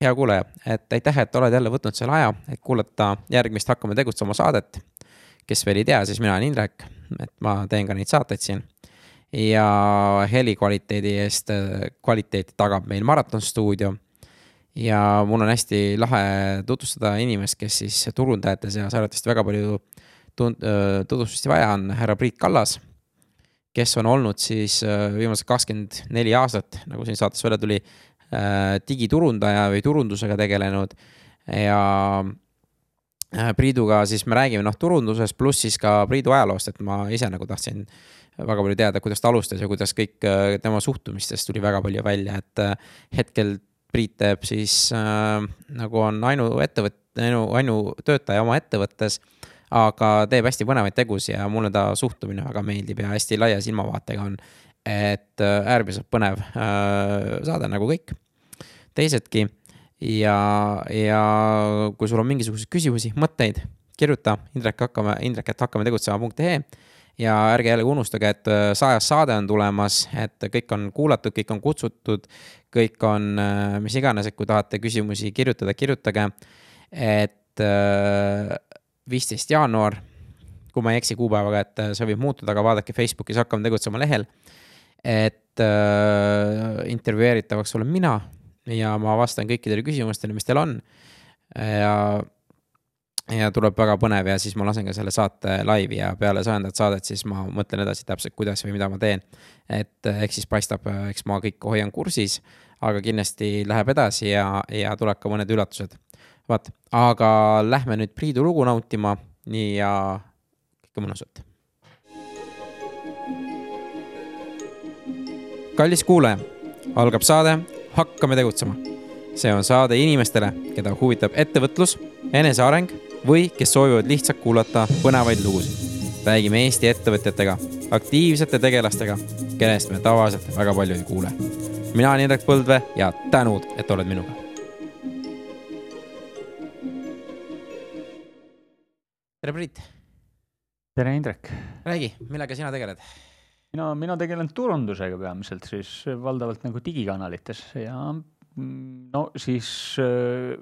hea kuulaja, et aitäh, et oled jälle võtnud selle aja, et kuulata järgmist Hakkame tegutsema saadet. kes veel ei tea, siis mina olen Indrek, et ma teen ka neid saateid siin. ja heli kvaliteedi eest, kvaliteeti tagab meil Maraton stuudio. ja mul on hästi lahe tutvustada inimest, kes siis turundajate seas arvatavasti väga palju tutvustusi vaja on, härra Priit Kallas kes on olnud siis viimased kakskümmend neli aastat, nagu siin saates välja tuli, Äh, digiturundaja või turundusega tegelenud. Ja äh, Priiduga siis me räägime noh, turundusest pluss siis ka Priidu ajaloost, et ma ise nagu tahtsin väga palju teada, kuidas ta alustas ja kuidas kõik äh, tema suhtumistest tuli väga palju välja, et hetkel Priit teeb siis äh, nagu on ainuettevõte, ainu, ainutöötaja oma ettevõttes, aga teeb hästi põnevaid tegusid ja mulle ta suhtumine väga meeldib ja hästi laia silmavaatega on et äh, äärmiselt põnev äh, saade nagu kõik teisedki. ja, ja kui sul on mingisuguseid küsimusi, mõtteid, kirjuta Indrek hakkame, indrek, et hakkame tegutsema.ee ja ärge jällegi unustage, et äh, sajas saade on tulemas, et kõik on kuulatud, kõik on kutsutud, kõik on mis iganes, et kui tahate küsimusi kirjutada, kirjutage. et viisteist jaanuar, kui ma ei eksi kuupäevaga, et see võib muutuda, aga vaadake Facebookis Hakkame tegutsema lehel et äh, intervjueeritavaks olen mina ja ma vastan kõikidele küsimustele, mis teil on. ja, ja tuleb väga põnev ja siis ma lasen ka selle saate laivi ja peale sajandat saadet, siis ma mõtlen edasi täpselt, kuidas või mida ma teen. et eks siis paistab, äh, eks ma kõike hoian kursis, aga kindlasti läheb edasi ja, ja tuleb ka mõned üllatused. vaat, aga lähme nüüd Priidu lugu nautima, nii ja kõike mõnusat kallis kuulaja, algab saade Hakkame tegutsema. see on saade inimestele, keda huvitab ettevõtlus, eneseareng või kes soovivad lihtsalt kuulata põnevaid lugusid. räägime Eesti ettevõtjatega, aktiivsete tegelastega, kellest me tavaliselt väga palju ei kuule. mina olen Indrek Põldvee ja tänud, et oled minuga. tere, Priit. tere, Indrek. räägi, millega sina tegeled? Mina, mina tegelen turundusega peamiselt siis valdavalt nagu digikanalites ja mm, no siis äh,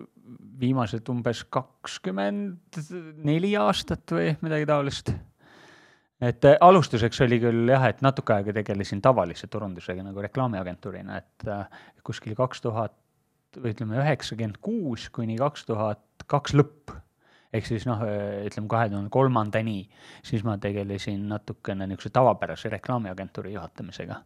viimased umbes kakskümmend neli aastat või midagi taolist. et äh, alustuseks oli küll jah, et natuke aega tegelesin tavalise turundusega nagu reklaamiagentuurina, et kuskil kaks tuhat või ütleme üheksakümmend kuus kuni kaks tuhat kaks lõpp ehk siis noh, ütleme kahe tuhande kolmandani, siis ma tegelesin natukene niisuguse tavapärase reklaamiagentuuri juhatamisega.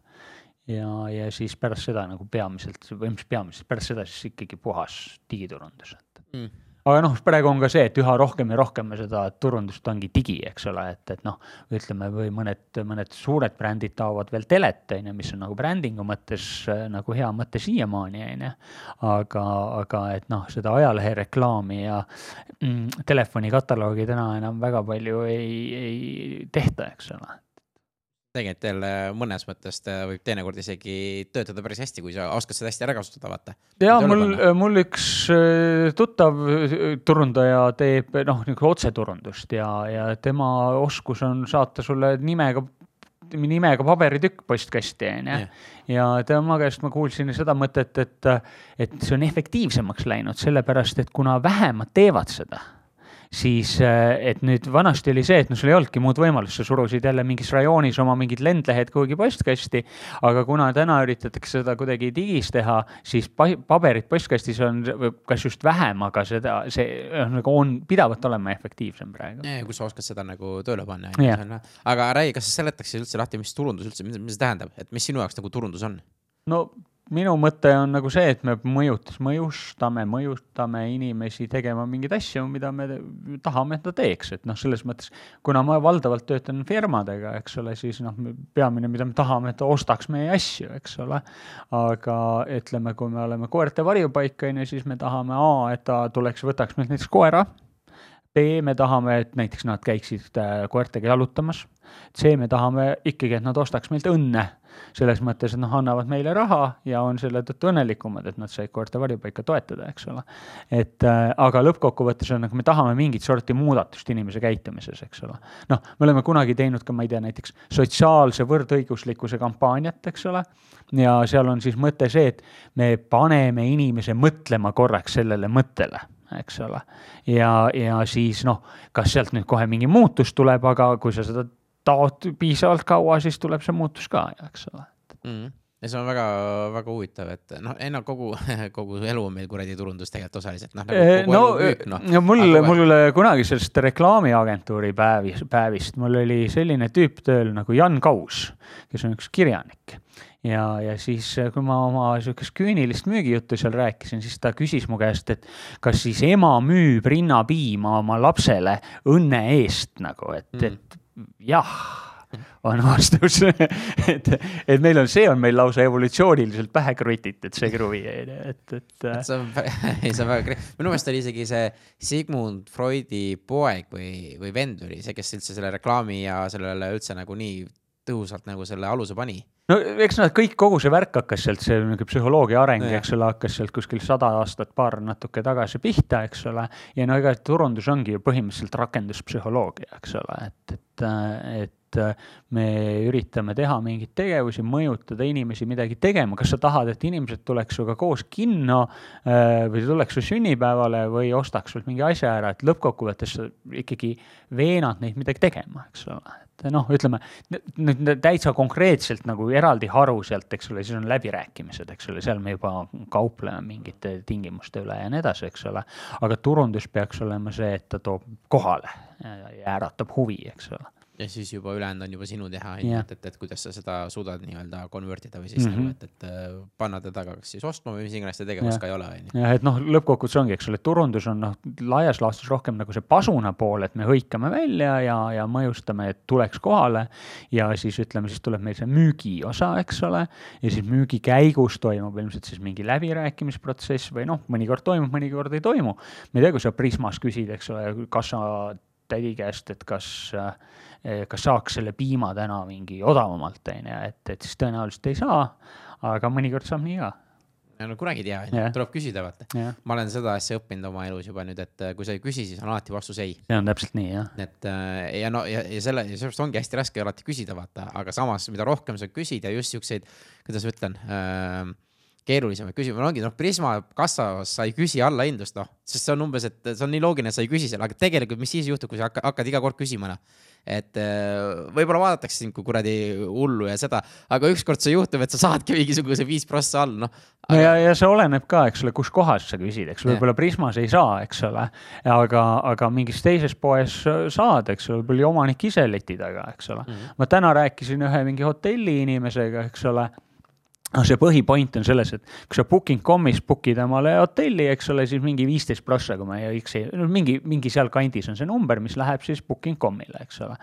ja, ja siis pärast seda nagu peamiselt, või mis peamiselt, pärast seda siis ikkagi puhas digiturundus, et mm aga noh, praegu on ka see, et üha rohkem ja rohkem me seda turundust ongi digi, eks ole, et, et noh, ütleme või mõned, mõned suured brändid taovad veel telet, on ju, mis on nagu brändingu mõttes äh, nagu hea mõte siiamaani, on ju. aga, aga et noh, seda ajalehereklaami ja mm, telefonikataloogi täna enam väga palju ei, ei tehta, eks ole tegelikult jälle mõnes mõttes ta võib teinekord isegi töötada päris hästi, kui sa oskad seda hästi ära kasutada, vaata. ja mul, mul üks äh, tuttav äh, turundaja teeb noh, niisugune otseturundust ja, ja tema oskus on saata sulle nimega nimega paberitükk postkasti, onju. ja tema käest ma kuulsin seda mõtet, et, et see on efektiivsemaks läinud, sellepärast et kuna vähemad teevad seda siis äh, et nüüd vanasti oli see, et no sul ei olnudki muud võimalust, sa surusid jälle mingis rajoonis oma mingid lendlehed kuhugi postkasti, aga kuna täna üritatakse seda kuidagi digis teha, siis paberit postkastis on kas just vähem, aga seda, see nagu on pidavalt olema efektiivsem praegu. kui sa oskad seda nagu tööle panna. aga räägi, kas sa seletaksid üldse lahti, mis turundus üldse, mis see tähendab, et mis sinu jaoks nagu turundus on? no minu mõte on nagu see, et me mõjutas, mõjustame, mõjutame inimesi tegema mingeid asju, mida me tahame, et ta teeks, et noh, selles mõttes, kuna ma valdavalt töötan firmadega, eks ole, siis noh, peamine, mida me tahame, et ta ostaks meie asju, eks ole. aga ütleme, kui me oleme koerte varjupaik, on ju, siis me tahame A, et ta tuleks, võtaks meilt näiteks koera B, me tahame, et näiteks nad käiksid äh, koertega jalutamas. C, me tahame ikkagi, et nad ostaks meilt õnne selles mõttes, et noh, annavad meile raha ja on selle tõttu õnnelikumad, et nad said koerte varjupaika toetada, eks ole. et äh, aga lõppkokkuvõttes on nagu me tahame mingit sorti muudatust inimese käitumises, eks ole. noh, me oleme kunagi teinud ka, ma ei tea, näiteks sotsiaalse võrdõiguslikkuse kampaaniat, eks ole. ja seal on siis mõte see, et me paneme inimese mõtlema korraks sellele mõttele eks ole. ja, ja siis noh, kas sealt nüüd kohe mingi muutus tuleb, aga kui sa seda taot piisavalt kaua, siis tuleb see muutus ka, eks ole mm. Ja see on väga, väga huvitav, et noh, ei no kogu, kogu elu on meil kuradi turundus tegelikult osaliselt, noh nagu. no, müük, no. no mul, mul kunagi sellest reklaamiagentuuri päevis, päevist, mul oli selline tüüp tööl nagu Jan Kaus, kes on üks kirjanik ja, ja siis, kui ma oma sihukest küünilist müügijuttu seal rääkisin, siis ta küsis mu käest, et kas siis ema müüb rinnapiima oma lapsele õnne eest nagu, et mm., et jah, on vastus et, et meil on, see on meil lausa evolutsiooniliselt pähe krutitud, see kruvi, et, et. et see on, ei see on väga, minu meelest oli isegi see Sigmund Freudi poeg või, või vend oli see, kes üldse selle reklaami ja sellele üldse nagu nii tõhusalt nagu selle aluse pani no eks nad kõik, kogu see värk hakkas sealt, see niisugune psühholoogia areng, eks ole, hakkas sealt kuskil sada aastat, paar natuke tagasi pihta, eks ole. ja no ega turundus ongi ju põhimõtteliselt rakenduspsühholoogia, eks ole, et, et, et me üritame teha mingeid tegevusi, mõjutada inimesi midagi tegema, kas sa tahad, et inimesed tuleks sinuga koos kinno äh, või tuleks su sünnipäevale või ostaks sult mingi asja ära, et lõppkokkuvõttes sa ikkagi veenad neid midagi tegema, eks ole? Et noh, ütleme nüüd täitsa konkreetselt nagu eraldi haru sealt, eks ole, siis on läbirääkimised, eks ole, seal me juba kaupleme mingite tingimuste üle ja nii edasi, eks ole. aga turundus peaks olema see, et ta toob kohale ja äratab huvi, eks ole ja siis juba ülejäänud on juba sinu teha, onju, et, et, et kuidas sa seda suudad nii-öelda convert ida või siis mm -hmm. nagu, et, et äh, panna teda kas siis ostma või mis iganes see tegevus ja. ka ei ole, onju. jah, et noh, lõppkokkuvõttes ongi, eks ole, turundus on noh, laias laastus rohkem nagu see pasuna pool, et me hõikame välja ja, ja mõjustame, et tuleks kohale. ja siis ütleme, siis tuleb meil see müügiosa, eks ole, ja siis müügi käigus toimub ilmselt siis mingi läbirääkimisprotsess või noh, mõnikord toimub, mõnikord ei toimu. ma ei tea, kui sa Prismas küsid, eks ole, kassa tädi käest, et kas Eh, kas saaks selle piima täna mingi odavamalt, on ju, et, et siis tõenäoliselt ei saa, aga mõnikord saab nii ka no kunagi ei tea, onju, tuleb küsida, vaata. ma olen seda asja õppinud oma elus juba nüüd, et kui sa ei küsi, siis on alati vastus ei. see on täpselt nii, jah. et äh, ja no ja, ja selle, ja sellepärast ongi hästi raske alati küsida, vaata, aga samas, mida rohkem sa küsid ja just siukseid, kuidas ma ütlen äh,, keerulisemaid küsimusi, ongi noh, Prisma kassas sa ei küsi allahindlust, noh, sest see on umbes, et see on nii loogiline, et sa ei küsi seal, aga tegelikult, mis siis juhtub, kui sa hakkad, hakkad iga kord küsima, noh? Et äh, võib-olla vaadatakse sind kui kuradi hullu ja seda, aga ükskord see juhtub, et sa saadki mingisuguse viis prossa all, noh. Aga.... no ja, ja see oleneb ka, eks ole, kus kohas sa küsid, eks võib-olla Prismas ei saa, eks ole, aga, aga mingis teises poes saad, eks ole, võib-olla omanik ise leti taga, eks ole. Mm. -hmm. ma täna rääkisin ühe mingi hotelli inimesega, eks ole noh, see põhipoint on selles, et kui sa booking.com'is book'id omale hotelli, eks ole, siis mingi viisteist prossa, kui ma ei eksi, no mingi, mingi sealkandis on see number, mis läheb siis booking.com'ile, eks ole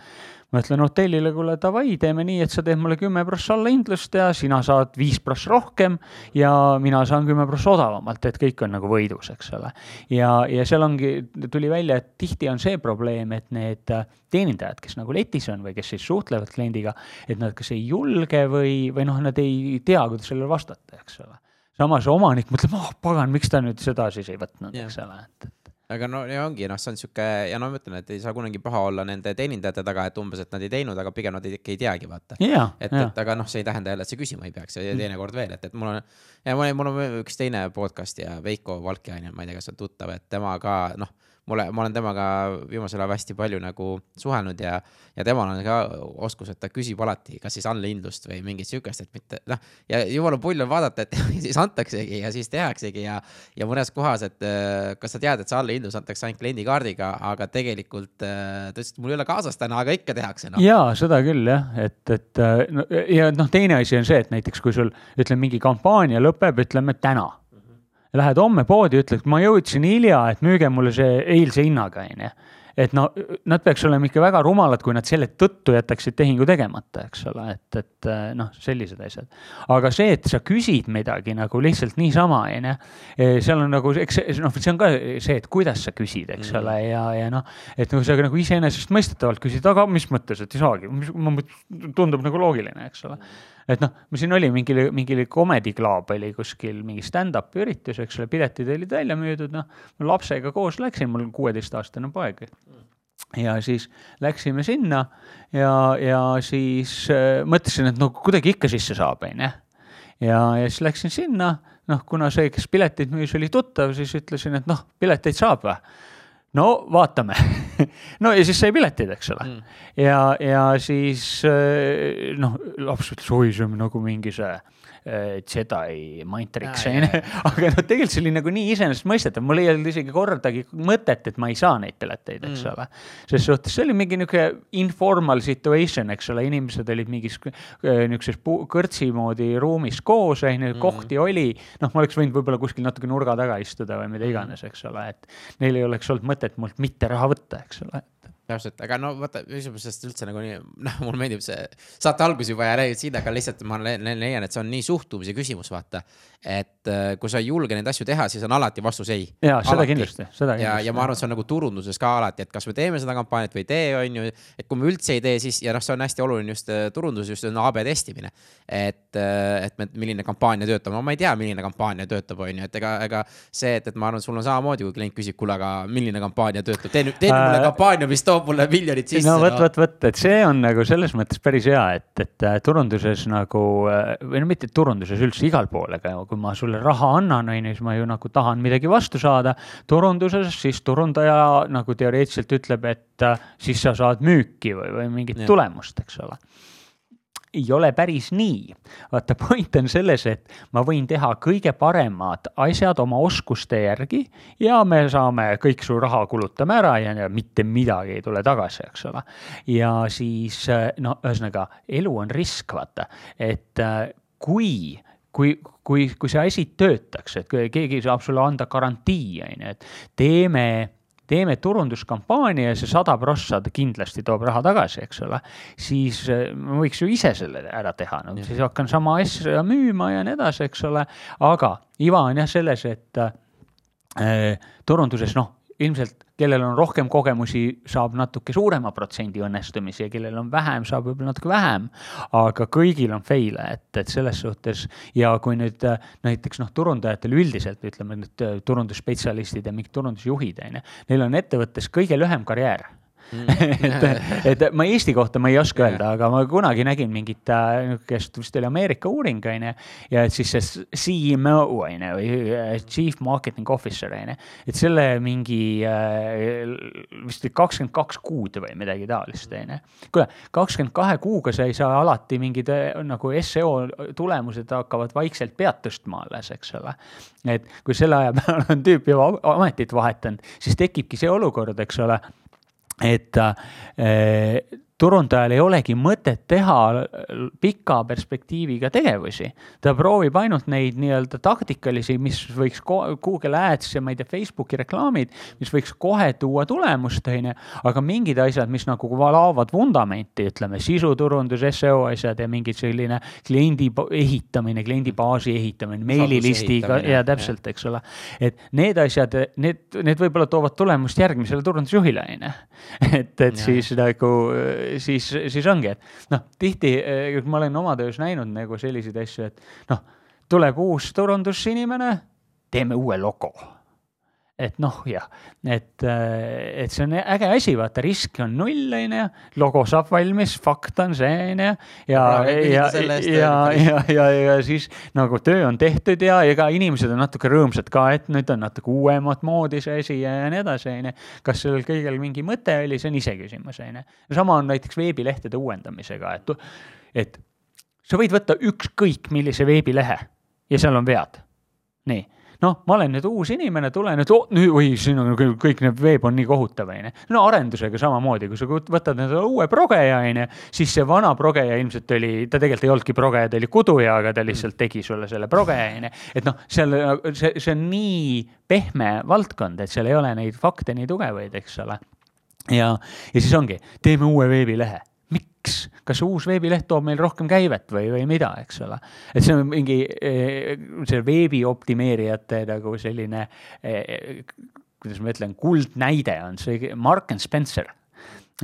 ma ütlen hotellile, kuule davai, teeme nii, et sa teed mulle kümme prossa allahindlust ja sina saad viis prossa rohkem ja mina saan kümme prossa odavamalt, et kõik on nagu võidus, eks ole. ja, ja seal ongi, tuli välja, et tihti on see probleem, et need teenindajad, kes nagu letis on või kes siis suhtlevad kliendiga, et nad kas ei julge või, või noh, nad ei tea, kuidas sellele vastata, eks ole. Samas omanik mõtleb, oh pagan, miks ta nüüd seda siis ei võtnud eks ole, et aga no ja ongi, noh, see on sihuke ja no ma ütlen, et ei saa kunagi paha olla nende teenindajate taga, et umbes, et nad ei teinud, aga pigem nad ei, ei teagi, vaata yeah,. et yeah., et aga noh, see ei tähenda jälle, et sa küsima ei peaks ja mm. teinekord veel, et, et mul on ja mul, mul on üks teine podcast ja Veiko Valkjainen, ma ei tea, kas on tuttav, et tema ka noh mulle, ma olen temaga viimasel ajal hästi palju nagu suhelnud ja, ja temal on ka oskus, et ta küsib alati, kas siis allahindlust või mingit sihukest, et mitte noh. ja jumala pull on vaadata, et siis antaksegi ja siis tehaksegi ja, ja mõnes kohas, et äh, kas sa tead, et see allahindlus antakse ainult kliendikaardiga, aga tegelikult äh, ta ütles, et mul ei ole kaasas täna, aga ikka tehakse no.. ja seda küll jah, et, et äh, no, ja noh, teine asi on see, et näiteks kui sul ütleme, mingi kampaania lõpeb, ütleme täna Lähed homme poodi, ütled, ma jõudsin hilja, et müüge mulle see eilse hinnaga, onju. et no nad peaks olema ikka väga rumalad, kui nad selle tõttu jätaksid tehingu tegemata, eks ole, et, et eh, noh, sellised asjad. aga see, et sa küsid midagi nagu lihtsalt niisama, on ju, eh, seal on nagu, eks noh, see on ka see, et kuidas sa küsid, eks ole, mm. ja, ja noh, et noh, sa nagu iseenesestmõistetavalt küsid, aga mis mõttes, et ei saagi, tundub nagu loogiline, eks ole et noh, siin oli mingi, mingi Comedy Club oli kuskil mingi stand-up'i üritus, eks ole, piletid olid välja müüdud, noh, lapsega koos läksin, mul on kuueteistaastane poeg ja siis läksime sinna ja, ja siis äh, mõtlesin, et no kuidagi ikka sisse saab, onju. ja, ja siis läksin sinna, noh, kuna see, kes pileteid müüs, oli tuttav, siis ütlesin, et noh, pileteid saab või? No vaatame. No ja siis sai piletid, eks ole. Mm.. ja, ja siis äh, noh, laps ütles, oi, see on nagu mingi see Jedi Matrix on ju, aga noh, tegelikult see oli nagu nii iseenesestmõistetav, mul ei olnud isegi kordagi mõtet, et ma ei saa neid pileteid, eks mm. ole. ses suhtes see oli mingi niisugune informal situation, eks ole, inimesed olid mingis äh, niisuguses kõrtsi moodi ruumis koos, on ju, kohti mm. oli. noh, ma oleks võinud võib-olla kuskil natuke nurga taga istuda või mida iganes, eks ole, et neil ei oleks olnud mõtet mult mitte raha võtta, eks ole täpselt, aga no vaata, küsimusest üldse nagu nii, noh, mulle meeldib see saate algus juba ja räägid siin, aga lihtsalt ma leian, et see on nii suhtumise küsimus, vaata. et äh, kui sa ei julge neid asju teha, siis on alati vastus ei. ja seda kindlasti, seda kindlasti. ja, ja ma arvan, et see on nagu turunduses ka alati, et kas me teeme seda kampaaniat või ei tee, on ju. et kui me üldse ei tee, siis ja noh, see on hästi oluline just äh, turunduses, just on AB testimine. et, äh, et me, milline kampaania töötab, no ma ei tea, milline kampaania töötab, on ju, et ega, ega see, et, et ma arvan, sul on samamoodi, kui klient küsib, kuule, aga milline kampaania töötab, tee nüüd, tee nüüd mulle kampaania, mis toob mulle miljonit sisse. no vot, vot, vot, et see on nagu selles mõttes päris hea, et, et turunduses nagu või no mitte turunduses üldse igal pool, aga kui ma sulle raha annan, on ju, siis ma ju nagu tahan midagi vastu saada. turunduses siis turundaja nagu teoreetiliselt ütleb, et äh, siis sa saad müüki või, või mingit ja. tulemust, eks ole ei ole päris nii. vaata, point on selles, et ma võin teha kõige paremad asjad oma oskuste järgi ja me saame kõik su raha kulutame ära ja, mitte midagi ei tule tagasi, eks ole. ja siis no ühesõnaga, elu on risk, vaata, et äh, kui kui, kui, kui see asi töötaks, et keegi saab sulle anda garantii, on ju, et teeme teeme turunduskampaania ja see sada prossa kindlasti toob raha tagasi, eks ole, siis äh, ma võiks ju ise selle ära teha, no siis hakkan sama asja müüma ja nii edasi, eks ole. aga iva on jah selles, et äh, turunduses noh, ilmselt kellel on rohkem kogemusi, saab natuke suurema protsendi õnnestumisi ja kellel on vähem, saab võib-olla natuke vähem. aga kõigil on fail'e, et, et selles suhtes ja kui nüüd äh, näiteks noh, turundajatel üldiselt ütleme nüüd äh, turundusspetsialistid ja mingid turundusjuhid on ju, neil on ettevõttes kõige lühem karjäär et, et ma Eesti kohta ma ei oska öelda, aga ma kunagi nägin mingit äh, niisugust, vist oli Ameerika uuring, on ju. ja et siis see CMO on ju, või äh, Chief Marketing Officer on ju, et selle mingi äh, vist oli kakskümmend kaks kuud või midagi taolist, on ju. kuule, kakskümmend kahe kuuga sa ei saa alati mingid nagu seo tulemused hakkavad vaikselt pead tõstma alles, eks ole. et kui selle aja peal on tüüp juba ametit vahetanud, siis tekibki see olukord, eks ole et äh, turundajal ei olegi mõtet teha pika perspektiiviga tegevusi. ta proovib ainult neid nii-öelda taktikalisi, mis võiks Google Ads ja ma ei tea, Facebooki reklaamid, mis võiks kohe tuua tulemust, on ju. aga mingid asjad, mis nagu laovad vundamenti, ütleme sisuturundus, seo asjad ja mingid selline kliendi ehitamine, kliendibaasi ehitamine, meililistiga ja täpselt, eks ole. et need asjad, need, need võib-olla toovad tulemust järgmisele turundusjuhile, on ju. et, et ja. siis nagu siis, siis ongi, et noh, tihti eh, ma olen oma töös näinud nagu selliseid asju, et noh, tuleb uus turundusinimene, teeme uue logo et noh, jah, et, äh, et see on äge asi, vaata risk on null, on ju, logo saab valmis, fakt on see, on ju. ja, ja, ja, ja, ja, ja, ja siis nagu töö on tehtud ja ega inimesed on natuke rõõmsad ka, et nüüd on natuke uuemat moodi see asi ja, ja nii edasi, on ju. kas sellel kõigel mingi mõte oli, see on iseküsimus, on ju. sama on näiteks veebilehtede uuendamisega, et, et sa võid võtta ükskõik millise veebilehe ja seal on vead. nii noh, ma olen nüüd uus inimene, tulen, et oh, nüüd, oi, siin on kõik need veeb on nii kohutav, onju. no arendusega samamoodi, kui sa võtad endale uue progeja, onju, siis see vana progeja ilmselt oli, ta tegelikult ei olnudki progeja, ta oli kuduja, aga ta lihtsalt tegi sulle selle progeja, onju. et noh, seal see, see on nii pehme valdkond, et seal ei ole neid fakte nii tugevaid, eks ole ja, ja siis ongi, teeme uue veebilehe miks, kas uus veebileht toob meil rohkem käivet või, või mida, eks ole. et see on mingi see veebi optimeerijate nagu selline, kuidas ma ütlen, kuldnäide on see Mark and Spencer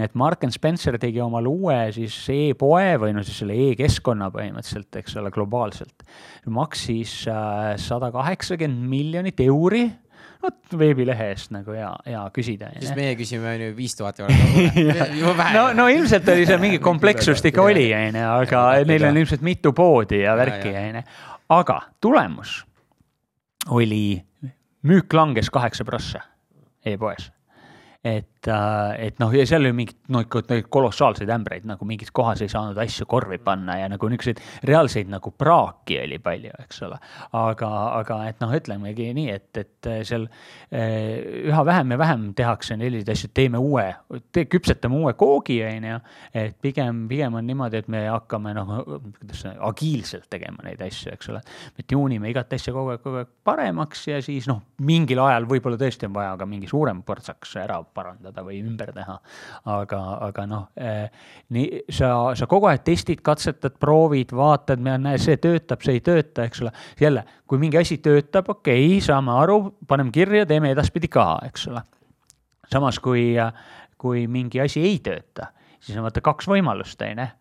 et Mark and Spencer tegi omale uue siis e-poe või no siis selle e-keskkonna põhimõtteliselt, eks ole, globaalselt. maksis äh, sada kaheksakümmend miljonit euri vot veebilehe eest nagu hea, hea küsida. siis meie küsime on ju viis tuhat eurot. no, no ilmselt oli seal mingi komplekssust ikka oli, onju, aga neil on ilmselt mitu poodi ja värki, onju. aga tulemus oli, müük langes kaheksa prossa e-poes et, et noh, ja seal oli mingid no ikka kolossaalseid ämbreid, nagu mingis kohas ei saanud asju korvi panna ja nagu niisuguseid reaalseid nagu praaki oli palju, eks ole. aga, aga et noh, ütlemegi nii, et, et seal eh, üha vähem ja vähem tehakse selliseid asju, teeme uue te,, küpsetame uue koogi, on ju. et pigem, pigem on niimoodi, et me hakkame noh, kuidas agiilselt tegema neid asju, eks ole. me tuunime igat asja kogu aeg, kogu aeg paremaks ja siis noh, mingil ajal võib-olla tõesti on vaja ka mingi suurem portsaks ära parandada või ümber teha. aga, aga noh eh,, nii sa, sa kogu aeg testid, katsetad, proovid, vaatad, näe, see töötab, see ei tööta, eks ole. jälle, kui mingi asi töötab, okei okay,, saame aru, paneme kirja, teeme edaspidi ka, eks ole. samas kui, kui mingi asi ei tööta, siis on vaata kaks võimalust, on ju.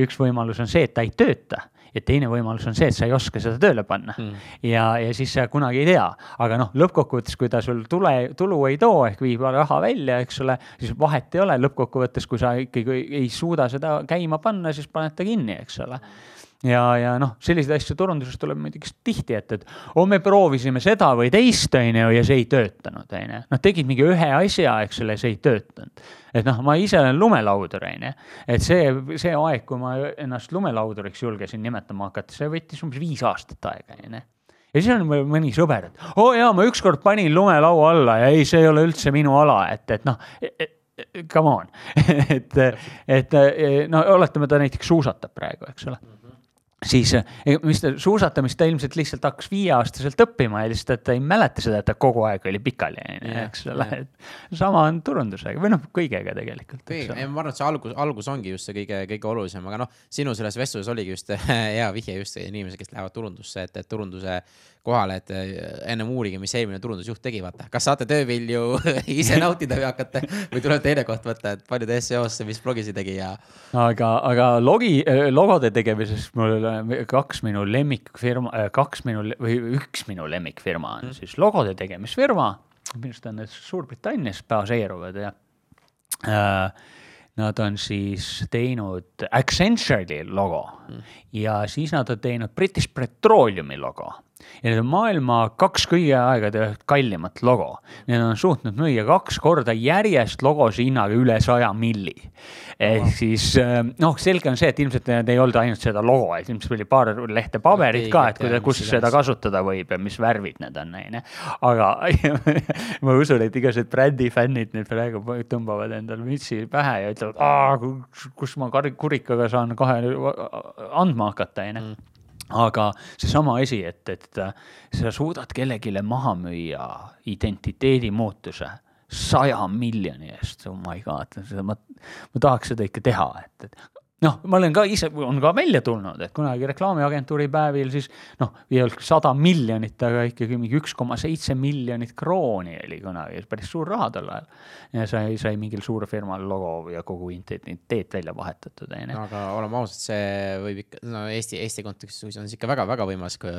Üks võimalus on see, et ta ei tööta ja teine võimalus on see, et sa ei oska seda tööle panna. Mm. ja, ja siis sa kunagi ei tea, aga noh, lõppkokkuvõttes, kui ta sul tule, tulu ei too ehk viib raha välja, eks ole, siis vahet ei ole, lõppkokkuvõttes, kui sa ikkagi ei suuda seda käima panna, siis paned ta kinni, eks ole ja, ja noh, selliseid asju turunduses tuleb muidugi tihti ette, et oh, me proovisime seda või teist, on ju, ja see ei töötanud, on ju. noh, tegid mingi ühe asja, eks ole, see ei töötanud. et noh, ma ise olen lumelaudur, on ju. et see, see aeg, kui ma ennast lumelauduriks julgesin nimetama hakata, see võttis umbes viis aastat aega, on ju ja siis on mõni sõber, et oo oh, jaa, ma ükskord panin lumelaua alla ja ei, see ei ole üldse minu ala, et, et noh et, come on et, et no oletame, ta näiteks suusatab praegu, eks ole siis eh, mis ta suusatamist ta ilmselt lihtsalt hakkas viieaastaselt õppima ja lihtsalt ta ei mäleta seda, et ta kogu aeg oli pikali, eks ole, sama on turundusega või noh, kõigega tegelikult. ma arvan, et see algus, algus ongi just see kõige, kõige olulisem, aga noh, sinu selles vestluses oligi just hea vihje just inimesed, kes lähevad turundusse, et, et turunduse kohale, et äh, ennem uurige, mis eelmine turundusjuht tegi, vaata. kas saate töövilju ise nautida või hakkate või tuleb teine koht võtta, et palju ta SEO-sse, mis blogisid tegi ja. aga, aga logi, äh, logode tegemises mul kaks minu lemmikfirma, äh, kaks minu või üks minu lemmikfirma on mm. siis logode tegemisfirma. minu arust on need Suurbritannias baseeruvad ja äh, Nad on siis teinud Accenture'i logo mm. ja siis nad on teinud British Petroleumi logo ja need on maailma kaks kõigi aegade kallimat logo. Need on suutnud müüa kaks korda järjest logose hinnaga üle saja milli. ehk siis äh, noh, selge on see, et ilmselt need ei olnud ainult seda logo, et ilmselt oli paar lehte paberit ka, et kuidas, kus seda kasutada võib ja mis värvid need on, onju. aga ma usun, et igasugused brändifännid nüüd praegu tõmbavad endale mütsi pähe ja ütlevad, kus ma kurikaga saan kohe andma hakata, onju mm aga seesama asi, et, et sa suudad kellelegi maha müüa identiteedi muutuse saja miljoni eest, oh my god, ma, ma tahaks seda ikka teha, et, et noh, ma olen ka ise, on ka välja tulnud, et kunagi reklaamiagentuuri päevil siis noh, ei olnud sada miljonit, aga ikkagi mingi üks koma seitse miljonit krooni oli kunagi, päris suur raha tol ajal. ja sai, sai mingil suurfirmal logo ja kogu identiteet välja vahetatud, on ju. aga oleme ausad, see võib ikka, no Eesti, Eesti kontekstis on see ikka väga-väga võimas kui....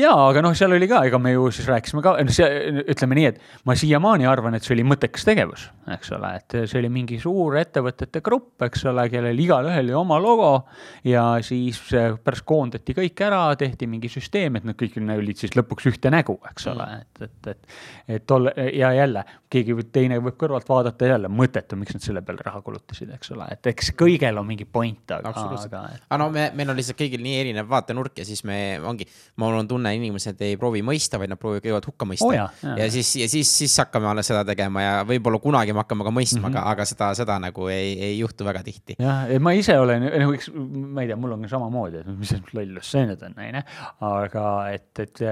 jaa, aga noh, seal oli ka, ega me ju siis rääkisime ka, ütleme nii, et ma siiamaani arvan, et see oli mõttekas tegevus, eks ole, et see oli mingi suur ettevõtete grupp, eks ole, kellel igalühel oli oma logo ja siis pärast koondati kõik ära, tehti mingi süsteem, et nad kõik olid siis lõpuks ühte nägu, eks ole, mm. et, et, et, et tol ja jälle keegi teine võib kõrvalt vaadata jälle mõttetu, miks nad selle peale raha kulutasid, eks ole, et eks kõigel on mingi point, aga. aga, aga no me, meil on lihtsalt kõigil nii erinev vaatenurk ja siis me ongi, mul on tunne, inimesed ei proovi mõista, vaid nad proovivad kõigepealt hukka mõista oh,. Ja, ja siis, ja siis, siis hakkame alles seda tegema ja võib-olla kunagi me hakkame ka mõistma mm, -hmm. aga, aga seda, seda nagu ei, ei juhtu väga tihti. jah, ma ise olen, noh, eks ma ei tea, mul on samamoodi, et mis lollus see nüüd on, onju. aga et, et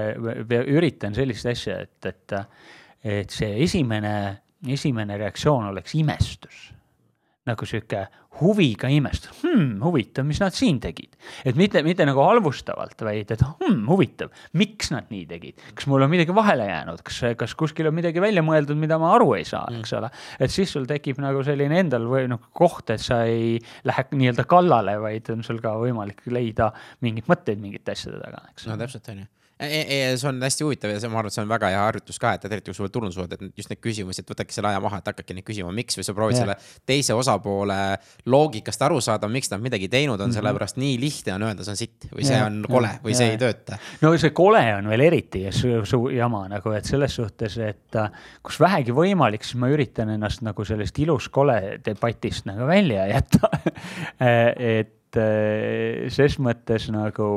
üritan sellist asja, et, et, et see esimene esimene reaktsioon oleks imestus nagu sihuke huviga imestus hmm,, huvitav, mis nad siin tegid. et mitte, mitte nagu halvustavalt, vaid et hmm, huvitav, miks nad nii tegid, kas mul on midagi vahele jäänud, kas, kas kuskil on midagi välja mõeldud, mida ma aru ei saa, eks mm. ole. et siis sul tekib nagu selline endal või noh, koht, et sa ei lähe nii-öelda kallale, vaid on sul ka võimalik leida mingeid mõtteid mingite asjade taga, eks. no täpselt, on ju see on hästi huvitav ja see, ma arvan, et see on väga hea harjutus ka, et eriti kui sul turundused, et just need küsimused, võtadki selle aja maha, et hakake neid küsima, miks või sa proovid yeah. selle teise osapoole loogikast aru saada, miks nad midagi teinud on mm, -hmm. sellepärast nii lihtne on öelda, see on sitt või see yeah, on kole yeah, või see yeah. ei tööta. no see kole on veel eriti su, su jama nagu, et selles suhtes, et äh, kus vähegi võimalik, siis ma üritan ennast nagu sellest ilus-kole debatist nagu välja jätta et äh, ses mõttes nagu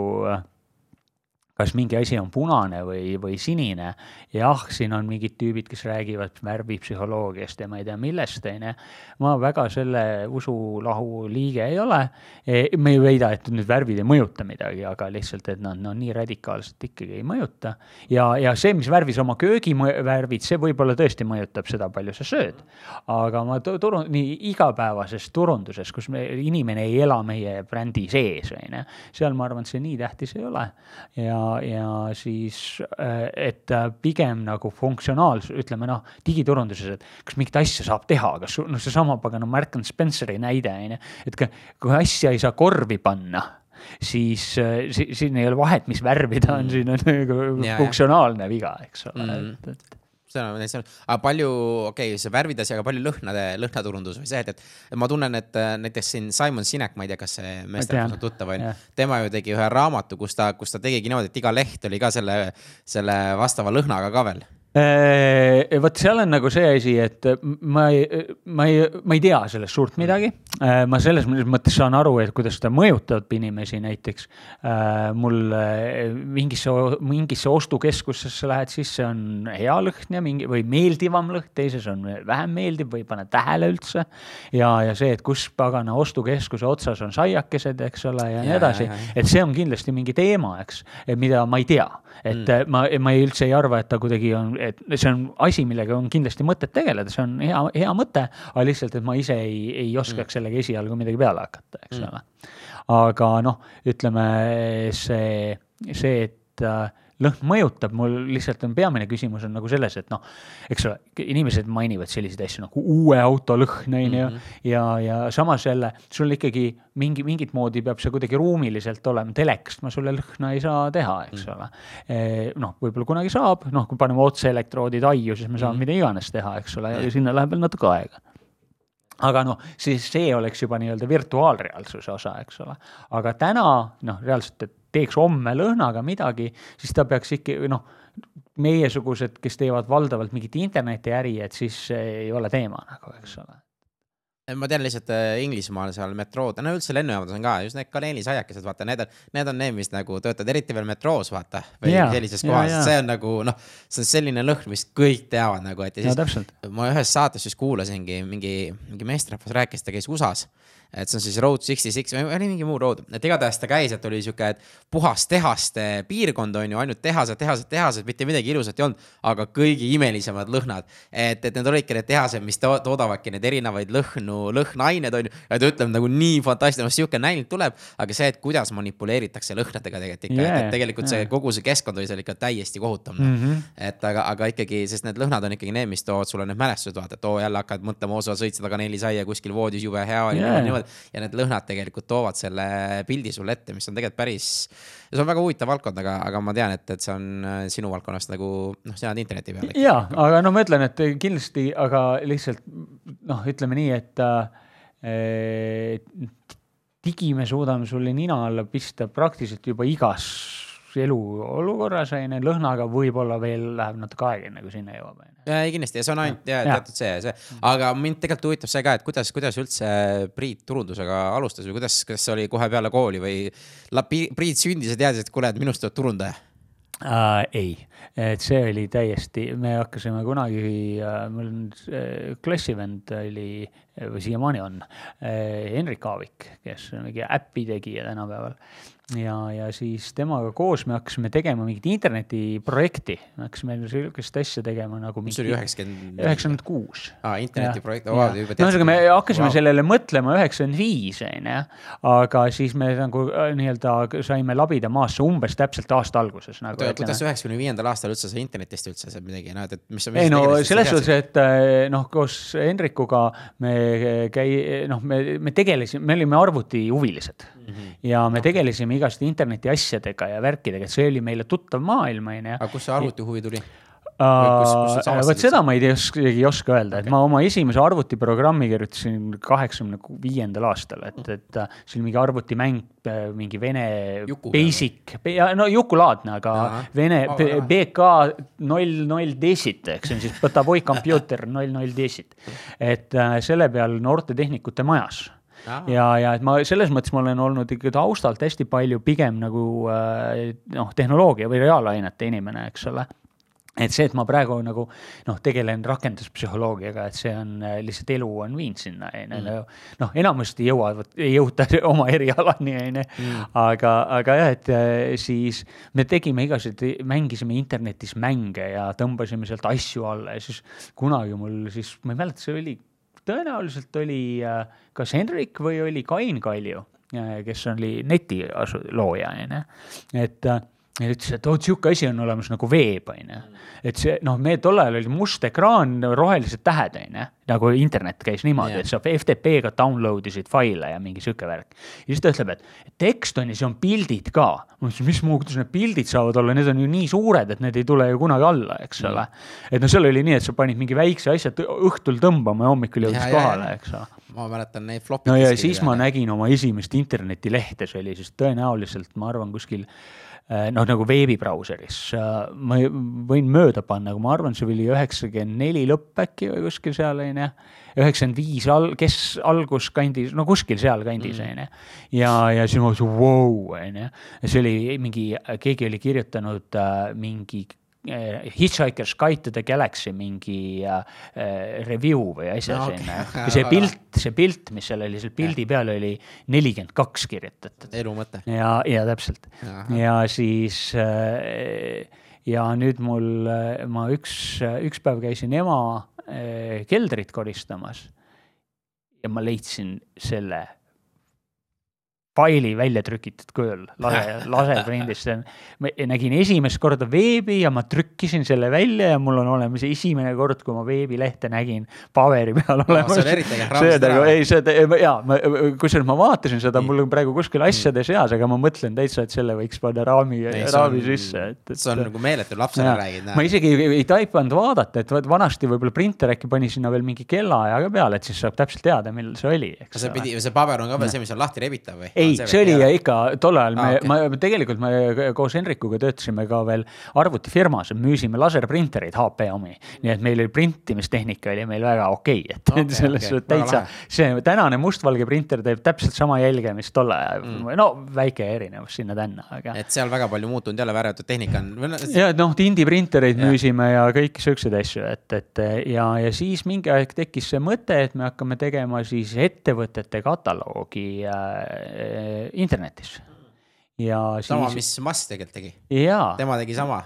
kas mingi asi on punane või, või sinine. jah, siin on mingid tüübid, kes räägivad värvipsühholoogiast ja ma ei tea millest, on ju. ma väga selle usulahu liige ei ole. E, ma ei väida, et nüüd värvid ei mõjuta midagi, aga lihtsalt, et nad no nii radikaalselt ikkagi ei mõjuta. ja, ja see, mis värvis oma köögivärvid, see võib-olla tõesti mõjutab seda, palju sa sööd. aga ma turun-, nii igapäevases turunduses, kus me, inimene ei ela meie brändi sees, on ju, seal ma arvan, et see nii tähtis ei ole ja ja siis, äh, et äh, pigem nagu funktsionaalsus, ütleme noh, digiturunduses, et kas mingit asja saab teha, kas noh, seesama pagana Mark and Spenceri näide on ju, et kui asja ei saa korvi panna siis äh, si, siin ei ole vahet, mis värvi ta on, siin on nagu funktsionaalne viga, eks ole mm., et, et seda on täitsa, aga palju, okei okay,, see värvide asi, aga palju lõhnade, lõhnaturundus või see, et, et ma tunnen, et äh, näiteks siin Simon Sinek, ma ei tea, kas see meesterahvas on tuttav, on ju, tema ju tegi ühe raamatu, kus ta, kus ta tegigi niimoodi, et iga leht oli ka selle, selle vastava lõhnaga ka veel vot seal on nagu see asi, et ma ei, ma ei, ma ei tea sellest suurt midagi. Äh, ma selles mõttes saan aru, et kuidas ta mõjutab inimesi, näiteks äh, mul mingisse, mingisse ostukeskusesse lähed sisse, on hea lõhn ja mingi või meeldivam lõhn, teises on vähem meeldiv või ei pane tähele üldse. ja, ja see, et kus pagana ostukeskuse otsas on saiakesed, eks ole, ja nii edasi, et see on kindlasti mingi teema, eks, mida ma ei tea, et mm. ma, ma ei üldse ei arva, et ta kuidagi on et see on asi, millega on kindlasti mõtet tegeleda, see on hea, hea mõte, aga lihtsalt, et ma ise ei, ei oskaks mm. sellega esialgu midagi peale hakata, eks mm. ole. aga noh, ütleme see, see, et äh, lõhn mõjutab, mul lihtsalt on peamine küsimus on nagu selles, et noh, eks ole, inimesed mainivad selliseid asju nagu uue auto lõhn, on ju, mhm. ja, ja samas jälle sul ikkagi mingi, mingit moodi peab see kuidagi ruumiliselt olema, telekast ma sulle lõhna ei saa teha, eks mm. ole. E, noh, võib-olla kunagi saab, noh, kui paneme otseelektroodid aiu, siis me saame mm. mida iganes teha, eks ole, ja sinna läheb veel natuke aega aga noh, siis see oleks juba nii-öelda virtuaalreaalsuse osa, eks ole. aga täna noh, reaalselt, et teeks homme lõhnaga midagi, siis ta peaks ikka noh, meiesugused, kes teevad valdavalt mingit internetiäri, et siis ei ole teema nagu, eks ole ma tean lihtsalt äh, Inglismaal seal metrood, no üldse lennujaamades on ka just need kaneelisaiakesed, vaata, need on, need on need, mis nagu töötavad eriti veel metroos, vaata. või yeah, sellises kohas yeah,, yeah. see on nagu noh, see on selline lõhn, mis kõik teavad nagu, et ja siis ja, ma ühes saates siis kuulasingi mingi, mingi meesterahvas rääkis, ta käis USA-s et see on siis Road sixty six või oli mingi muu road, et igatahes ta käis, et oli sihuke puhas tehaste piirkond on ju, ainult tehased, tehased, tehased, mitte midagi ilusat ei olnud, aga kõigi imelisemad lõhnad. et, et need olidki need tehased, mis to toodavadki neid erinevaid lõhnu, lõhnaained on ju, ja ta ütleb nagu nii fantastiline, noh sihuke näinud tuleb, aga see, et kuidas manipuleeritakse lõhnadega tegelikult ikka yeah,, et tegelikult yeah. see kogu see keskkond oli seal ikka täiesti kohutav mm. -hmm. et aga, aga ikkagi, sest need lõhnad on ikkagi need, mis toovad sulle need mälestused, vaata, et oo jälle hakkad mõtlema, oo sa sõid seda kaneelisaia kuskil voodis, jube hea oli yeah., niimoodi ja need lõhnad tegelikult toovad selle pildi sulle ette, mis on tegelikult päris, see on väga huvitav valdkond, aga, aga ma tean, et, et see on äh, sinu valdkonnast nagu noh, sina oled interneti peal. ja, aga no ma ütlen, et kindlasti, aga lihtsalt noh, ütleme nii, et äh, digi me suudame sulle nina alla pista praktiliselt juba igas eluolukorras, on ju, lõhnaga võib-olla veel läheb natuke aega, enne kui sinna jõuab, ei kindlasti. Ja see on ainult ja, ja teatud see, see, aga mind tegelikult huvitab see ka, et kuidas, kuidas üldse Priit turundusega alustas või kuidas, kas oli kohe peale kooli või Priit sündis ja teadis, et kuule, et minust tuleb turundaja? Äh,? ei, et see oli täiesti, me hakkasime kunagi äh,, mul on äh, klassivend oli või siiamaani on, Henrik Aavik, kes on mingi äpi tegija tänapäeval ja, ja siis temaga koos me hakkasime tegema mingit internetiprojekti, me hakkasime sihukest asja tegema nagu. mis oli üheksakümmend? üheksakümmend kuus. aa, internetiprojekt, no ühesõnaga, me hakkasime wow. sellele mõtlema üheksakümmend viis, on ju. aga siis me nagu äh, nii-öelda saime labida maasse umbes täpselt aasta alguses nagu. kuidas üheksakümne viiendal aastal üldse sai internetist üldse midagi, noh, et mis. ei no selles suhtes, et äh, noh, koos Hendrikuga me käi-, noh, me, me tegelesime, me olime arvutihuvilised mm -hmm. ja me tegelesime igasuguste interneti asjadega ja värkidega, et see oli meile tuttav maailm, on ju. aga kust see arvutihuvi tuli? Vot seda ma ei tea, ei oska öelda, et ma oma esimese arvutiprogrammi kirjutasin kaheksakümne viiendal aastal, et, et äh, see oli mingi arvutimäng, äh, mingi vene Juku basic, no Juku-laadne, aga Aha. vene BK null null desit, eks see on siis Botavoi computer null null desit. et äh, selle peal noortetehnikute majas. Ja, ja et ma selles mõttes ma olen olnud ikka taustalt hästi palju pigem nagu noh, tehnoloogia või reaalainete inimene, eks ole et see, et ma praegu nagu noh, tegelen rakenduspsühholoogiaga, et see on lihtsalt elu on viinud sinna, on ju. Mm. noh, enamasti jõuavad, ei jõuta oma erialani, on ju. Mm. aga, aga jah, et siis me tegime igasuguseid, mängisime internetis mänge ja tõmbasime sealt asju alla ja siis kunagi mul siis, ma ei mäleta, see oli tõenäoliselt oli äh, kas Henrik või oli Kain Kalju, äh, kes oli netilooja, on ju, et äh, ja ütles, et vot sihuke asi on olemas nagu veeb, on ju. et see noh, me tol ajal oli must ekraan, rohelised tähed, on ju, nagu internet käis niimoodi yeah., et sa FTP-ga download isid faile ja mingi sihuke värk. ja siis ta ütleb, et tekst on ja siis on pildid ka. ma mõtlesin, mismoodi need pildid saavad olla, need on ju nii suured, et need ei tule ju kunagi alla, eks ole mm.. et noh, seal oli nii, et sa panid mingi väikse asja õhtul tõmbama ja hommikul jõudis kohale, eks ole ma mäletan neid flop'e. no ja siis ma nägin oma esimest internetilehte, see oli siis tõenäoliselt, ma arvan, kuskil noh, nagu veebibrauseris, äh, ma võin mööda panna, aga ma arvan, see oli üheksakümmend neli lõpp äkki või kuskil seal, on ju. üheksakümmend viis al-, kes alguskandis, no kuskil sealkandis, mm. on ju. ja, ja siis ma mõtlesin, vau, on ju. see oli mingi, keegi oli kirjutanud äh, mingi Hitchhiker's Guide to the Galaxy mingi äh, review või asja no, sinna okay. see pilt, see pilt, mis seal oli, seal pildi peal oli nelikümmend kaks kirjutatud. elu mõte. ja, ja täpselt. ja siis äh, ja nüüd mul, ma üks, üks päev käisin ema äh, keldrit koristamas ja ma leidsin selle faili välja trükitud kujul, lase, laseprindis, see on, ma nägin esimest korda veebi ja ma trükkisin selle välja ja mul on olemas esimene kord, kui ma veebilehte nägin paberi peal olemas no,. see on eriti äge, raamistada ära. ei, see, jaa, kusjuures ma vaatasin seda, mul on praegu kuskil asjade seas, aga ma mõtlen täitsa, et selle võiks panna raami, raami on, sisse, et, et. see on nagu meeletu, lapsele räägid. ma isegi ei, ei taipanud vaadata, et vanasti võib-olla printer äkki pani sinna veel mingi kellaaja ka peale, et siis saab täpselt teada, millal see oli, eks. see pidi, see paber on ka veel see, mis on lahti rebitav või? Ei, see oli ja ikka tol ajal me ah,, okay. ma tegelikult me koos Henrikuga töötasime ka veel arvutifirmas, müüsime laserprintereid, HP omi. nii et meil oli printimistehnika oli meil väga okei okay,, et okay, selles suhtes okay. täitsa, see tänane mustvalge printer teeb täpselt sama jälge, mis tol ajal mm., no väike erinevus sinna-tänna, aga. et seal väga palju muutunud välja arvatud tehnika on. ja noh, tindiprintereid müüsime ja kõiki siukseid asju, et, et ja, ja siis mingi aeg tekkis see mõte, et me hakkame tegema siis ettevõtete kataloogi äh, internetis ja siis. sama, mis Mass tegelikult tegi. tema tegi sama.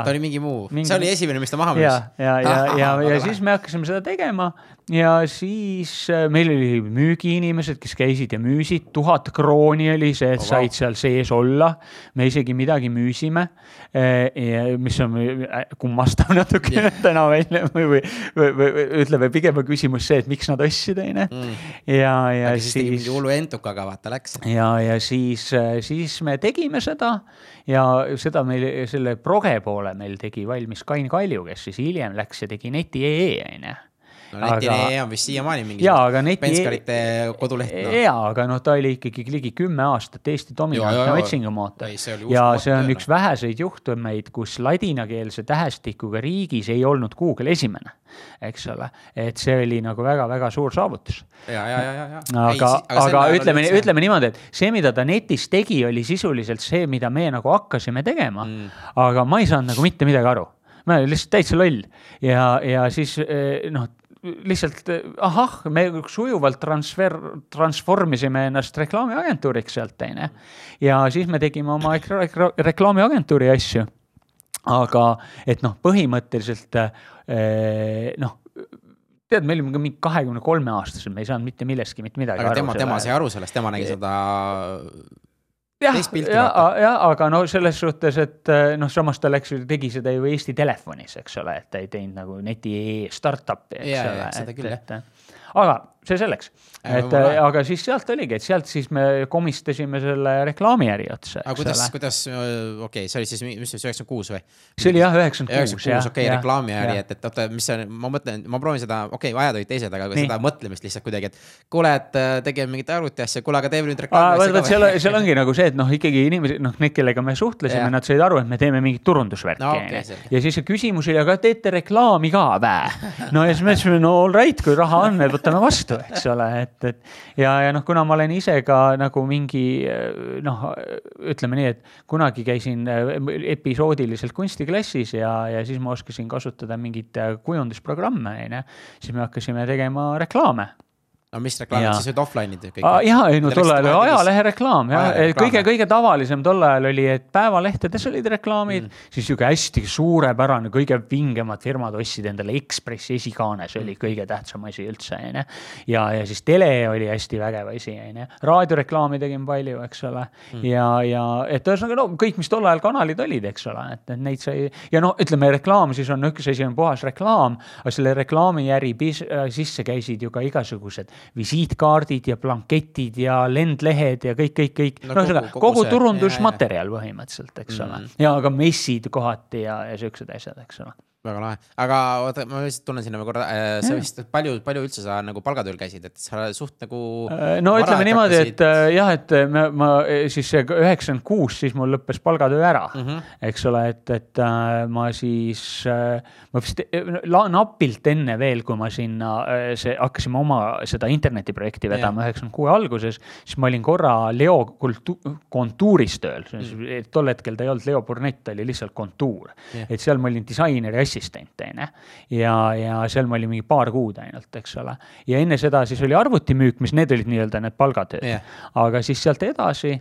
ta oli mingi muu mingi..., see oli esimene, mis ta maha müüs. ja, ja, ja, ja, ja siis me hakkasime seda tegema ja siis äh, meil oli müügiinimesed, kes käisid ja müüsid, tuhat krooni oli see, et oh, said seal sees olla. me isegi midagi müüsime, äh, mis on äh, kummastav natuke yeah. täna välja või, või, või, või ütleme, pigem on küsimus see, et miks nad ostsid, on ju. Mm. ja, ja Aga siis. siis mingi hullu entukaga vaata läks. ja, ja siis, siis me tegime seda ja seda meil, selle proge poole meil tegi valmis Kain Kalju, kes siis hiljem läks ja tegi neti.ee, on ju no neti.ee on vist siiamaani mingi jaa, aga neti Penskarite koduleht no.. jaa, aga noh, ta oli ikkagi ligi kümme aastat Eesti dominantne otsingumootor. ja see on üks väheseid juhtumeid, kus ladinakeelse tähestikuga riigis ei olnud Google esimene, eks ole. et see oli nagu väga-väga suur saavutus. ja, ja, ja, ja, ja. aga, aga, aga ütleme, ütleme niimoodi, et see, mida ta netis tegi, oli sisuliselt see, mida me nagu hakkasime tegema mm.. aga ma ei saanud nagu mitte midagi aru ma olin lihtsalt täitsa loll ja, ja siis eh, noh, lihtsalt eh, ahah, me sujuvalt transfer, transformisime ennast reklaamiagentuuriks sealt, onju. ja siis me tegime oma reklaamiagentuuri asju. aga et noh, põhimõtteliselt eh, noh tead, me olime ka mingi kahekümne kolme aastased, me ei saanud mitte millestki mitte midagi aga aru. tema, tema sai aru sellest, tema nägi seda jah, ja, ja, aga no selles suhtes, et eh, noh, samas ta läks, tegi seda ju Eesti Telefonis, eks ole, et ta ei teinud nagu neti startup'i, eks ja, ole. seda küll, jah. aga see selleks, et äh, aga siis sealt oligi, et sealt siis me komistasime selle reklaamiäri otsa. aga kuidas, kuidas, okei okay,, see oli siis, mis see üheksakümmend kuus või? see oli jah, üheksakümmend kuus, okei reklaamiäri, et, et oota, mis see, ma mõtlen, ma proovin seda, okei okay,, ajad olid teised, aga Nii. seda mõtlemist lihtsalt kuidagi, et kuule, et äh, tegime mingit arvuti asja, kuule, aga teeme nüüd reklaami asja ka. seal, seal ongi nagu see, et noh, ikkagi inimesed, noh, need, kellega me suhtlesime, nad said aru, et me teeme mingit turundusvärki no,. Okay, ja siis see küsimus oli, aga teete reklaami ka vä? no ja siis me ütlesime, no all right, kui raha on, võtame vastu, eks ole, et, et ja, ja noh, kuna ma olen ise ka nagu mingi noh, ütleme nii, et kunagi käisin äh, episoodiliselt kunstiklassis ja, ja siis ma oskasin kasutada mingeid äh, kujundusprogramme, on ju, siis me hakkasime tegema reklaame no mis reklaamid siis olid offline'id kõik? ja, ei no tol ajal oli ajalehe reklaam ja kõige, kõige tavalisem tol ajal oli, et päevalehtedes olid reklaamid mm., siis sihuke hästi suurepärane, kõige vingemad firmad ostsid endale Ekspressi esikaanes oli kõige tähtsam asi üldse, onju. ja, ja siis tele oli hästi vägev asi, onju. raadioreklaami tegin palju, eks ole mm.. ja, ja et ühesõnaga no kõik, mis tol ajal kanalid olid, eks ole, et, et neid sai ja no ütleme, reklaam siis on üks asi on puhas reklaam, aga selle reklaamiäri sisse käisid ju ka igasugused visiitkaardid ja blanketid ja lendlehed ja kõik, kõik, kõik no,. no ühesõnaga kogu, kogu, kogu turundusmaterjal põhimõtteliselt, eks ole mm. -hmm. ja ka messid kohati ja, ja siuksed asjad, eks ole väga lahe, aga oota, ma lihtsalt tunnen sinna korra äh,, sa vist palju, palju üldse sa nagu palgatööl käisid, et sa suht nagu. Äh, no ütleme niimoodi, et äh, jah, et ma, ma siis üheksakümmend kuus, siis mul lõppes palgatöö ära mm, -hmm. eks ole, et, et äh, ma siis äh,, ma vist la, napilt enne veel, kui ma sinna äh, see hakkasime oma seda internetiprojekti vedama üheksakümmend kuue alguses, siis ma olin korra Leo kultu-, kontuuris tööl mm, -hmm. tol hetkel ta ei olnud Leo Burnett, oli lihtsalt kontuur et seal ma olin disaineri asja assistent, on ju. ja, ja seal ma olin mingi paar kuud ainult, eks ole. ja enne seda siis oli arvutimüük, mis need olid nii-öelda need palgatööd yeah.. aga siis sealt edasi,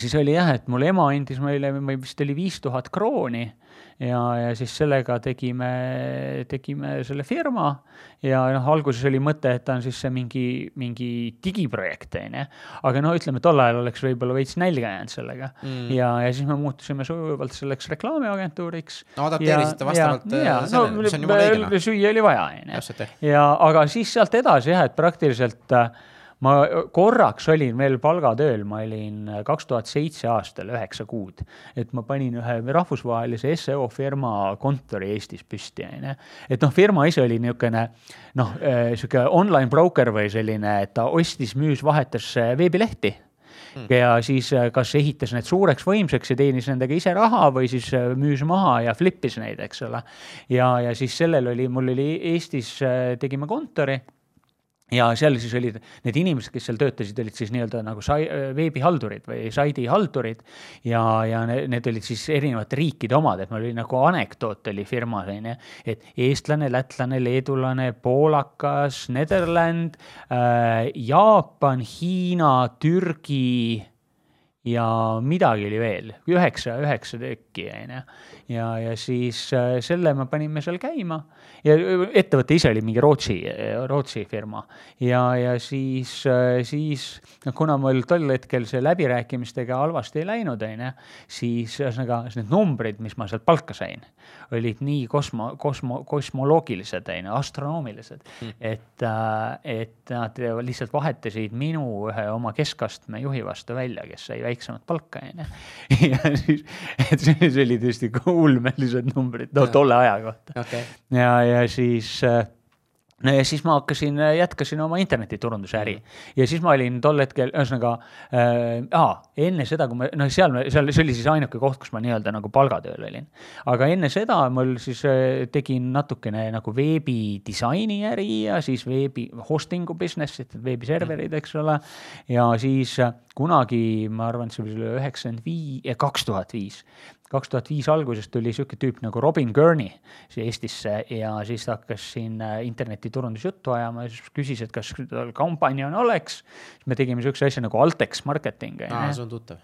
siis oli jah, et mul ema andis meile, vist oli viis tuhat krooni ja, ja siis sellega tegime, tegime selle firma ja noh, alguses oli mõte, et ta on siis see mingi, mingi digiprojekt, on ju. aga no ütleme, tol ajal oleks võib-olla veits nälga jäänud sellega mm. ja, ja siis me muutusime sujuvalt selleks reklaamiagentuuriks. no adapteerisite vastavalt ja, äh, sellele no,, mis on jumala õige. Noh. süüa oli vaja, on ju. ja, aga siis sealt edasi jah, et praktiliselt äh, ma korraks olin veel palgatööl, ma olin kaks tuhat seitse aastal üheksa kuud. et ma panin ühe rahvusvahelise seo firma kontori Eestis püsti, on ju. et noh, firma ise oli niisugune noh, äh, sihuke online broker või selline, et ta ostis, müüs, vahetas äh, veebilehti mm. ja siis äh, kas ehitas need suureks võimsaks ja teenis nendega ise raha või siis müüs maha ja flip'is neid, eks ole. ja, ja siis sellel oli, mul oli Eestis, tegime kontori ja seal siis olid need inimesed, kes seal töötasid, olid siis nii-öelda nagu sai, veebihaldurid või saidi haldurid. Ja, ja need olid siis erinevate riikide omad, et mul oli nagu anekdoot oli firmas on ju, et eestlane, lätlane, leedulane, poolakas, Nederland äh,, Jaapan, Hiina, Türgi ja midagi oli veel, üheksa, üheksa tükki, on ju. ja, ja siis äh, selle me panime seal käima ja äh, ettevõte ise oli mingi Rootsi, Rootsi firma. ja, ja siis, äh, siis noh, kuna mul tol hetkel see läbirääkimistega halvasti ei läinud, on ju, siis ühesõnaga need numbrid, mis ma sealt palka sain, olid nii kosmo, kosmo, kosmoloogilised, on ju, astronoomilised mm., et, et nad lihtsalt vahetasid minu ühe oma keskastme juhi vastu välja, kes sai väiksemat palka, on ju. ja siis, et see, see oli tõesti ulmelised numbrid, no tolle aja kohta okay.. ja, ja siis äh, no ja siis ma hakkasin, äh, jätkasin oma internetiturunduse äri mm. ja siis ma olin tol hetkel, ühesõnaga äh,, enne seda, kui ma, noh, seal, seal, see oli siis ainuke koht, kus ma nii-öelda nagu palgatööl olin. aga enne seda mul siis äh, tegin natukene nagu veebidisaini äri ja siis veebi hosting'u business'it, veebiserverid, eks ole. ja siis äh, kunagi ma arvan, et see olla üheksakümmend viis, kaks tuhat viis kaks tuhat viis alguses tuli sihuke tüüp nagu Robin Gurney siia Eestisse ja siis ta hakkas siin äh, internetiturundusjuttu ajama ja siis küsis, et kas tal kampaania on oleks. siis me tegime sihukese asja nagu Altex marketing. aa, see on tuttav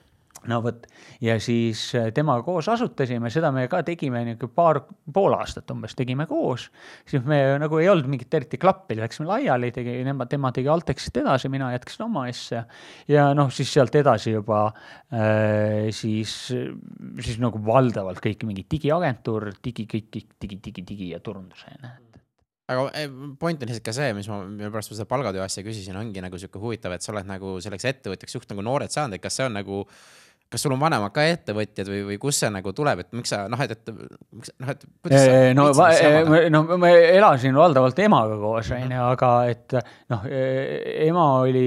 no vot, ja siis äh, temaga koos asutasime, seda me ka tegime niisugune paar, pool aastat umbes tegime koos. siis me nagu ei olnud mingit eriti klappi, läksime laiali, tegi, nemad, tema tegi Altexit edasi, mina jätkasin oma asja. ja noh, siis sealt edasi juba äh, siis, siis nagu valdavalt kõik mingi digiagentuur, digi, kõik, kõik digi, digi, digi ja turunduse, noh aga eh, point on lihtsalt ka see, mis ma, mille pärast ma seda palgatöö asja küsisin, ongi nagu sihuke huvitav, et sa oled nagu selleks ettevõtjaks suht nagu noored saanud, et kas see on nagu kas sul on vanemad ka ettevõtjad või, või kust see nagu tuleb, et miks sa noh, et, et miks noh, et. no, no ma elasin valdavalt emaga koos, on ju, aga et noh, ema oli,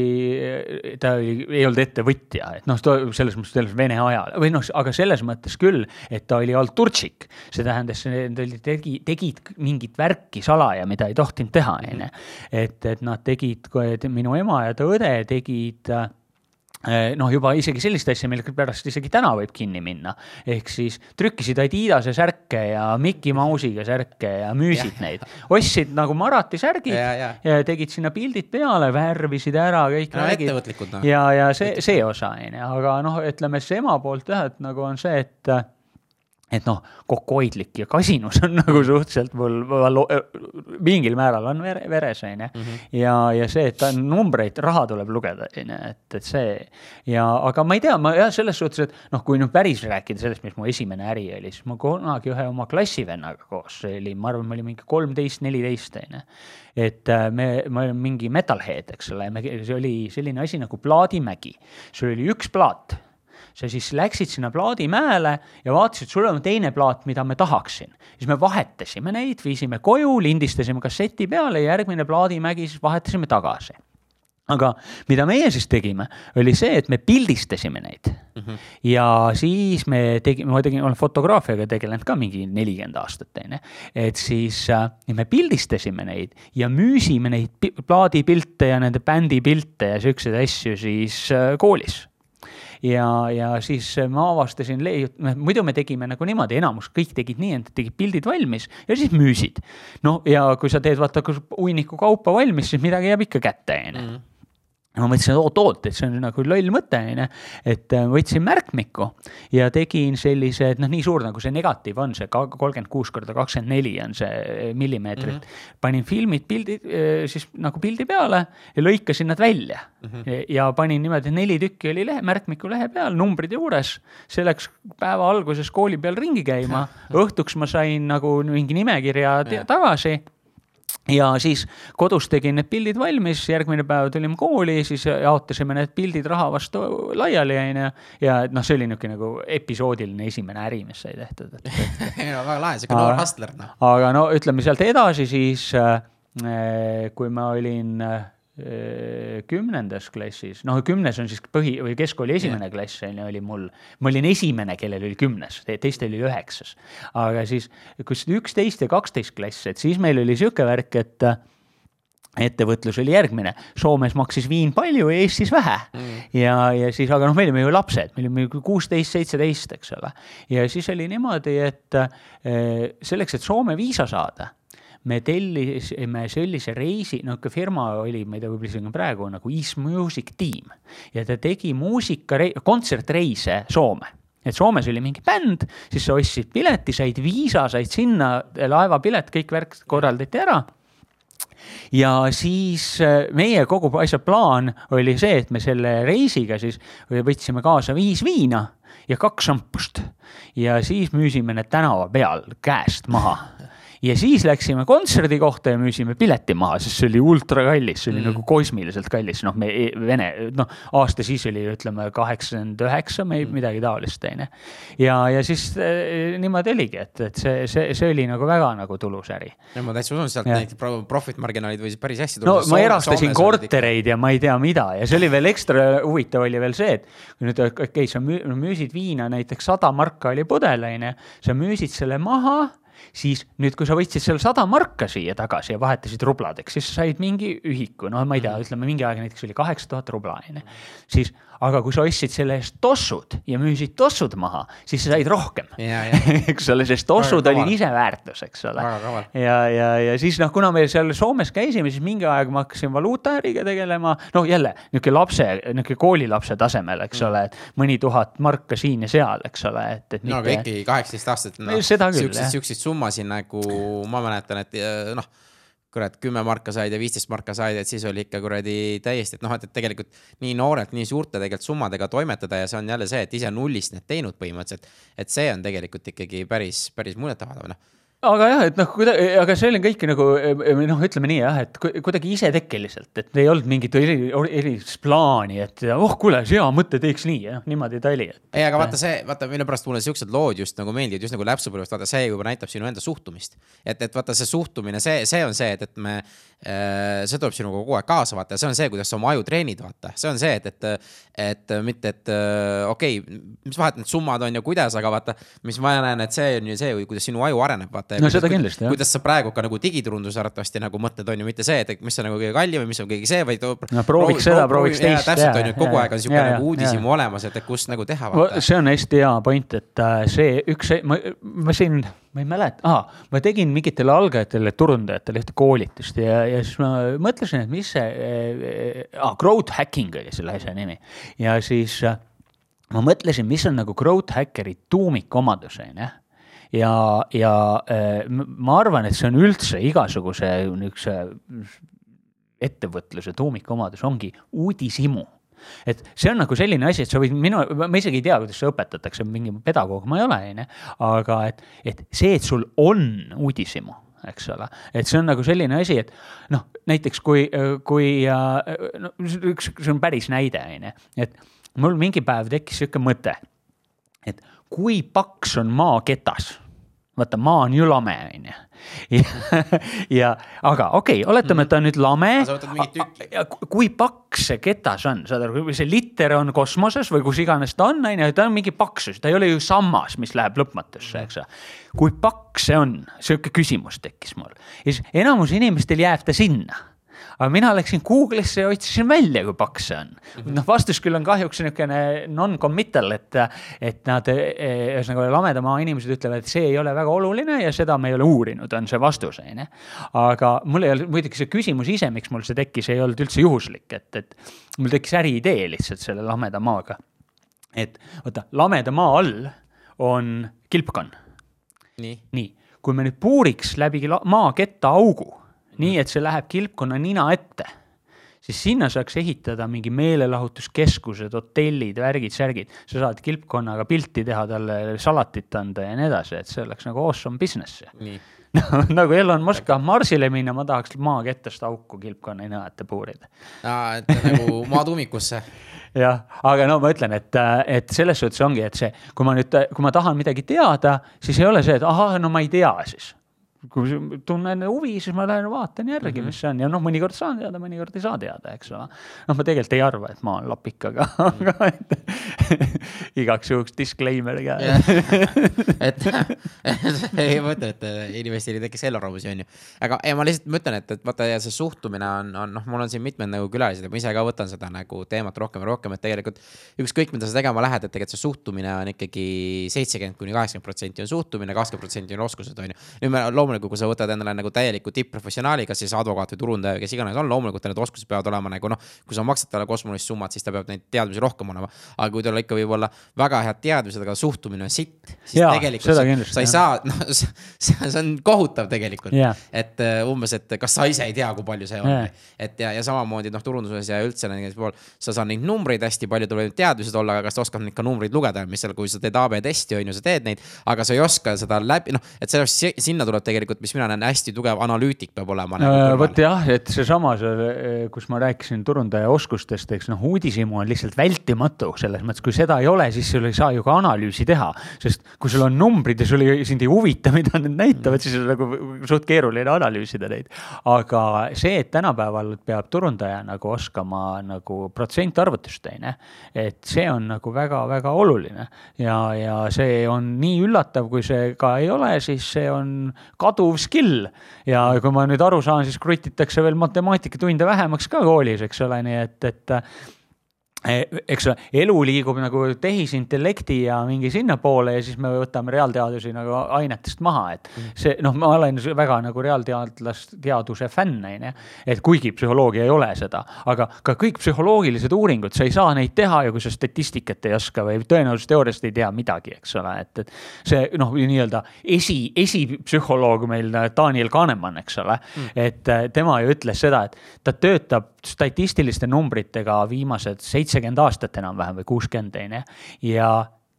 ta oli, ei olnud ettevõtja, et noh, selles mõttes selles vene ajal või noh, aga selles mõttes küll, et ta oli alturtšik. see tähendas, nad tegi, tegid mingit värki salaja, mida ei tohtinud teha, on ju. et, et nad tegid, minu ema ja ta õde tegid noh, juba isegi sellist asja, mille pärast isegi täna võib kinni minna. ehk siis trükkisid Adidase särke ja Mickey Mouse'iga särke ja müüsid ja. neid. ostsid nagu Marati särgid ja, ja. ja tegid sinna pildid peale, värvisid ära kõik no,. ettevõtlikud noh. ja, ja see, see osa on ju, aga noh, ütleme siis ema poolt jah, et nagu on see, et et noh, kokkuhoidlik ja kasinus on nagu suhteliselt mul, mul mingil määral on vere, veres, on ju. Mhm. ja, ja see, et ta numbreid, raha tuleb lugeda, on ju, et, et see ja, aga ma ei tea, ma jah, selles suhtes, et noh, kui nüüd päris rääkida sellest, mis mu esimene äri oli, siis ma kunagi ühe oma klassivennaga koos, see oli, ma arvan, me olime mingi kolmteist, neliteist, on ju. et äh, me, me olime mingi metalhead, eks ole, me, see oli selline asi nagu Plaadimägi. sul oli üks plaat sa siis läksid sinna plaadimäele ja vaatasid, sul on teine plaat, mida me tahaksin. siis me vahetasime neid, viisime koju, lindistasime kasseti peale ja järgmine plaadimägi siis vahetasime tagasi aga mida meie siis tegime, oli see, et me pildistasime neid mm. -hmm. ja siis me tegime, ma tegin, olen fotograafiaga tegelenud ka mingi nelikümmend aastat, on ju. et siis äh, me pildistasime neid ja müüsime neid plaadipilte ja nende bändi pilte ja siukseid asju siis äh, koolis ja, ja siis ma avastasin, muidu me tegime nagu niimoodi, enamus kõik tegid nii, et tegid pildid valmis ja siis müüsid. no ja kui sa teed vaata hunniku kaupa valmis, siis midagi jääb ikka kätte, on ju mm ma mõtlesin, et oot-oot, et see on nagu loll mõte, on ju. et äh, võtsin märkmiku ja tegin sellise, et noh, nii suur nagu see negatiiv on, see kolmkümmend kuus korda kakskümmend neli on see äh, millimeetrit mm. -hmm. panin filmid, pildid äh, siis nagu pildi peale ja lõikasin nad välja mm. -hmm. ja panin niimoodi, neli tükki oli lehe, märkmiku lehe peal, numbrid juures. see läks päeva alguses kooli peal ringi käima, õhtuks ma sain nagu mingi nimekirja tagasi ja siis kodus tegin need pildid valmis, järgmine päev tulime kooli, siis jaotasime need pildid raha vastu laiali, onju. ja noh, see oli niisugune nagu episoodiline esimene äri, mis sai tehtud et, et... no väga lahe, sihuke noor hustler noh. aga no ütleme sealt edasi siis, äh, kui ma olin äh, kümnendas klassis, noh, kümnes on siis põhi või keskkooli esimene yeah. klass on ju, oli mul. ma olin esimene, kellel oli kümnes, teistel oli üheksas. aga siis, kus üksteist ja kaksteist klass, et siis meil oli sihuke värk, et ettevõtlus oli järgmine, Soomes maksis viin palju Eestis vähe mm.. ja, ja siis, aga noh, me olime ju lapsed, me olime kuusteist, seitseteist, eks ole. ja siis oli niimoodi, et selleks, et Soome viisa saada me tellisime sellise reisi, no ikka firma oli, ma ei tea, võib-olla isegi praegu nagu East Music Team. Ja ta tegi muusika, kontsertreise Soome. Et Soomes oli mingi bänd, siis sa ostsid pileti, said viisa, said sinna, laevapilet, kõik värk korraldati ära. Ja siis äh, meie kogu asja plaan oli see, et me selle reisiga siis võtsime kaasa viis viina ja kaks šampust ja siis müüsime need tänava peal käest maha ja siis läksime kontserdi kohta ja müüsime pileti maha, sest see oli ultra kallis, see oli mm. nagu kosmiliselt kallis, noh, me e, vene, noh, aasta siis oli, ütleme, kaheksakümmend üheksa, mm. midagi taolist, on ju. ja, ja siis äh, niimoodi oligi, et, et see, see, see oli nagu väga nagu tulus äri. ja ma täitsa usun, sealt need profit marginaalid võisid päris hästi tulla. no ma erastasin kortereid ja ma ei tea mida ja see oli veel ekstra huvitav oli veel see, et kui nüüd, okei okay,, sa müüsid viina näiteks sada marka oli pudel, on ju, sa müüsid selle maha siis nüüd, kui sa võtsid selle sada marka siia tagasi ja vahetasid rubladeks, siis sa said mingi ühiku, no ma ei tea, mhm. ütleme mingi aeg näiteks oli kaheksa tuhat rubla, on ju. siis, aga kui sa ostsid selle eest tossud ja müüsid tossud maha, siis sa said rohkem. eks ole, sest tossud olid ise väärtus, eks ole. ja, ja, ja siis noh, kuna me seal Soomes käisime, siis mingi aeg ma hakkasin valuutaäriga tegelema. noh, jälle niisugune lapse, niisugune koolilapse tasemel, eks mm. ole, et mõni tuhat marka siin ja seal, eks ole, et, et. no mitte... aga ikkagi kaheksateist aastat no,. siukseid, siukseid summasid nagu ma mäletan, et noh kurat, kümme marka said ja viisteist marka said, et siis oli ikka kuradi täiesti, et noh, et, et tegelikult nii noorelt, nii suurte tegelikult summadega toimetada ja see on jälle see, et ise nullist need teinud põhimõtteliselt. et see on tegelikult ikkagi päris, päris muljetavaldav, noh aga jah, et noh, kuidagi, aga see oli kõik nagu noh, ütleme nii jah, et kuidagi isetekkeliselt, et ei olnud mingit eri, erilist plaani, et oh, kuule, hea mõte, teeks nii ja niimoodi ta oli. ei, aga vaata see, vaata mille pärast mulle siuksed lood just nagu meeldivad, just nagu läpsupõlvest, vaata see juba näitab sinu enda suhtumist. et, et vaata see suhtumine, see, see on see, et, et me see tuleb sinuga kogu aeg kaasa, vaata, see on see, kuidas sa oma aju treenid, vaata, see on see, et, et, et mitte, et okei okay,, mis vahet need summad on ja kuidas, aga vaata, mis ma näen, et see on ju see, kuidas sinu aju areneb, vaata vaata. no seda kindlasti jah. kuidas sa praegu ka nagu digiturunduse arvatavasti nagu mõtled, on ju, mitte see, et mis on nagu kõige kallim või mis on kõige see, vaid. no prooviks seda, prooviks teist. täpselt on ju, kogu aeg on sihuke nagu uudishimu olemas, et kust nagu teha. see on hästi hea point, et äh, see üks, ma, ma siin ma ei mäleta. Ah,, ma tegin mingitele algajatele turundajatele ühte koolitust ja, ja siis ma mõtlesin, et mis see ah,, growth hacking oli selle asja nimi. ja siis äh, ma mõtlesin, mis on nagu growth hackeri tuumikomadus, on ju. Ja, ja äh, ma arvan, et see on üldse igasuguse niisuguse ettevõtluse tuumikomadus ongi uudishimu et see on nagu selline asi, et sa võid minu, ma isegi ei tea, kuidas seda õpetatakse, mingi pedagoog ma ei ole, on ju. aga et, et see, et sul on uudishimu, eks ole, et see on nagu selline asi, et noh, näiteks kui, kui no üks, see on päris näide, on ju, et mul mingi päev tekkis sihuke mõte, et kui paks on maaketas vaata, maa on ju lame, on ju. ja, aga okei okay,, oletame, et ta on nüüd lame. kui paks see ketas on, saad aru, kui see liter on kosmoses või kus iganes ta on, on ju, ta on mingi paksus, ta ei ole ju sammas, mis läheb lõpmatusse, eks ole. kui paks see on, sihuke küsimus tekkis mul ja siis enamus inimestel jääb ta sinna aga mina läksin Google'isse ja otsisin välja, kui paks see on. Mhm. noh, vastus küll on kahjuks niisugune non-committal, et, et nad, ühesõnaga lamedamaa inimesed ütlevad, et see ei ole väga oluline ja seda me ei ole uurinud, on see vastus, on ju. aga mul ei olnud, muidugi see küsimus ise, miks mul see tekkis, ei olnud üldse juhuslik, et, et mul tekkis äriidee lihtsalt selle lameda maaga. et vaata, lameda maa all on kilpkonn. nii, nii., kui me nüüd puuriks läbi maaketta augu nii et see läheb kilpkonna nina ette, siis sinna saaks ehitada mingi meelelahutuskeskused, hotellid, värgid, särgid. sa saad kilpkonnaga pilti teha, talle salatit anda ja nii edasi, et see oleks nagu awesome business. No, nagu Elon Musk tahab Marsile minna, ma tahaks maakettast auku kilpkonna nina ette puurida. aa, et nagu maatuumikusse jah, aga no ma ütlen, et, et selles suhtes ongi, et see, kui ma nüüd, kui ma tahan midagi teada, siis ei ole see, et ahah, no ma ei tea siis kui tunnen huvi, siis ma lähen vaatan järgi mm, -hmm. mis see on ja noh, mõnikord saan teada, mõnikord ei saa teada, eks ole. noh, ma tegelikult ei arva, et ma olen lapik, aga mm, -hmm. aga et igaks juhuks disclaimer ka et, ei ma ütlen, et inimestel ei tekiks eelarvamusi, on ju. aga ei, ma lihtsalt mõtlen, et, et vaata ja see suhtumine on, on noh, mul on siin mitmed nagu külalised ja ma ise ka võtan seda nagu teemat rohkem ja rohkem, et tegelikult ükskõik, mida sa tegema lähed, et tegelikult see suhtumine on ikkagi seitsekümmend kuni kaheksakümmend protsenti on suhtumine, kakskümmend protsenti on oskused, on ju. nüüd me loomulikult, kui sa võtad endale nagu täieliku tipp-professionaali, kas siis advokaat või turundaja või kes iganes on, loomulikult need oskused peavad olema nagu noh, kui sa maksad talle kosmolist summat, siis ta peab neid teadmisi rohkem olema. aga kui tal ikka võib olla väga head teadmised, aga suhtumine on sitt, siis ja, tegelikult sa, sa ei saa, noh, see on kohutav tegelikult. Yeah.. et uh, umbes, et kas sa ise ei tea, kui palju see on. Yeah.. et ja, ja samamoodi noh, turunduses ja üldse näiteks pool, sa saad neid numbreid hästi palju, tuleb teadmised olla, aga kas sa oskad neid ka numbreid lugeda, mis seal, kui sa teed AB testi, on ju, sa teed neid, aga sa ei oska seda läbi, noh, et sellepärast sinna tuleb tegelikult, mis mina näen, hästi tugev analüütik peab olema nagu. Äh, vot jah, et seesama äh, kus ma rääkisin turundaja oskustest, eks noh, uudishimu on lihtsalt vältimatu selles mõttes, kui seda ei ole, siis sul ei saa ju ka analüüsi teha. sest kui sul on numbrid ja sul ei, sind ei huvita, mida need näitavad, siis on nagu suht keeruline analüüsida neid. aga see, et tänapäeval peab turundaja nagu oskama nagu protsentarvutust, ju, et see on nagu väga-väga oluline ja, ja see on nii üllatav, kui see ka ei ole, siis see on kaduv skill. ja kui ma nüüd aru saan, siis krutitakse veel matemaatikatunde vähemaks ka koolis, eks ole, nii et, et eks ole, elu liigub nagu tehisintellekti ja mingi sinnapoole ja siis me võtame reaalteadusi nagu ainetest maha, et mhm. see noh, ma olen väga nagu reaalteadlast, teaduse fänn, on ju. et kuigi psühholoogia ei ole seda, aga ka kõik psühholoogilised uuringud, sa ei saa neid teha ju, kui sa statistikat ei oska või tõenäosusteooriast ei tea midagi, eks ole, et, et see noh, nii-öelda esi, esipsühholoog meil Daniel Kahnemann, eks ole mm., et tema ju ütles seda, et ta töötab statistiliste numbritega viimased seitsekümmend aastat enam-vähem või kuuskümmend, on ju. ja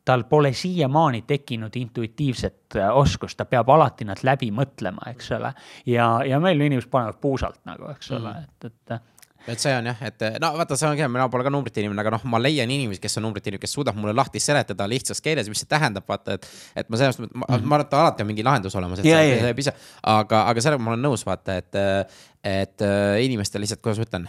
tal pole siiamaani tekkinud intuitiivset äh, oskust, ta peab alati nad läbi mõtlema, eks ole. ja, ja meil inimesed panevad puusalt nagu, eks ole mm., et, et et see on jah, et no vaata, see ongi, mina pole ka numbrite inimene, aga noh, ma leian inimesi, kes on numbrite inimene, kes suudab mulle lahti seletada lihtsas keeles, mis see tähendab, vaata, et. et ma sellest, ma, mm -hmm. ma arvan, et alati on mingi lahendus olemas, et yeah, see, see ei piisa. aga, aga sellega ma olen nõus, vaata, et, et inimestel lihtsalt, kuidas ma ütlen,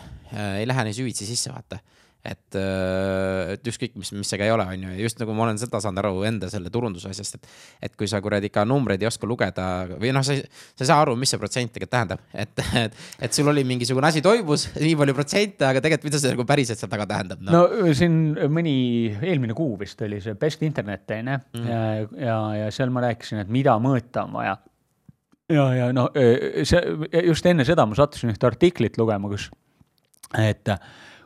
ei lähe nii süvitsi sisse, vaata et, äh, et ükskõik, mis, mis see ka ei ole, on ju, just nagu ma olen seda saanud aru enda selle turunduse asjast, et. et kui sa kuradi ikka numbreid ei oska lugeda või noh, sa ei, sa ei saa aru, mis see protsent tegelikult tähendab, et, et. et sul oli mingisugune asi toimus, nii palju protsente, aga tegelikult, mida see nagu päriselt seal taga tähendab no.? no siin mõni, eelmine kuu vist oli see Best Internet on ju, mhm. ja, ja, ja seal ma rääkisin, et mida mõõta on vaja ja, ja no see just enne seda ma sattusin ühte artiklit lugema, kus, et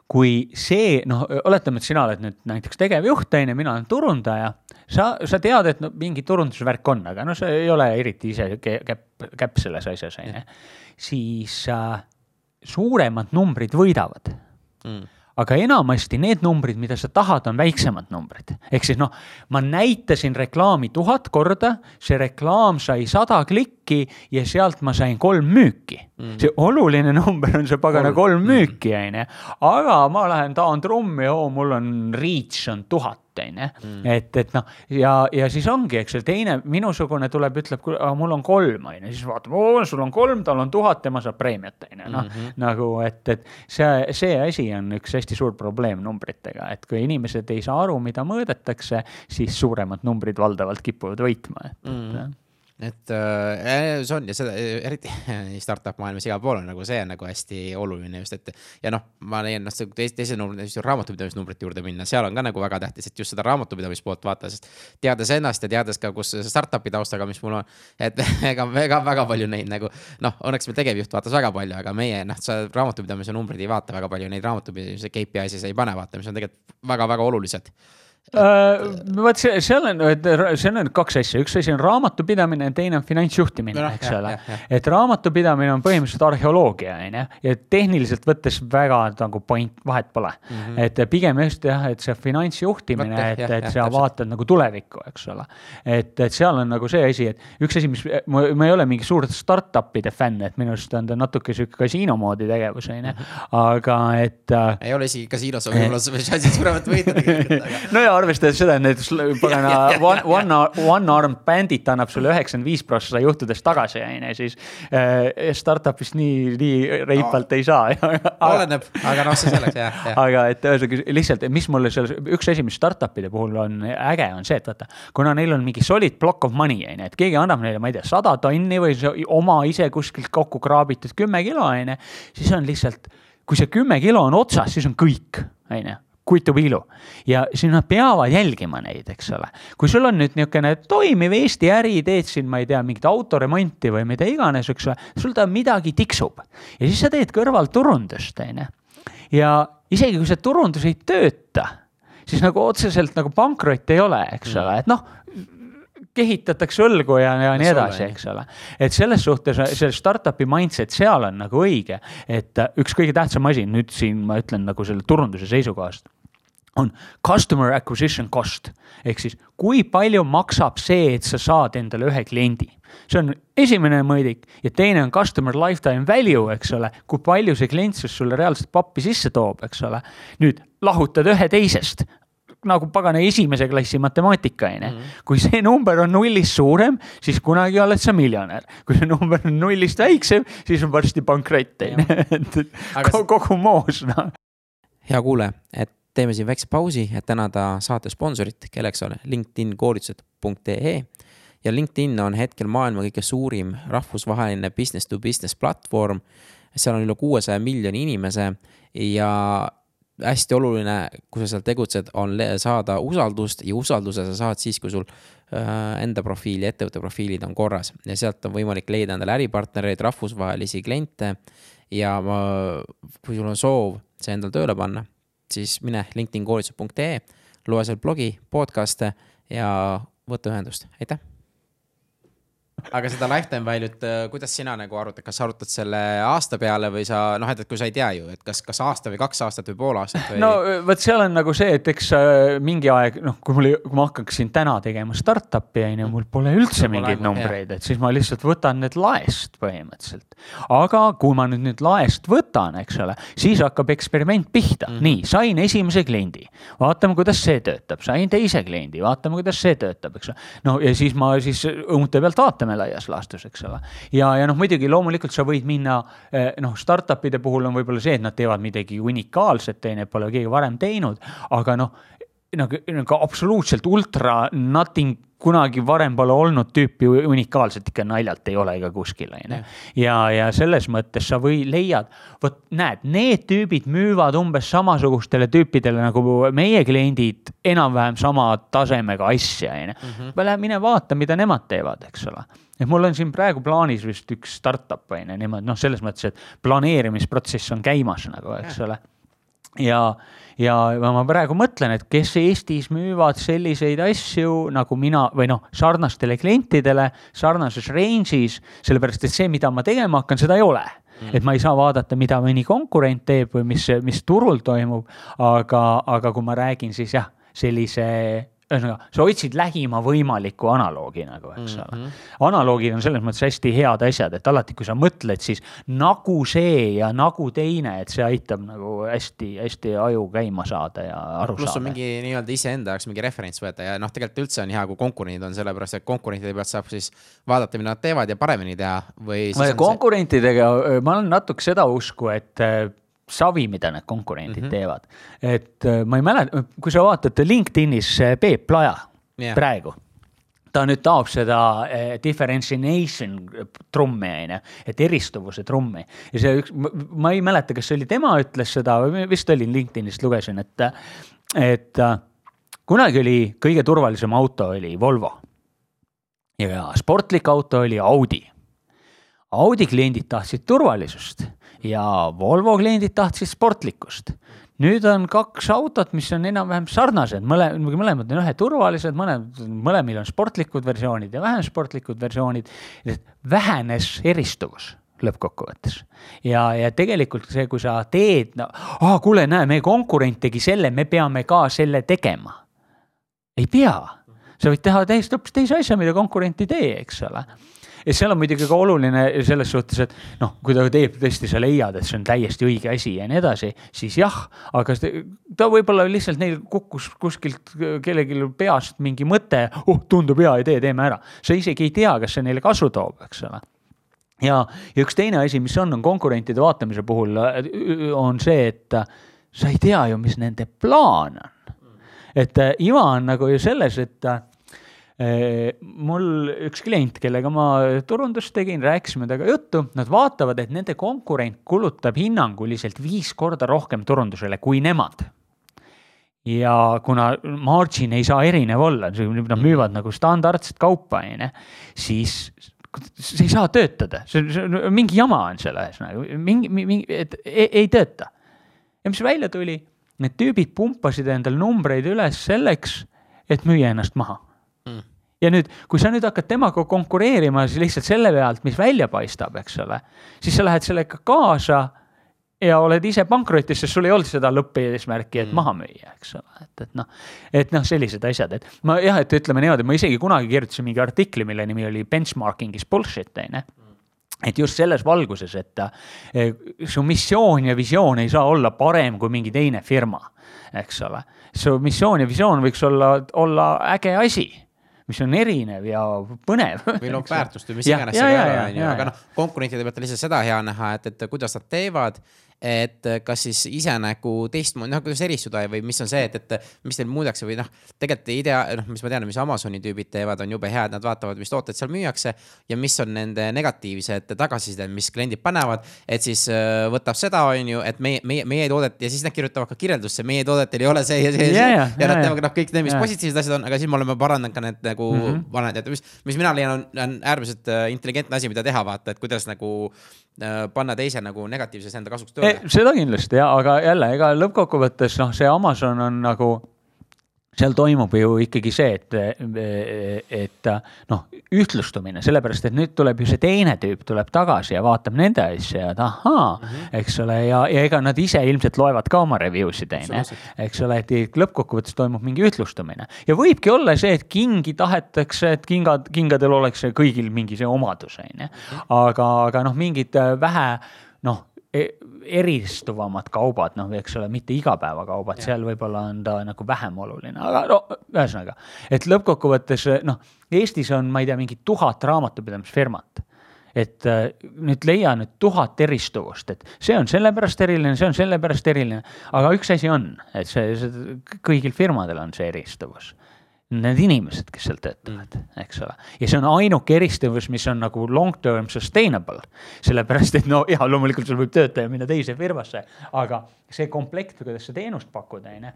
kui see, noh, oletame, et sina oled nüüd näiteks tegevjuht, on ju, mina olen turundaja. sa, sa tead, et no mingi turundusvärk on, aga no sa ei ole eriti ise käpp, käpp selles asjas, on ju. siis äh, suuremad numbrid võidavad mm aga enamasti need numbrid, mida sa tahad, on väiksemad numbrid. ehk siis noh, ma näitasin reklaami tuhat korda, see reklaam sai sada klikki ja sealt ma sain kolm müüki mm. see oluline number on see pagana kolm, kolm müüki, on ju. aga ma lähen taon trummi, oo, mul on reach on tuhat on ju. Mm. et, et noh, ja, ja siis ongi, eks ju, teine minusugune tuleb, ütleb, mul on kolm, on ju, siis vaatab, oo, sul on kolm, tal on tuhat, tema saab preemiat, on ju, noh. Mhm. nagu, et, et see, see asi on üks hästi suur probleem numbritega, et kui inimesed ei saa aru, mida mõõdetakse, siis suuremad numbrid valdavalt kipuvad võitma, et mm, -hmm et äh, see on ja seda eriti startup maailmas igal pool on nagu see on nagu hästi oluline just, et. ja noh, ma leian, noh, teise, teise numbri, raamatupidamisnumbrite juurde minna, seal on ka nagu väga tähtis, et just seda raamatupidamispoolt vaata, sest. teades ennast ja teades ka, kus startup'i taustaga, mis mul on, et ega väga, väga palju neid nagu. noh, õnneks meil tegevjuht vaatas väga palju, aga meie noh, sa raamatupidamise numbreid ei vaata väga palju, neid raamatupidamise KPI-sid ei pane vaata, mis on tegelikult väga-väga olulised Äh, vot see, seal on, seal on kaks asja, üks asi on raamatupidamine ja teine on finantsjuhtimine, eks ole. et raamatupidamine on põhimõtteliselt arheoloogia, on ju, ja tehniliselt võttes väga nagu point, vahet pole mm. -hmm. et pigem just jah, et see finantsjuhtimine, et, et sa vaatad nagu tulevikku, eks ole. et, et seal on nagu see asi, et üks asi, mis ma, ma ei ole mingi suur startup'ide fänn, et minu arust on ta natuke sihuke kasiino moodi tegevus, on ju, aga et äh,. ei ole isegi kasiinos, võib-olla šansid suuremat võita tegelikult, aga. nojah arvestades seda, et näiteks pagana one, one, one armed bandit annab sulle üheksakümmend viis prossa juhtudest tagasi, on ju, siis äh, startup'ist nii, nii reipalt no. ei saa oleneb, aga noh, see selleks jah, jah. aga et ühesõnaga lihtsalt, mis mulle seal, üks asi, mis startup'ide puhul on äge, on see, et vaata, kuna neil on mingi solid block of money, on ju, et keegi annab neile, ma ei tea, sada tonni või oma ise kuskilt kokku kraabitud kümme kilo, on ju, siis on lihtsalt kui see kümme kilo on otsas, siis on kõik, on ju kuitupiilu ja siis nad peavad jälgima neid, eks ole. kui sul on nüüd niisugune toimiv Eesti äri, teed siin, ma ei tea, mingit autoremonti või mida iganes, eks ole, sul ta midagi tiksub ja siis sa teed kõrval turundust, on ju. ja isegi kui see turundus ei tööta, siis nagu otseselt nagu pankrot ei ole, eks ole, et noh kehitatakse õlgu ja, ja nii edasi, eks ole. et selles suhtes see startup'i mindset seal on nagu õige, et üks kõige tähtsam asi nüüd siin ma ütlen nagu selle turunduse seisukohast on customer acquisition cost ehk siis kui palju maksab see, et sa saad endale ühe kliendi. see on esimene mõõdik ja teine on customer lifetime value, eks ole, kui palju see klient siis sulle reaalselt pappi sisse toob, eks ole. nüüd lahutad ühe teisest, nagu pagana esimese klassi matemaatika, on ju. Mhm. kui see number on nullist suurem, siis kunagi oled sa miljonär. kui see number on nullist väiksem, siis on varsti pankrott, on ju, kogu moos, noh. hea kuulaja, et teeme siin väikse pausi, et tänada saate sponsorit, kelleks on LinkedIn koolitused.ee ja LinkedIn on hetkel maailma kõige suurim rahvusvaheline business to business platvorm. seal on üle kuuesaja miljoni inimese ja hästi oluline, kui sa seal tegutsed, on saada usaldust ja usalduse sa saad siis, kui sul äh, enda profiil ja ettevõtte profiilid on korras ja sealt on võimalik leida endale äripartnereid, rahvusvahelisi kliente. ja ma, kui sul on soov see endale tööle panna, siis mine linkedinkoolitused.ee, loe seal blogi, podcast'e ja võta ühendust, aitäh aga seda lifetime value't, kuidas sina nagu arvutad, kas sa arvutad selle aasta peale või sa noh, et, et kui sa ei tea ju, et kas, kas aasta või kaks aastat või pool aastat või? no vot, seal on nagu see, et eks äh, mingi aeg, noh, kui mul, kui ma hakkaksin täna tegema startup'i on ju, mul pole üldse mingeid aimu, numbreid, et siis ma lihtsalt võtan need laest põhimõtteliselt. aga kui ma nüüd nüüd laest võtan, eks ole, siis hakkab eksperiment pihta mm, -hmm. nii, sain esimese kliendi, vaatame, kuidas see töötab, sain teise kliendi, vaatame, kuidas see töötab, eks ole. no ja siis ma siis õunte pealt vaatame laias laastus, eks ole. ja, ja noh, muidugi loomulikult sa võid minna noh, startup'ide puhul on võib-olla see, et nad teevad midagi unikaalset, on ju, et pole keegi varem teinud, aga noh nagu, nagu absoluutselt ultra nothing kunagi varem pole olnud tüüpi unikaalset ikka naljalt ei ole ega kuskil, on ju. ja, ja selles mõttes sa või leiad, vot näed, need tüübid müüvad umbes samasugustele tüüpidele nagu meie kliendid enam-vähem sama tasemega asja, on ju. Lähe mine vaata, mida nemad teevad, eks ole et mul on siin praegu plaanis vist üks startup on ju niimoodi, noh, selles mõttes, et planeerimisprotsess on käimas nagu, eks ole. Ja, ja ma praegu mõtlen, et kes Eestis müüvad selliseid asju nagu mina või noh, sarnastele klientidele sarnases range'is, sellepärast et see, mida ma tegema hakkan, seda ei ole Mm. et ma ei saa vaadata, mida mõni konkurent teeb või mis, mis turul toimub, aga, aga kui ma räägin, siis jah, sellise ühesõnaga, sa otsid lähima võimaliku analoogi nagu, eks ole mm -hmm.. analoogid on selles mõttes hästi head asjad, et alati, kui sa mõtled, siis nagu see ja nagu teine, et see aitab nagu hästi-hästi aju käima saada ja aru pluss saada. on mingi nii-öelda iseenda jaoks mingi referents võtta ja noh, tegelikult üldse on hea, kui konkurendid on, sellepärast et konkurentide pealt saab siis vaadata, mida nad teevad ja paremini teha või. konkurentidega, ma olen natuke seda usku, et savi, mida need konkurendid mm -hmm. teevad. et äh, ma ei mäleta, kui sa vaatad LinkedInis äh, Peep Laja yeah. praegu ta nüüd taob seda eh, differentiation trummi, on ju, et eristuvuse trummi. ja see üks, ma ei mäleta, kas see oli tema ütles seda või vist oli LinkedInist lugesin, et, et kunagi oli kõige turvalisem auto oli Volvo. ja sportlik auto oli Audi. Audi kliendid tahtsid turvalisust ja Volvo kliendid tahtsid sportlikkust. nüüd on kaks autot, mis on enam-vähem sarnased, mõle-, mõlemad on üheturvalised, mõlemad, mõlemil on sportlikud versioonid ja vähem sportlikud versioonid. vähenes eristuvus lõppkokkuvõttes. ja, ja tegelikult see, kui sa teed, no aa, kuule, näe, meie konkurent tegi selle, me peame ka selle tegema. ei pea, sa võid teha täiesti hoopis teise asja, mida konkurent ei tee, eks ole ja seal on muidugi ka oluline selles suhtes, et noh, kui ta teeb, tõesti sa leiad, et see on täiesti õige asi ja nii edasi, siis jah, aga ta võib-olla lihtsalt neil kukkus kuskilt kellelgi peast mingi mõte, oh tundub hea idee, teeme ära. sa isegi ei tea, kas see neile kasu toob, eks ole ja, ja üks teine asi, mis on, on konkurentide vaatamise puhul on see, et sa ei tea ju, mis nende plaan on. et iva on nagu ju selles, et mul üks klient, kellega ma turundust tegin, rääkisime temaga juttu, nad vaatavad, et nende konkurent kulutab hinnanguliselt viis korda rohkem turundusele kui nemad. ja kuna margin ei saa erinev olla, nad müüvad nagu standardset kaupa, on ju, siis see ei saa töötada, see, see mingi jama on selles nagu mingi, mingi, et ei, ei tööta. ja mis välja tuli, need tüübid pumpasid endale numbreid üles selleks, et müüa ennast maha. Ja nüüd, kui sa nüüd hakkad temaga konkureerima, siis lihtsalt selle pealt, mis välja paistab, eks ole, siis sa lähed sellega kaasa ja oled ise pankrotis, sest sul ei olnud seda lõppeesmärki, et mm. maha müüa, eks ole, et, et noh. et noh, sellised asjad, et ma jah, et ütleme niimoodi, ma isegi kunagi kirjutasin mingi artikli, mille nimi oli benchmarking is bullshit, on ju et just selles valguses, et eh, su missioon ja visioon ei saa olla parem kui mingi teine firma, eks ole. su missioon ja visioon võiks olla, olla äge asi mis on erinev ja põnev. või loob väärtust või mis iganes see ka ei ole, on ju, aga noh, konkurentide pealt on lihtsalt seda hea näha, et, et kuidas nad teevad et kas siis ise nagu teistmoodi, noh, kuidas eristuda või mis on see, et, et mis teil muudakse või noh, tegelikult idea, noh, mis ma tean, mis Amazoni tüübid teevad, on jube hea, et nad vaatavad, mis tooted seal müüakse ja mis on nende negatiivsed tagasisided, mis kliendid panevad. et siis äh, võtab seda, on ju, et meie, meie, meie toodet ja siis nad kirjutavad ka kirjeldusse, meie toodetel ei ole see ja see ja see. ja nad teevad noh, kõik need, mis yeah. positiivsed asjad on, aga siis me oleme parandanud ka need nagu mm -hmm. vanad, et mis, mis mina leian, on, on äärmiselt äh, intelligentne asi, mida teha, vaata, et kuidas nagu äh, panna teise nagu negatiivses enda kasuks tööle seda kindlasti ja, aga jälle, ega lõppkokkuvõttes noh, see Amazon on nagu seal toimub ju ikkagi see, et, et noh, ühtlustumine, sellepärast et nüüd tuleb ju see teine tüüp tuleb tagasi ja vaatab nende asja, et ahaa mm, -hmm. eks ole, ja, ja ega nad ise ilmselt loevad ka oma review sid, on ju. eks ole, et lõppkokkuvõttes toimub mingi ühtlustumine ja võibki olla see, et kingi tahetakse, et kingad, kingadel oleks kõigil mingi see omadus, on ju. Mhm. aga, aga noh, mingid vähe noh eristuvamad kaubad, noh, eks ole, mitte igapäevakaubad, seal võib-olla on ta nagu vähem oluline, aga no ühesõnaga, et lõppkokkuvõttes noh, Eestis on, ma ei tea, mingi tuhat raamatupidamisfirmat. Et äh, nüüd leia nüüd tuhat eristuvust, et see on sellepärast eriline, see on sellepärast eriline, aga üks asi on, et see, see kõigil firmadel on see eristuvus need inimesed, kes seal töötavad, eks ole. ja see on ainuke eristuvus, mis on nagu long term sustainable. sellepärast, et no ja loomulikult sul võib töötaja minna teise firmasse, aga see komplekt, kuidas sa teenust pakud, on ju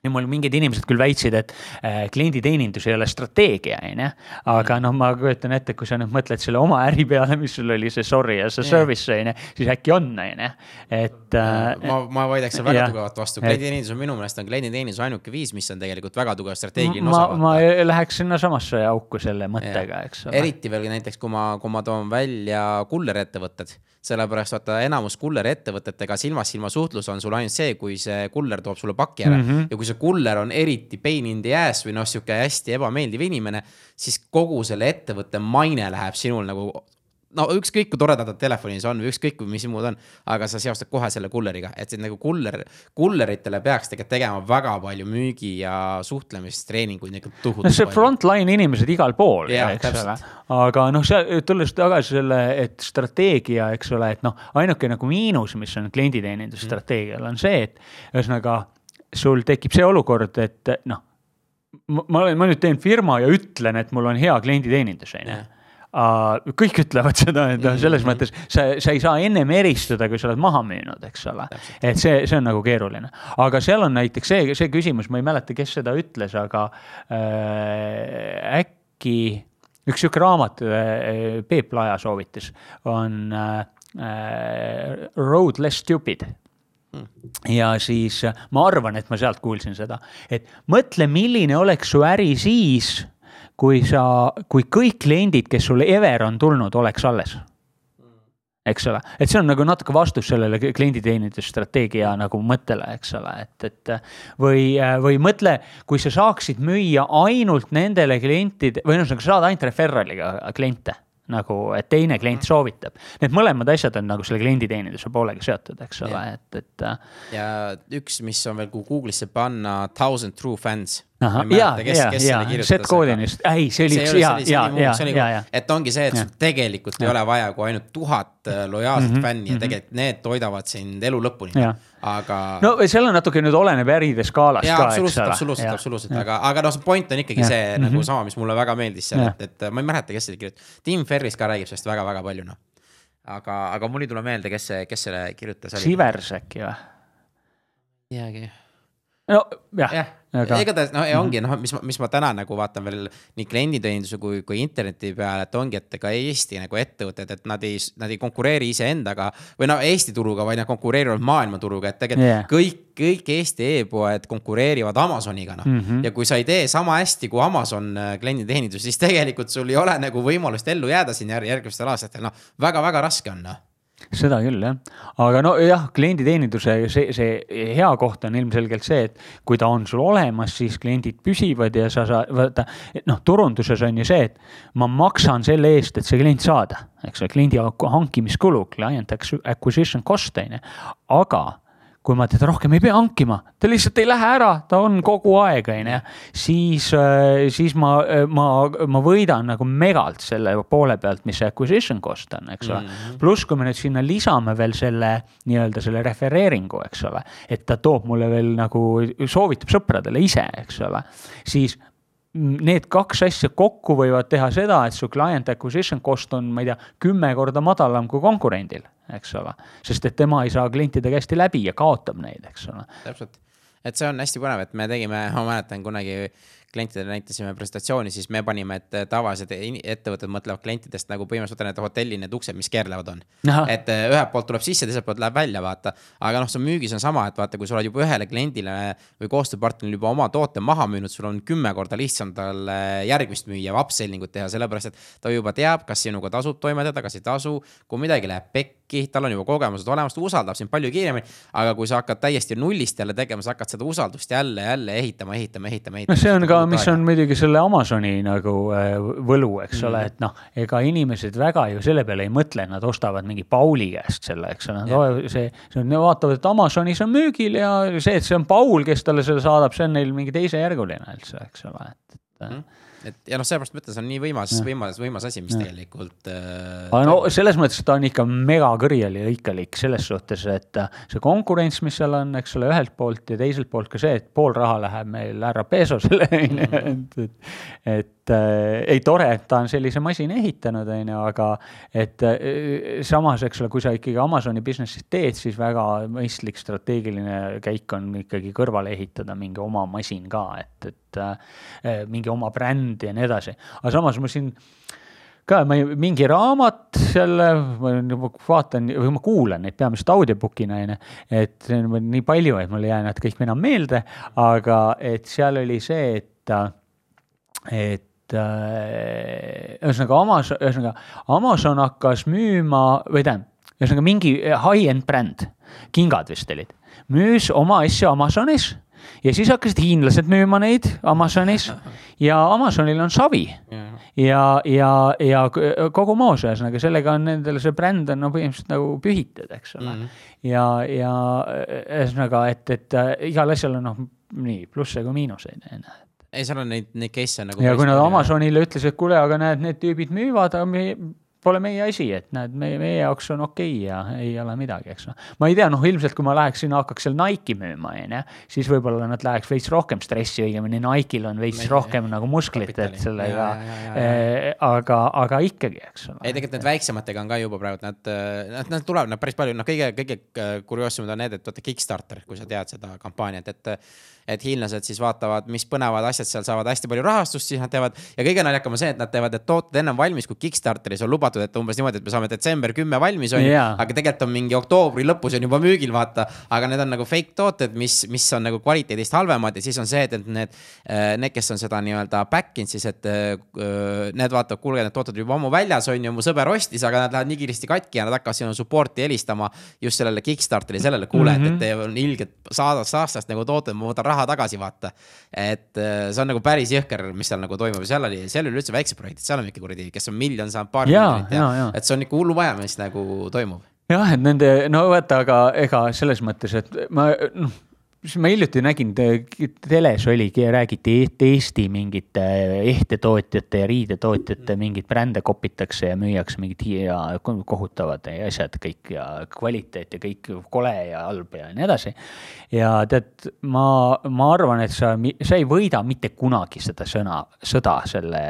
ja mul mingid inimesed küll väitsid, et äh, klienditeenindus ei ole strateegia, on ju. aga noh, ma kujutan ette, kui sa nüüd mõtled selle oma äri peale, mis sul oli see sorry as a service, on ju, siis äkki on, on ju, et äh,. ma, ma vaidleks seal väga ja, tugevalt vastu, klienditeenindus on minu meelest on klienditeenindus ainuke viis, mis on tegelikult väga tugev strateegiline osa. ma läheks sinnasamasse auku selle mõttega, eks ole. eriti veel näiteks, kui ma, kui ma toon välja kullerettevõtted sellepärast vaata enamus kulleri ettevõtetega silmast silma suhtlus on sul ainult see, kui see kuller toob sulle paki ära mm -hmm. ja kui see kuller on eriti pain in the ass või noh, sihuke hästi ebameeldiv inimene, siis kogu selle ettevõtte maine läheb sinul nagu no ükskõik kui toredad nad telefonis on või ükskõik mis muud on, aga sa seostad kohe selle kulleriga, et see nagu kuller, kulleritele peaks tegelikult tegema väga palju müügi ja suhtlemistreeninguid nagu tohutult. no see frontline inimesed igal pool, eks ole. aga noh, see, tulles tagasi selle, et strateegia, eks ole, et noh, ainuke nagu miinus, mis on klienditeenindusstrateegial on see, et ühesõnaga sul tekib see olukord, et noh, ma olen, ma nüüd teen firma ja ütlen, et mul on hea klienditeenindus, on ju kõik ütlevad seda, et noh, selles -hmm. mõttes sa, sa ei saa ennem eristada, kui sa oled maha müünud, eks ole. et see, see on nagu keeruline, aga seal on näiteks see, see küsimus, ma ei mäleta, kes seda ütles, aga äh, äkki üks sihuke raamat äh, Peep Laja soovitas, on äh, Road Less Stupid hmm. ja siis ma arvan, et ma sealt kuulsin seda, et mõtle, milline oleks su äri siis kui sa, kui kõik kliendid, kes sulle ever on tulnud, oleks alles. eks ole, et see on nagu natuke vastus sellele klienditeenindusstrateegia nagu mõttele, eks ole, et, et või, või mõtle, kui sa saaksid müüa ainult nendele klientide või ühesõnaga saad ainult referraliga kliente nagu, et teine klient soovitab. Need mõlemad asjad on nagu selle klienditeeninduse poolega seotud, eks ole, et, et. ja üks, mis on veel, kui Google'isse panna thousand true fans ja, ja, ja, Seth Godinist, ei, see oli üks, ja, ja, ja, ja, ja. et ongi see, et sul tegelikult ja. ei ole vaja kui ainult tuhat äh, lojaalset mm -hmm, fänni ja mhm. tegelikult need toidavad sind elu lõpuni. aga. no seal on natuke nüüd oleneb äride skaalast ja, ka, eks ole. absoluutselt, absoluutselt, aga, aga noh, see point on ikkagi ja. see mm -hmm. nagu sama, mis mulle väga meeldis seal, et, et ma ei mäleta, kes seda kirjutas. Tim Ferris ka räägib sellest väga-väga palju, noh. aga, aga mul ei tule meelde, kes see, kes selle kirjutas. Sivers äkki või? ei teagi. no jah ja aga.... igatahes ja ongi noh, mis mis ma täna nagu vaatan veel nii klienditeeninduse kui, kui interneti peale, et ongi, et ka Eesti nagu ettevõtted, et nad ei, nad ei konkureeri iseendaga või no Eesti turuga, vaid nad konkureerivad maailmaturuga, et tegelikult yeah. kõik, kõik Eesti e-poed konkureerivad Amazoniga, noh mm. -hmm. ja kui sa ei tee sama hästi kui Amazon äh, klienditeenindus, siis tegelikult sul ei ole nagu võimalust ellu jääda siin järgmistel aastatel, noh väga-väga raske on, noh seda küll jah, aga nojah, klienditeeninduse see, see hea koht on ilmselgelt see, et kui ta on sul olemas, siis kliendid püsivad ja sa saad, vaata. noh, turunduses on ju see, et ma maksan selle eest, et see klient saada, eks ole, kliendi hankimiskulu, client acquisition cost on ju, aga kui ma teda rohkem ei pea hankima, ta lihtsalt ei lähe ära, ta on kogu aeg, on ju. siis, äh, siis ma, ma, ma võidan nagu megalt selle poole pealt, mis see acquisition cost on, eks ole mm -hmm.. pluss, kui me nüüd sinna lisame veel selle nii-öelda selle refereeringu, eks ole, et ta toob mulle veel nagu, soovitab sõpradele ise, eks ole, siis need kaks asja kokku võivad teha seda, et su client acquisition cost on, ma ei tea, kümme korda madalam kui konkurendil, eks ole. sest et tema ei saa klientidega hästi läbi ja kaotab neid, eks ole. täpselt, et see on hästi põnev, et me tegime, ma mäletan kunagi klientidele näitasime presentatsiooni, siis me panime, et tavalised ettevõtted mõtlevad klientidest nagu põhimõtteliselt need hotelli need uksed, mis keerlevad on. et äh, ühelt poolt tuleb sisse, teiselt poolt läheb välja, vaata. aga noh, see müügis on sama, et vaata, kui sa oled juba ühele kliendile või koostööpartnerile juba oma toote maha müünud, sul on kümme korda lihtsam talle järgmist müüa või upselling ut teha, sellepärast et ta juba teab, kas sinuga tasub toimetada, kas ei tasu. kui midagi läheb pekki, tal on juba kogemused olemas, ta usaldab sind palju kiiremini. aga kui sa hakkad täiesti nullist jälle tegema, sa hakkad seda usaldust jälle, jälle ehitama, ehitama, ehitama, ehitama. no see on ka mis on muidugi selle Amazoni nagu äh, võlu, eks mm. ole, et noh, ega inimesed väga ju selle peale ei mõtle, nad ostavad mingi Pauli käest selle, eks ole, see, see on, vaatavad, et Amazonis on müügil ja see, et see on Paul, kes talle selle saadab, see on neil mingi teisejärguline üldse, eks ole, et, et mm et ja noh, sellepärast ma ütlen, see on nii võimas, võimas, võimas asi, mis ja. tegelikult äh,. aga no selles mõttes ta on ikka megakõrjali lõikalik selles suhtes, et äh, see konkurents, mis seal on, eks ole, ühelt poolt ja teiselt poolt ka see, et pool raha läheb meil härra Bezosele on ju, et, et, et äh, ei tore, et ta on sellise masina ehitanud, on ju, aga et äh, samas, eks ole, kui sa ikkagi Amazoni business'is teed, siis väga mõistlik strateegiline käik on ikkagi kõrvale ehitada mingi oma masin ka, et, et äh, mingi oma bränd ja nii edasi. aga samas ma siin ka, ma ei, mingi raamat seal, ma vaatan või ma kuulan neid peamiselt audiobook'ina, on ju. et nii palju, et mul ei jää nad kõik enam meelde, aga et seal oli see, et, et äh, ühesõnaga Amazon, ühesõnaga Amazon hakkas müüma või tähendab, ühesõnaga mingi high-end bränd, kingad vist olid, müüs oma asju Amazonis ja siis hakkasid hiinlased müüma neid Amazonis ja Amazonil on savi ja, ja, ja kogu moos, ühesõnaga sellega on nendele see bränd on no põhimõtteliselt nagu pühitud, eks ole mm. -hmm. ja, ja ühesõnaga, et, et äh, igal asjal on noh, nii plusse kui miinuseid, on ju ei, seal on neid, neid case'e nagu. ja kui nad Amazonile ütlesid, kuule, aga näed, need tüübid müüvad, aga me pole meie asi, et näed, meie, meie jaoks on okei okay ja ei ole midagi, eks noh. ma ei tea, noh, ilmselt kui ma läheks sinna, hakkaks seal Nike'i müüma, on ju, siis võib-olla nad läheks veits rohkem stressi, õigemini Nike'il on veits rohkem nagu musklit, et sellega, eh, aga, aga ikkagi, eks ole. ei, tegelikult need väiksematega on ka juba praegu, nad, nad, nad tulevad, nad päris palju, noh, kõige, kõige kurioossemad on need, et vaata Kickstarter, kui sa tead seda kampaaniat, et et hiinlased siis vaatavad, mis põnevad asjad seal saavad hästi palju rahastust, siis nad teevad ja kõige naljakam on see, et nad teevad need tooted ennem valmis, kui Kickstarteris on lubatud et umbes niimoodi, et me saame detsember kümme valmis, on ju. aga tegelikult on mingi oktoobri lõpus on juba müügil, vaata. aga need on nagu fake tooted, mis, mis on nagu kvaliteedist halvemad ja siis on see, et, need, äh, need, kes on seda nii-öelda back inud siis, et äh, need vaatavad, kuulge, need tooted juba ammu väljas on ju, mu sõber ostis, aga nad lähevad nii kiiresti katki ja nad hakkavad sinu support'i helistama just sellele Kickstarteri, sellele, kuule mm, -hmm. et, et mhm. on ilgelt saadast aastast nagu tooted, ma võtan raha tagasi, vaata. et äh, see on nagu päris jõhker, mis seal nagu toimub ja seal oli, seal oli üldse väiksed projektid, seal on ikka kuradi, kes on miljon saanud paar miljonit miljonit ja, et see on ikka hullumaja, mis nagu toimub. jah, et nende, no vaata, aga ega selles mõttes, et ma noh siis ma hiljuti nägin, teles oligi, räägiti Eesti mingite ehtetootjate ja riidetootjate mingeid brände kopitakse ja müüakse mingid ja kohutavad asjad kõik ja kvaliteet ja kõik kole ja halb ja nii edasi. ja tead, ma, ma arvan, et sa, sa ei võida mitte kunagi seda sõna, sõda selle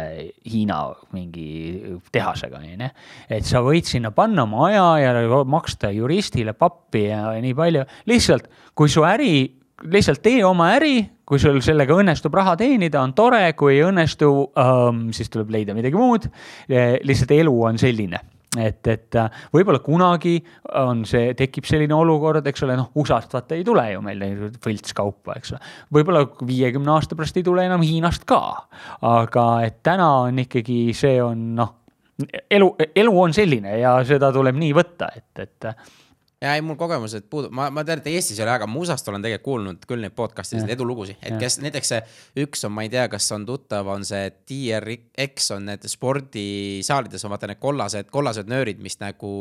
Hiina mingi tehasega, on ju. et sa võid sinna panna oma aja ja maksta juristile pappi ja nii palju, lihtsalt kui su äri lihtsalt tee oma äri, kui sul sellega õnnestub raha teenida, on tore, kui ei õnnestu ähm,, siis tuleb leida midagi muud. lihtsalt elu on selline et, et äh, võib-olla kunagi on see, tekib selline olukord, eks ole, noh, USA-st vaata ei tule ju meil võltskaupa, eks ole. võib-olla viiekümne aasta pärast ei tule enam Hiinast ka. aga et täna on ikkagi, see on noh, elu, elu on selline ja seda tuleb nii võtta, et, et ja ei, mul kogemused puudub, ma, ma tean, et Eestis ei ole, aga Musast olen tegelikult kuulnud küll neid podcast'e sid, edulugusid, et kes näiteks see üks on, ma ei tea, kas on tuttav, on see TRX on need spordisaalides on vaata need kollased, kollased nöörid, mis nagu,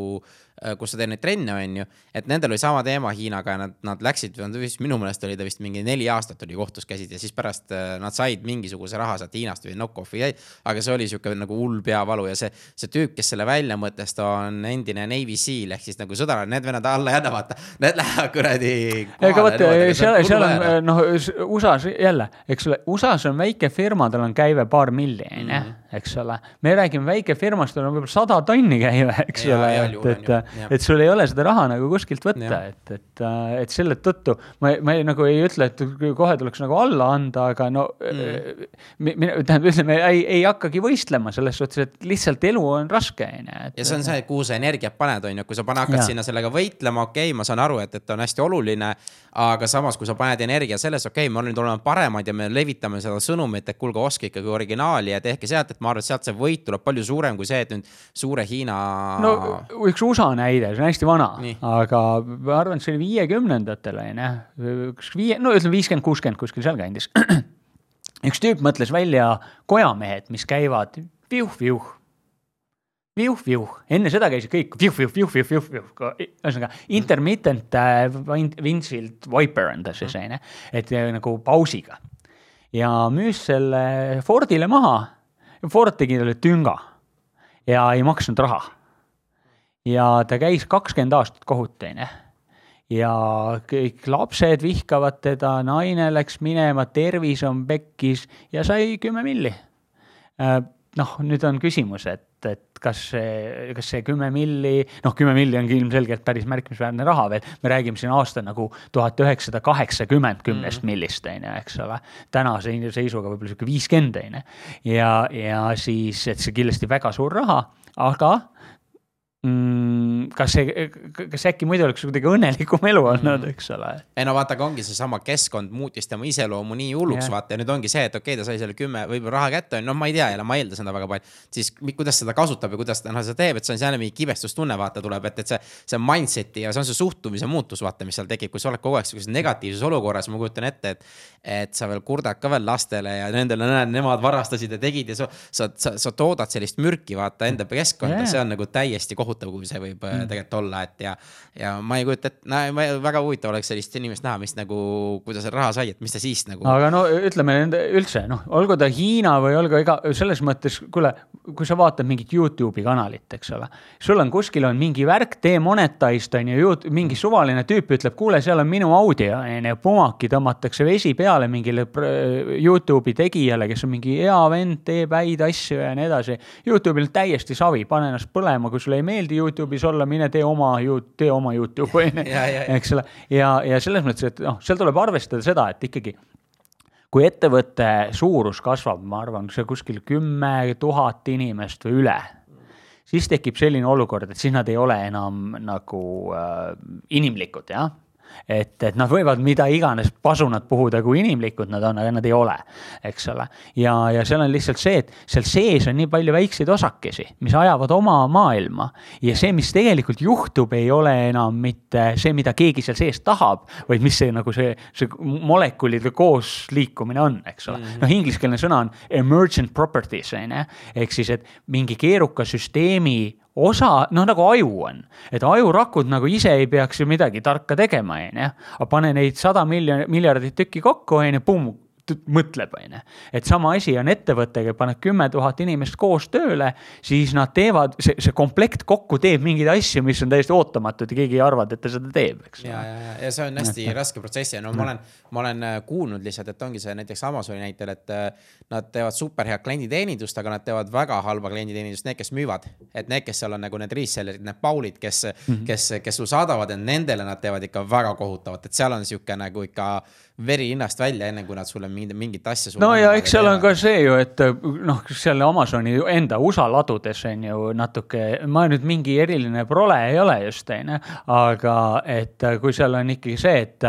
kus sa teed neid trenne, on ju. et nendel oli sama teema Hiinaga ja nad, nad läksid, minu meelest oli ta vist mingi neli aastat oli kohtus käisid ja siis pärast äh, nad said mingisuguse raha sealt Hiinast või knock-off'i jäi. aga see oli sihuke nagu hull peavalu ja see, see tüüp, kes selle välja mõtles, ta on endine Navy Seal ehk siis nagu sõdar, need vennad alla jälle vaata, need lähevad kuradi. ega vot seal, seal on noh, USA-s jälle, eks ole, USA-s on väike firma, tal on käive paar milli, on ju, mhm. eks ole. me räägime väikefirmast, tal on võib-olla sada tonni käive, eks ja, ole, et, et, et sul ei ole seda raha nagu kuskilt võtta, et, et, et selle tõttu ma, ma ei, nagu ei ütle, et kohe tuleks nagu alla anda, aga no mm. mina, tähendab, ütleme, ei, ei hakkagi võistlema selles suhtes, et lihtsalt elu on raske, on ju. ja see on see, kuhu sa energiat paned, on ju, kui sa pane, hakkad ja. sinna sellega võitlema, okei okay,, ma saan aru, et, et on hästi oluline. aga samas, kui sa paned energia selles, okei okay,, me nüüd oleme paremad ja me levitame seda sõnumit, et kuulge, ostke ikkagi originaali ja tehke sealt, et ma arvan, et sealt see võit tuleb palju suurem kui see, et nüüd suure Hiina. no üks USA näide, see on hästi vana, aga ma arvan, et see oli viiekümnendatel on ju, üks viie, no ütleme viiskümmend, kuuskümmend kuskil sealkandis üks tüüp mõtles välja kojamehed, mis käivad viuh-viuh viuh-viuh, enne seda käisid kõik viuh-viuh-viuh-viuh-viuh, ühesõnaga intermittent äh, windshield wiper on ta siis on ju, et äh, nagu pausiga. ja müüs selle Fordile maha, Ford tegi talle tünga ja ei maksnud raha. Ja ta käis kakskümmend aastat kohut, on ju ja kõik lapsed vihkavad teda, naine läks minema, tervis on pekkis ja sai kümme milli. Äh, noh, nüüd on küsimus, et, et kas see, kas see kümme milli, noh, kümme milli ongi ilmselgelt päris märkimisväärne raha veel, me räägime siin aasta nagu tuhat üheksasada kaheksakümmend kümnest mm. millist, on ju, eks ole. tänase seisuga võib-olla sihuke viiskümmend, on ju. ja, ja siis, et see kindlasti väga suur raha, aga mm,. kas see, kas äkki muidu oleks kuidagi õnnelikum elu olnud mm., eks ole? ei no vaata, aga ongi seesama keskkond muutis tema iseloomu nii hulluks yeah., vaata ja nüüd ongi see, et okei okay,, ta sai selle kümme võib-olla raha kätte, noh, ma ei tea jälle, ma eeldan seda väga palju. siis kuidas seda kasutab ja kuidas ta noh, seda teeb, et see on jälle mingi kibestustunne, vaata tuleb, et, et see, see mindset'i ja see on see suhtumise muutus, vaata, mis seal tekib, kui sa oled kogu aeg sihukeses negatiivses olukorras, ma kujutan ette, et. et sa veel kurdad ka veel lastele ja nendele näed, nemad varastasid ja tegid ja sa, sa, sa, sa toodad sellist mürki, vaata enda keskkonda yeah., see on nagu täiesti kohutav kohutav, kui see võib äh, mm. tegelikult olla, et ja. ja ma ei kujuta ette, no väga huvitav oleks sellist inimest näha, mis nagu, kui ta selle raha sai, et mis ta siis nagu. aga no ütleme nende üldse noh, olgu ta Hiina või olgu ega selles mõttes, kuule, kui sa vaatad mingit Youtube'i kanalit, eks ole. sul on kuskil on mingi värk demonetized on ju, mingi suvaline tüüp ütleb, kuule, seal on minu audio on ju, pumaki tõmmatakse vesi peale mingile Youtube'i tegijale, kes on mingi hea vend, teeb häid asju ja nii edasi. Youtube'il täiesti savi, pane ennast põlema, kui sulle ei meeldi Youtube'is olla, mine tee oma, tee oma Youtube, on ju, eks ole. ja, ja selles mõttes, et noh, seal tuleb arvestada seda, et ikkagi kui ettevõtte suurus kasvab, ma arvan, see kuskil kümme tuhat inimest või üle, siis tekib selline olukord, et siis nad ei ole enam nagu äh, inimlikud, jah et, et nad võivad mida iganes pasunat puhuda, kui inimlikud nad on, aga nad ei ole, eks ole. ja, ja seal on lihtsalt see, et seal sees on nii palju väikseid osakesi, mis ajavad oma maailma. ja see, mis tegelikult juhtub, ei ole enam mitte see, mida keegi seal sees tahab, vaid mis see nagu see, see molekulide koosliikumine on, eks ole -hmm.. noh, ingliskeelne sõna on emergent properties on ju, ehk siis, et mingi keeruka süsteemi osa, noh nagu aju on, et ajurakud nagu ise ei peaks ju midagi tarka tegema, on ju. aga pane neid sada miljonit, miljardit tükki kokku, on ju, pumm mõtleb, on ju. et sama asi on ettevõttega, paned kümme tuhat inimest koos tööle, siis nad teevad, see, see komplekt kokku teeb mingeid asju, mis on täiesti ootamatud ja keegi ei arvanud, et ta seda teeb, eks. ja, ja, ja, ja see on hästi et, raske protsess ja no ma olen, ma olen äh, kuulnud lihtsalt, et ongi see näiteks Amazoni näitel, et äh, nad teevad super head klienditeenindust, aga nad teevad väga halba klienditeenindust, need, kes müüvad. et need, kes seal on nagu need reseller'id, need Paulid, kes mm, -hmm. kes, kes sul saadavad, et nendele nad teevad ikka väga kohutavat, et seal on sihuke nagu ikka veri hinnast välja, enne kui nad sulle mingit, mingit asja no ja eks seal on ka see ju, et noh, seal Amazoni enda USA ladudes on ju natuke, ma nüüd mingi eriline prole ei ole just, on ju, aga et kui seal on ikkagi see, et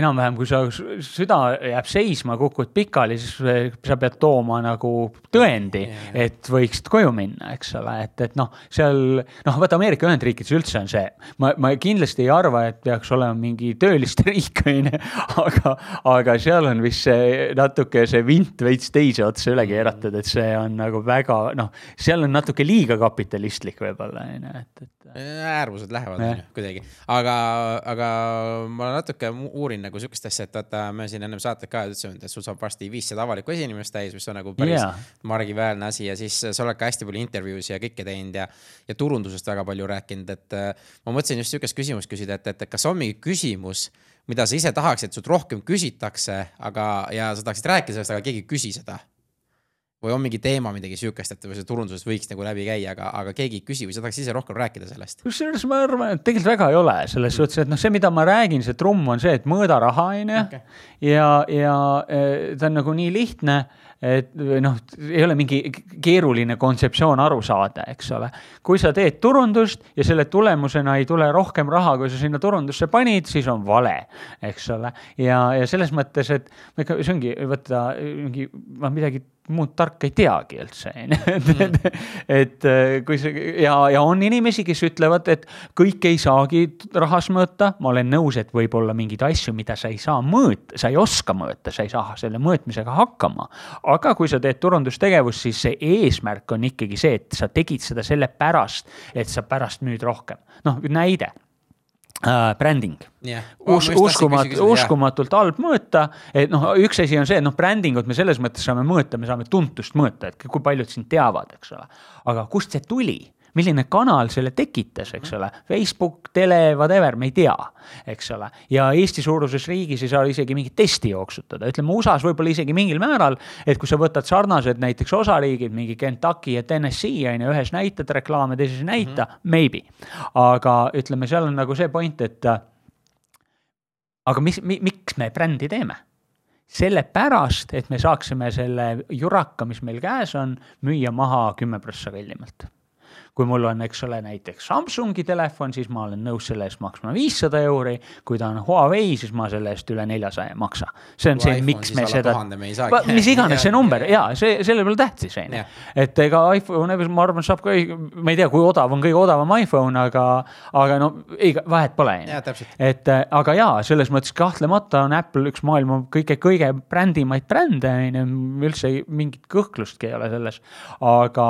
enam-vähem, kui sa, süda jääb seisma, kukud pikali, siis sa pead tooma nagu tõendi, et võiksid koju minna, eks ole, et, et noh, seal noh, vaata Ameerika Ühendriikides üldse on see, ma, ma kindlasti ei arva, et peaks olema mingi tööliste riik, on ju, aga aga, aga seal on vist see natuke see vint veits teise otsa üle keeratud, et see on nagu väga noh, seal on natuke liiga kapitalistlik võib-olla on ju, et, et. äärmused lähevad on ju kuidagi, aga, aga ma natuke uurin nagu sihukest asja, et vaata, me siin ennem saadet ka ütlesime, et sul saab varsti viissada avalikku esinemist täis, mis on nagu päris yeah. margiväärne asi ja siis sa oled ka hästi palju intervjuusid ja kõike teinud ja, ja turundusest väga palju rääkinud, et ma mõtlesin just sihukest küsimust küsida, et, et kas on mingi küsimus mida sa ise tahaksid, sult rohkem küsitakse, aga, ja sa tahaksid rääkida sellest, aga keegi ei küsi seda. Või on mingi teema, midagi sihukest, et see turunduses võiks nagu läbi käia, aga, aga keegi ei küsi või sa tahaks ise rohkem rääkida sellest? kusjuures ma arvan, et tegelikult väga ei ole selles suhtes, et noh, see, mida ma räägin, see trumm on see, et mõõda raha, on ju. ja, ja eh, ta on nagu nii lihtne et noh, ei ole mingi keeruline kontseptsioon aru saada, eks ole. kui sa teed turundust ja selle tulemusena ei tule rohkem raha, kui sa sinna turundusse panid, siis on vale, eks ole. ja, ja selles mõttes, et see ongi, vaata mingi, ma midagi muud tarka ei teagi üldse, on ju. et, et kui see ja, ja on inimesi, kes ütlevad, et kõike ei saagi rahas mõõta. ma olen nõus, et võib olla mingeid asju, mida sa ei saa mõõta, sa ei oska mõõta, sa ei saa selle mõõtmisega hakkama. aga kui sa teed turundustegevust, siis see eesmärk on ikkagi see, et sa tegid seda sellepärast, et sa pärast müüd rohkem. noh, näide äh, bränding yeah.. Us, uskumat-, uskumatult halb mõõta, et noh, üks asi on see, et noh, brändingut me selles mõttes saame mõõta, me saame tuntust mõõta, et kui paljud sind teavad, eks ole. aga kust see tuli? Milline kanal selle tekitas, eks ole, Facebook, tele, whatever, me ei tea, eks ole. ja Eesti suuruses riigis ei saa isegi mingit testi jooksutada, ütleme USA-s võib-olla isegi mingil määral, et kui sa võtad sarnased näiteks osariigid, mingi Kentucky ja Tennessee on ju, ühes näitad reklaame, teises ei näita mm, -hmm. maybe. aga ütleme, seal on nagu see point, et aga mis mi,, miks me brändi teeme? sellepärast, et me saaksime selle juraka, mis meil käes on, müüa maha kümme prossa kallimalt kui mul on, eks ole, näiteks Samsungi telefon, siis ma olen nõus selle eest maksma viissada euri. kui ta on Huawei, siis ma selle eest üle neljasaja ei maksa. see on kui see, miks me seda, mis iganes see number ja see, selle peale tähtis on ju. et ega iPhone, ma arvan, saab ka, ma ei tea, kui odav on kõige odavam iPhone, aga, aga no ei, vahet pole on ju. et aga jaa, selles mõttes kahtlemata on Apple üks maailma kõige, kõige brändimaid brände on ju, üldse mingit kõhklustki ei ole selles, aga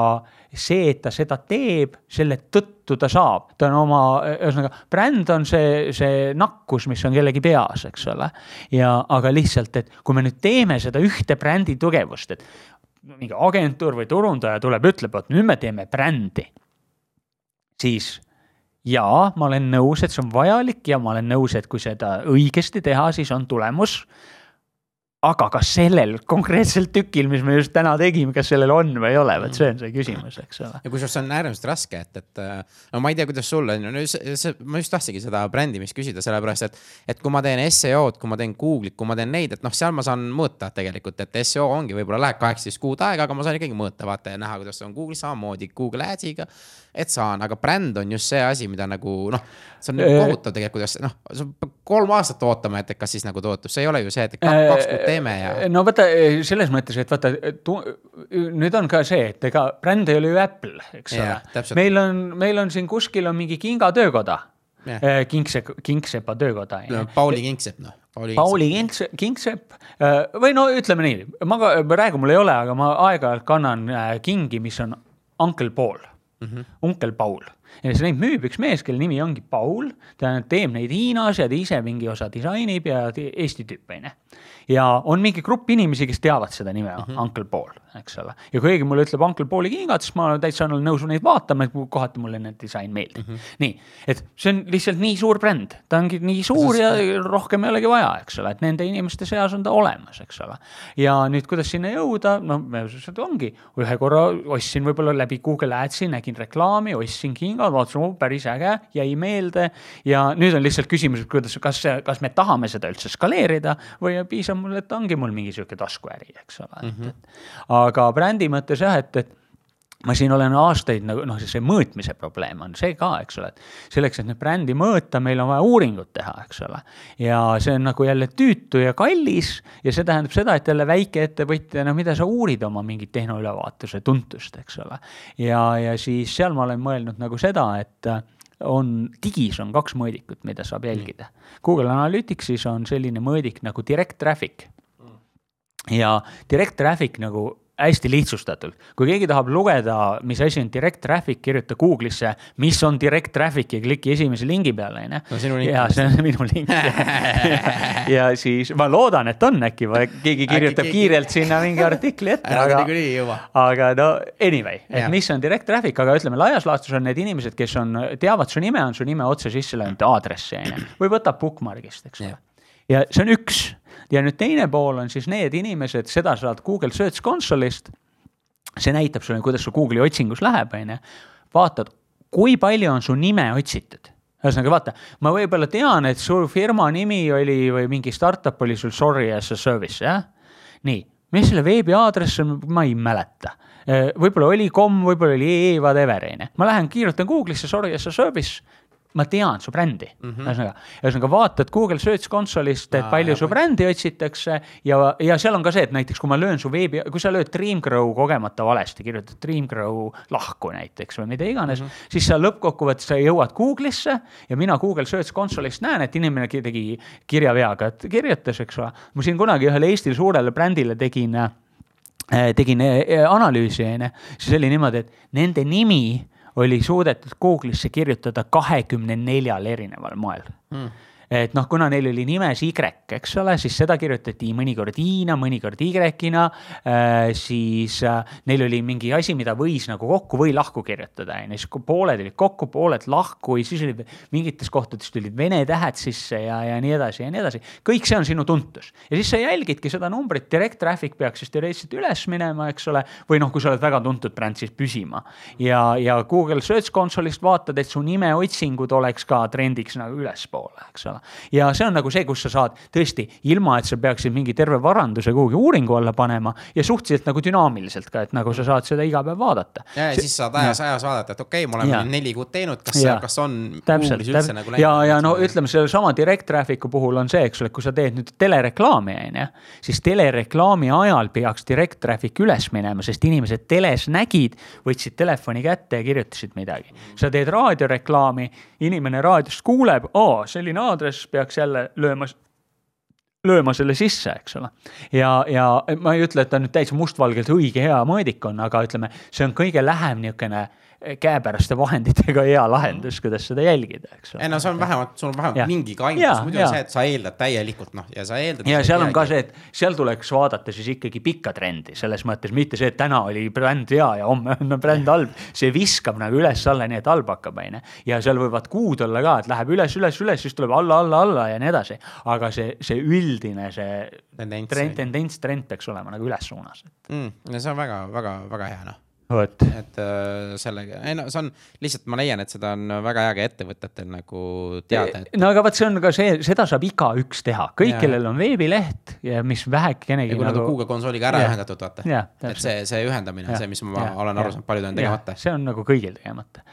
see, et ta seda teeb, selle tõttu ta saab, ta on oma, ühesõnaga bränd on see, see nakkus, mis on kellegi peas, eks ole. ja, aga lihtsalt, et kui me nüüd teeme seda ühte brändi tugevust, et mingi agentuur või turundaja tuleb, ütleb, et nüüd me teeme brändi. siis jaa, ma olen nõus, et see on vajalik ja ma olen nõus, et kui seda õigesti teha, siis on tulemus aga kas sellel konkreetsel tükil, mis me just täna tegime, kas sellel on või ei ole, vot see on see küsimus, eks ole. ja kusjuures see on äärmiselt raske, et, et no ma ei tea, kuidas sul on, ma just tahtsingi seda brändimist küsida, sellepärast et, et kui ma teen seo-d, kui ma teen Google'it, kui ma teen neid, et noh, seal ma saan mõõta tegelikult, et seo ongi, võib-olla läheb kaheksateist kuud aega, aga ma saan ikkagi mõõta, vaata ja näha, kuidas on Google'is samamoodi Google Ads'iga et saan, aga bränd on just see asi, mida nagu noh, see on nagu kohutav tegelikult, kuidas noh, sa pead kolm aastat ootama, et kas siis nagu tootus, see ei ole ju see, et kaks kuud teeme ja. no vaata selles mõttes, et vaata, nüüd on ka see, et ega bränd ei ole ju Apple, eks ja, ole. meil on, meil on siin kuskil on mingi Kinga töökoda. Kingse, Kingsepa töökoda. Pauli Kingsepp noh. Pauli, Kingsepp, Kingsepp või no ütleme nii, ma praegu mul ei ole, aga ma aeg-ajalt kannan kingi, mis on Uncle Paul mm, -hmm. onkel Paul ja siis neid müüb üks mees, kelle nimi ongi Paul, ta teeb neid Hiinas ja ta ise mingi osa disainib ja Eesti tüüp on ju ja on mingi grupp inimesi, kes teavad seda nime mm, -hmm. Uncle Paul, eks ole. ja kui keegi mulle ütleb Uncle Pauli kingad, siis ma täitsa olen nõus neid vaatama, et kohati mulle nende disain meeldib mm. -hmm. nii, et see on lihtsalt nii suur bränd, ta ongi nii suur ja rohkem ei olegi vaja, eks ole, et nende inimeste seas on ta olemas, eks ole. ja nüüd, kuidas sinna jõuda, no seda ongi, ühe korra ostsin võib-olla läbi Google Adsi, nägin reklaami, ostsin kingad vaatasin, oh päris äge, jäi meelde. ja nüüd on lihtsalt küsimus, et kuidas, kas, kas me tahame seda üldse skaleerida või piisab mul, et ongi mul mingi sihuke taskuäri, eks ole mm, -hmm. et, et. Aga brändi mõttes jah, et, et ma siin olen aastaid nagu noh, see mõõtmise probleem on see ka, eks ole, et selleks, et nüüd brändi mõõta, meil on vaja uuringut teha, eks ole. ja see on nagu jälle tüütu ja kallis ja see tähendab seda, et jälle väikeettevõtja, no mida sa uurid oma mingit tehnoülevaatuse tuntust, eks ole. ja, ja siis seal ma olen mõelnud nagu seda, et on, digis on kaks mõõdikut, mida saab jälgida. Google Analyticsis on selline mõõdik nagu direct traffic. ja direct traffic nagu hästi lihtsustatult. kui keegi tahab lugeda, mis asi on direct traffic, kirjuta Google'isse, mis on direct traffic ja kliki esimese lingi peale, on ju. ja see on minu link ja siis ma loodan, et on äkki, keegi kirjutab keegi... kiirelt sinna mingi artikli ette aga, aga no anyway, et ja. mis on direct traffic, aga ütleme laias laastus on need inimesed, kes on, teavad su nime, on su nime otse sisse löönud aadressi, on ju, või võtab bookmark'ist, eks ole. ja see on üks ja nüüd teine pool on siis need inimesed, seda saad Google Search Console'ist. see näitab sulle, kuidas su Google'i otsingus läheb, on ju. vaatad, kui palju on su nime otsitud ühesõnaga vaata, ma võib-olla tean, et su firma nimi oli või mingi startup oli sul sorry as a service, jah. nii, mis selle veebiaadress on, ma ei mäleta. võib-olla oli kom, võib-olla oli ee, whatever, on ju. ma lähen kirjutan Google'isse sorry as a service ma tean su brändi mm -hmm., ühesõnaga, ühesõnaga vaatad Google Search Console'ist, et palju su brändi otsitakse ja, ja seal on ka see, et näiteks kui ma löön su veebi, kui sa lööd Dreamgrow kogemata valesti, kirjutad Dreamgrow lahku näiteks või mida iganes mm, -hmm. siis sa lõppkokkuvõttes sa jõuad Google'isse ja mina Google Search Console'ist näen, et inimene tegi kirjaveaga, et kirjutas, eks ole. ma siin kunagi ühele Eesti suurele brändile tegin äh, tegin äh, analüüsi, on ju, siis oli niimoodi, et nende nimi oli suudetud Google'isse kirjutada kahekümne neljal erineval moel. Mm et noh, kuna neil oli nimes Y, eks ole, siis seda kirjutati mõnikord I-na, mõnikord Y-na äh,. siis äh, neil oli mingi asi, mida võis nagu kokku või lahku kirjutada, on ju, siis pooled olid kokku, pooled lahku ja siis oli mingites kohtades tulid vene tähed sisse ja, ja nii edasi ja nii edasi. kõik see on sinu tuntus ja siis sa jälgidki seda numbrit, direct traffic peaks siis teoreetiliselt üles minema, eks ole. või noh, kui sa oled väga tuntud bränd, siis püsima ja, ja Google Search Console'ist vaatad, et su nimeotsingud oleks ka trendiks nagu ülespoole, eks ole olla. ja see on nagu see, kus sa saad tõesti, ilma et sa peaksid mingi terve varanduse kuhugi uuringu alla panema ja suhteliselt nagu dünaamiliselt ka, et nagu sa saad seda iga päev vaadata. ja, ja siis saad ajas, ajas vaadata, et okei okay,, me oleme neli kuud teinud, kas, kas on. täpselt, täpselt nagu ja, ja no ütleme, sellesama direct traffic'u puhul on see, eks ole, kui sa teed nüüd telereklaami, on ju, siis telereklaami ajal peaks direct traffic üles minema, sest inimesed teles nägid, võtsid telefoni kätte ja kirjutasid midagi. sa teed raadioreklaami, inimene raadiost kuuleb, aa, selline aadress kes peaks jälle lööma, lööma selle sisse, eks ole. ja, ja ma ei ütle, et ta nüüd täitsa mustvalgelt õige hea mõõdik on, aga ütleme, see on kõige lähem niisugune käepäraste vahenditega hea lahendus, kuidas seda jälgida, eks ole. ei no see on vähemalt, sul on vähemalt ja. mingi aimus, muidu on see, et sa eeldad täielikult noh, ja sa eeldad. ja seal on ka see, et seal tuleks vaadata siis ikkagi pikka trendi, selles mõttes mitte see, et täna oli bränd hea ja homme on bränd halb. see viskab nagu üles-alla, nii et halb hakkab, on ju. ja seal võivad kuud olla ka, et läheb üles, üles, üles, siis tuleb alla, alla, alla ja nii edasi. aga see, see üldine, see tendents, trend, tendents, trend peaks olema nagu üles suunas mm,. ja see on väga, väga, väga hea noh vot. et äh, sellega, ei no see on lihtsalt, ma leian, et seda on väga hea ka ettevõtetel nagu teada et.... no aga vot, see on ka see, seda saab igaüks teha, kõik, kellel on veebileht ja mis vähekenegi. kui nagu... nad on Google konsooliga ära ja. ühendatud, vaata. et see, see ühendamine, see, mis ma ja. olen aru saanud, paljud on tegemata. see on nagu kõigil tegemata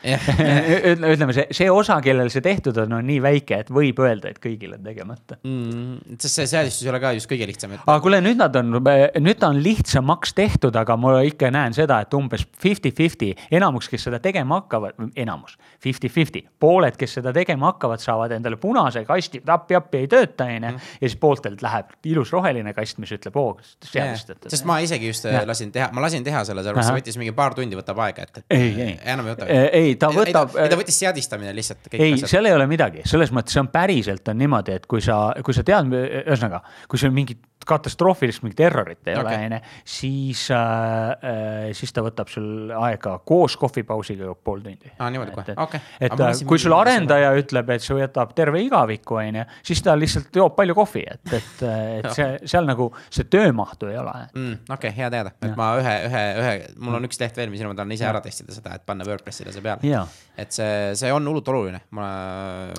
ütleme, see, see osa, kellel see tehtud on, on nii väike, et võib öelda, et kõigil on tegemata mm,. sest see seadistus ei ole ka just kõige lihtsam et.... aga kuule, nüüd nad on, nüüd ta on lihtsamaks tehtud, aga ma ikka näen seda, et umbes fifty-fifty, enamus, kes seda tegema hakkavad, enamus, fifty-fifty, pooled, kes seda tegema hakkavad, saavad endale punase kasti, appi-appi ei tööta, onju. Mhm. ja siis pooltelt läheb ilus roheline kast, mis ütleb, oo, seadustatud. sest ma isegi just ja. lasin teha, ma lasin teha selle, sellepärast see võttis mingi paar tundi võtab aega, et, et. ei, ei. enam ei võta. ei, ta võtab. ei, ta võttis seadistamine lihtsalt. ei, seal ei ole midagi, selles mõttes see on päriselt on niimoodi, et kui sa, kui sa tead, ühesõnaga, kui sul mingid katastroofilist mingit errorit ei okay. ole, Okei. onju, siis äh,, siis ta võtab sul aega koos kohvipausiga pool tundi aa, niimoodi kohe, et- okei. et äh, kui sul arendaja ütleb, et see võtab terve igaviku, onju, siis ta lihtsalt joob palju kohvi, et, et, et see seal nagu see töömahtu ei ole. mm,. okei okay,, hea teada, et Jah. ma ühe, ühe, ühe, mul on üks leht veel, mis ma tahan ise ära testida seda, et panna WordPressile see peale. et see, see on hullult oluline, ma.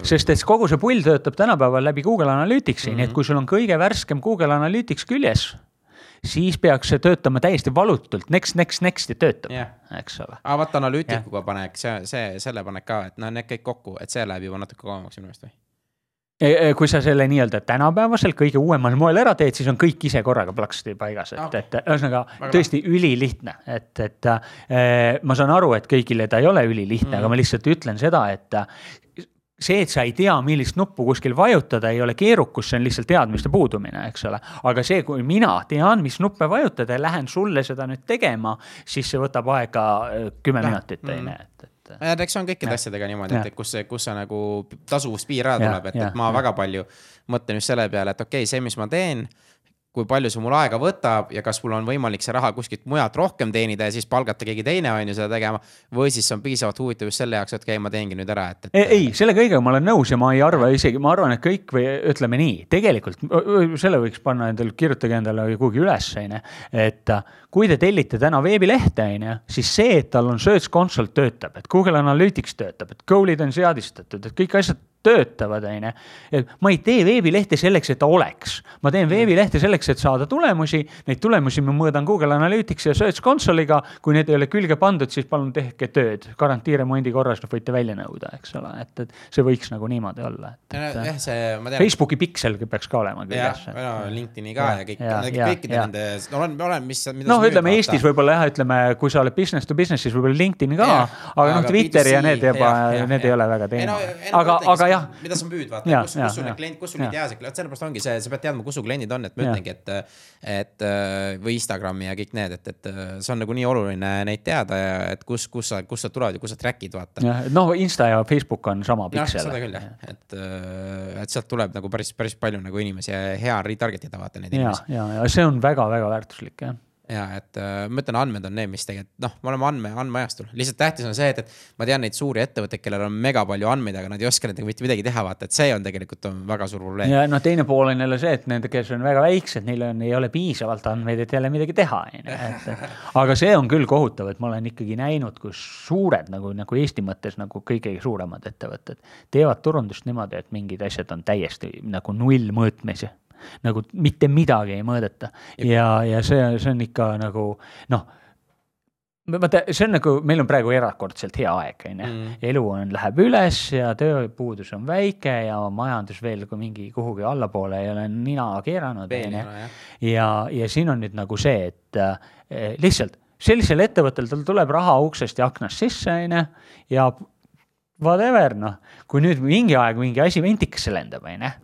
sest et kogu see pull töötab tänapäeval läbi Google Analyticsi mm, -hmm. nii et kui sul on kõige värskem Google Analytics küljes, siis peaks see töötama täiesti valutult, next, next, next ja töötab Jah. eks ole. aa, vaata analüütikuga panek, see, see, selle paned ka, et noh, need kõik kokku, et see läheb juba natuke kauemaks minu meelest või? E, kui sa selle nii-öelda tänapäevasel kõige uuemal moel ära teed, siis on kõik ise korraga plaksti paigas, et Ah. et ühesõnaga tõesti ülilihtne, et, et äh, ma saan aru, et kõigile ta ei ole ülilihtne mm, -hmm. aga ma lihtsalt ütlen seda, et see, et sa ei tea, millist nuppu kuskil vajutada, ei ole keerukus, see on lihtsalt teadmiste puudumine, eks ole. aga see, kui mina tean, mis nuppe vajutada ja lähen sulle seda nüüd tegema, siis see võtab aega äh, kümme Noh, minutit, mm. on ju, et, et. et eks see on kõikide asjadega niimoodi, et kus see, kus see nagu tasuvuspiir ära tuleb, et, et ma jah. väga palju mõtlen just selle peale, et okei okay,, see, mis ma teen, kui palju see mul aega võtab ja kas mul on võimalik see raha kuskilt mujalt rohkem teenida ja siis palgata keegi teine on ju seda tegema. või siis see on piisavalt huvitav just selle jaoks, et okei okay,, ma teengi nüüd ära, et, et. ei, ei, selle kõigega ma olen nõus ja ma ei arva isegi, ma arvan, et kõik või ütleme nii, tegelikult selle võiks panna endale, kirjutage endale kuhugi üles, onju. et äh, kui te tellite täna veebilehte, onju, siis see, et tal on Search Console töötab, et Google Analytics töötab, et goal'id on seadistatud, et kõik asjad töötavad, onju. et ma ei tee veebilehte selleks, et ta oleks, ma teen veebilehte selleks, et saada tulemusi. Neid tulemusi ma mõõdan Google Analytics ja Search Console'iga, kui need ei ole külge pandud, siis palun tehke tööd, garantiiremondi korras võite välja nõuda, eks ole, et, et see võiks nagu niimoodi olla, jah, see, ma tean. Facebooki piksel peaks ka olema küljes,. no LinkedIn'i ka ja, ja kõik kõikide nende, olen, olen, mis. noh, ütleme Eestis võib-olla jah, ütleme, kui sa oled business to business, siis võib-olla LinkedIn ka, aga noh, Twitter ja B2C, need juba need ei ole väga teema aga, aga jah, mida sa müüd, vaata kus, kus sul need klient, kus sul jääsid, vot sellepärast ongi see, sa pead teadma, kus su kliendid on, et ma ütlengi, et, et äh, või Instagrami ja kõik need, et, et äh, see on nagu nii oluline neid teada ja et kus, kus sa, kust sa tulevad ja kus sa track'id, vaata. noh, Insta ja Facebook on sama piksel. seda küll jah, et, et sealt tuleb nagu päris, päris palju nagu inimesi ja hea retarget ida vaata neid ja inimesi., ja, ja see on väga-väga väärtuslik jah ja et äh, ma ütlen, andmed on need, mis tegelikult noh, me oleme andme, andmeajastul, lihtsalt tähtis on see, et, et ma tean neid suuri ettevõtteid, kellel on mega palju andmeid, aga nad ei oska nendega mitte midagi teha, vaata, et see on tegelikult on väga suur probleem. ja noh, teine pool on jälle see, et nende, kes on väga väiksed, neil on, ei ole piisavalt andmeid, et jälle midagi teha, on ju, et. aga see on küll kohutav, et ma olen ikkagi näinud, kus suured nagu, nagu Eesti mõttes nagu kõige suuremad ettevõtted teevad turundust niimoodi, et mingid asjad on täiesti nagu nullmõõtmes nagu mitte midagi ei mõõdeta. Ja, ja see, see on ikka nagu noh vaata, see on nagu, meil on praegu erakordselt hea aeg, on ju. Mm. elu on, läheb üles ja tööpuudus on väike ja majandus veel kui mingi kuhugi allapoole ei ole nina keeranud, on ju. ja, ja siin on nüüd nagu see, et eh, lihtsalt sellisel ettevõttel, tal tuleb raha uksest ja aknast sisse, on ju, ja whatever, noh, kui nüüd mingi aeg mingi asi ventikasse lendab, on ju,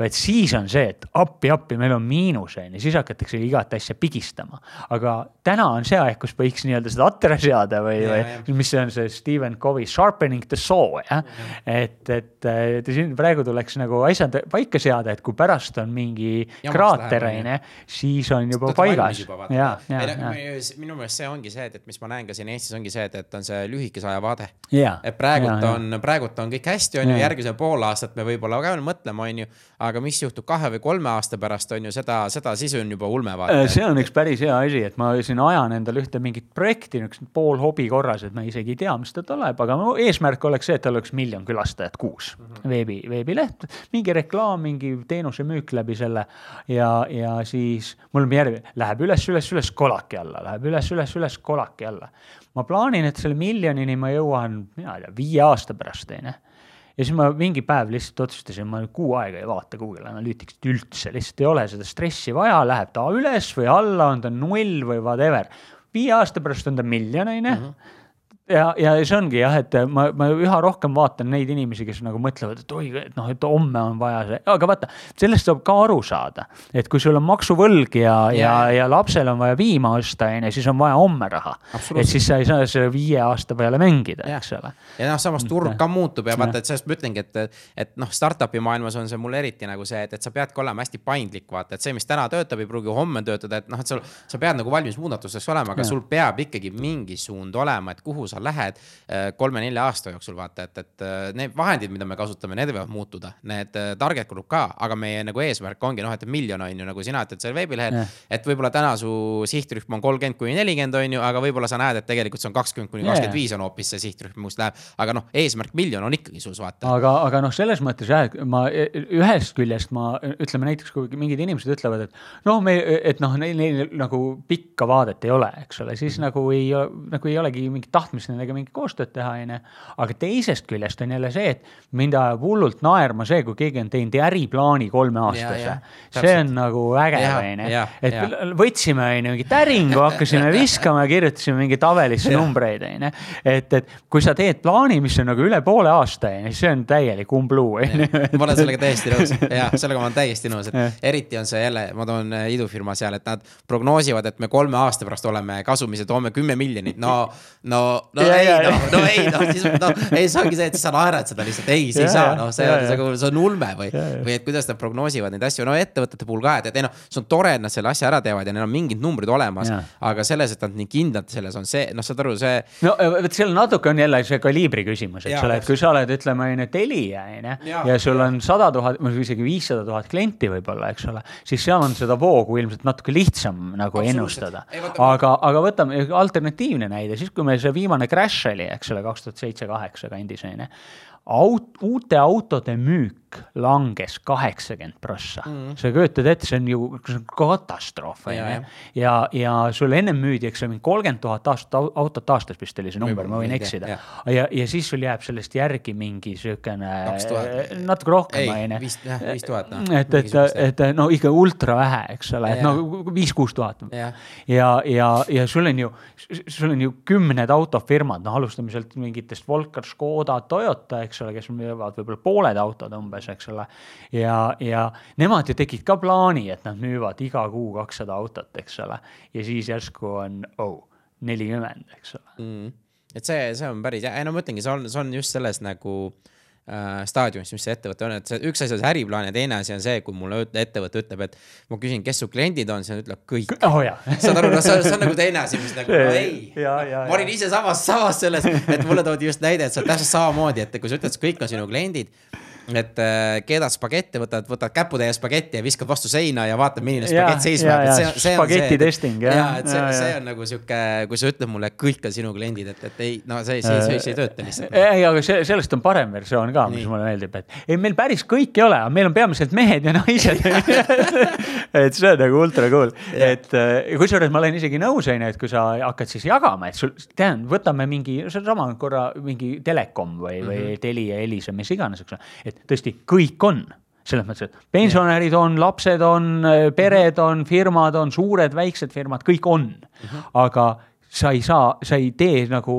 vaid siis on see, et appi-appi, meil on miinus, on ju, siis hakatakse igat asja pigistama. aga täna on see aeg, kus võiks nii-öelda seda atra seada või, Ja, või mis on see Stephen Covey sharpening the saw, jah. et, et, et siin praegu tuleks nagu asjad paika seada, et kui pärast on mingi Jamaks kraater, on ju, siis on juba paigas. ja, ja, ja, minu meelest see ongi see, et, et mis ma näen ka siin Eestis ongi see, et, et on see lühikese aja vaade. ja. et praegult on, praegult on kõik hästi, on ju, järgmise pool aastat me võib-olla ka veel mõtleme, on ju, aga mis juhtub kahe või kolme aasta pärast, on ju seda, seda siis on juba ulme vaata. Äh, see on üks päris hea asi, et ma siin ajan endale ühte mingit projekti, niisugust pool hobi korras, et ma isegi ei tea, mis ta tuleb, aga mu eesmärk oleks see, et tal oleks miljon külastajat kuus mm -hmm. veebi, veebileht, mingi reklaam, mingi teenuse müük läbi selle ja, ja siis mul järg, läheb üles, üles, üles, kolaki alla, läheb üles, üles, üles, kolaki alla. ma plaanin, et selle miljonini ma jõuan, mina ei tea, viie aasta pärast, onju ja siis ma mingi päev lihtsalt otsustasin, ma kuu aega ei vaata Google Analyticsit üldse, lihtsalt ei ole seda stressi vaja, läheb ta üles või alla, on ta null või whatever. viie aasta pärast on ta miljon, onju. Ja, ja see ongi jah, et ma, ma üha rohkem vaatan neid inimesi, kes nagu mõtlevad, et oi, et noh, et homme on vaja see, aga vaata, sellest saab ka aru saada. et kui sul on maksuvõlg ja, ja, ja, ja lapsel on vaja piima osta, on ju, siis on vaja homme raha. et siis sa ei saa selle viie aasta peale mängida, eks ole. ja noh, samas turg ka muutub ja vaata, et sellest ma ütlengi, et, et noh, startup'i maailmas on see mul eriti nagu see, et, et sa peadki olema hästi paindlik, vaata, et see, mis täna töötab, ei pruugi homme töötada, et noh, et sul, sa pead nagu valmis muudatusteks olema, aga ja. sul peab ikkagi mingi suund olema, et kuhu sa sa lähed äh, kolme-nelja aasta jooksul vaata, et, et äh, need vahendid, mida me kasutame, need võivad muutuda, need äh, target kulub ka, aga meie nagu eesmärk ongi noh, et miljon on ju nagu sina ütled seal veebilehel, et võib-olla täna su sihtrühm on kolmkümmend kuni nelikümmend on ju, aga võib-olla sa näed, et tegelikult see on kakskümmend kuni kakskümmend viis on hoopis see sihtrühm, kus läheb. aga noh, eesmärk miljon on ikkagi sus vaata. aga, aga noh, selles mõttes jah, et ma ühest küljest ma ütleme näiteks, kui mingid inimesed ütlevad, et noh, me, et noh, neil, neil nagu pikka vaadet ei ole, eks ole, siis mm. nagu ei, nagu ei olegi mingit tahtmist nendega mingit koostööd teha, on ju. aga teisest küljest on jälle see, et mind ajab hullult naerma see, kui keegi on teinud äriplaani kolmeaastase. see on nagu äge, on ju. et ja. võtsime, on ju, mingit äringu, hakkasime viskama ja kirjutasime mingeid tabelisse numbreid, on ju. et, et kui sa teed plaani, mis on nagu üle poole aasta, on ju, siis see on täielik umbluu, on ju. ma olen sellega täiesti nõus, jah, sellega ma olen täiesti nõus, et eriti on see jälle, ma toon äh, idufirma seal, et nad prognoosivad, et me kolme aasta pärast oleme kasumis ja toome kümme miljonit, no, no, no ja, ei noh, no ei noh, siis noh, ei see ongi see, et siis sa naerad seda lihtsalt, ei, see ei saa, noh, see on, see, see on ulme või, või et kuidas nad prognoosivad neid asju, no ettevõtete puhul ka, et, et ei noh, see on tore, et nad selle asja ära teevad ja neil on mingid numbrid olemas. aga selles, et nad nii kindlad selles on see, noh, saad aru, see. no vot, seal natuke on jälle see kaliibri küsimus, eks ole, et kui sa oled, ütleme, on ju, Telia, on ju, ja sul on sada tuhat, isegi viissada tuhat klienti võib-olla, eks ole, siis seal on seda voogu ilmselt natuke lihtsam nagu ennustada. aga, aga võtame alternatiivne näide, siis kui meil see viimane crash oli, eks ole, kaks tuhat seitse, kaheksa kandis on ju. aut-, uute autode müük langes kaheksakümmend prossa mm.. sa kujutad ette, see on ju katastroof, on ju. ja, ja sul ennem müüdi, eks ole, mingi kolmkümmend tuhat aastat autot aastas vist oli see number, ma võin eksida. ja, ja siis sul jääb sellest järgi mingi siukene natuke rohkem, on ju. vist, jah, viis tuhat. Noh. et, et, et no ikka ultra vähe, eks ole, et no viis-kuus tuhat. ja, ja, ja, ja sul on ju, sul on ju kümned autofirmad, noh, alustame sealt mingitest Volker, Škoda, Toyota, eks ole, kes müüvad võib-olla pooled autod umbes umbes, eks ole. ja, ja nemad ju tegid ka plaani, et nad müüvad iga kuu kakssada autot, eks ole. ja siis järsku on, oh, nelikümmend, eks ole mm.. et see, see on päris ei no ma ütlengi, see on, see on just selles nagu äh, staadiumis, mis see ettevõte on, et see üks asi on see äriplaan ja teine asi on see, kui mulle ettevõte ütleb, et ma küsin, kes su kliendid on, siis ta ütleb kõik oh,. saad aru, noh, see, on nagu teine asi, mis nagu no, ei. ma olin ise samas, samas selles, et mulle toodi just näide, et see on täpselt samamoodi, et kui sa ütled, kõik on sinu kliendid et äh, keedad spagetti, võtad, võtad käputäie spagetti ja viskad vastu seina ja vaatad, milline spagett seisma jääb. see, see on see. testing jah. ja, et see, see on nagu sihuke, kui sa ütled mulle, kõik on sinu kliendid, et, et ei, no see, see, see, see ei tööta lihtsalt. ei, aga see, sellest on parem versioon ka, mis mulle meeldib, et ei, meil päris kõik ei ole, meil on peamiselt mehed ja naised et see on nagu ultra cool, et äh, kusjuures ma olen isegi nõus, on ju, et kui sa hakkad siis jagama, et sul, tead, võtame mingi, sedasama korra mingi telekom või, või mm -hmm. Telia, Elisa, mis iganes, eks ole, et tõesti kõik on selles mõttes, et pensionärid on, lapsed on, pered on, firmad on, suured-väiksed firmad, kõik on. -hmm. aga sa ei saa, sa ei tee nagu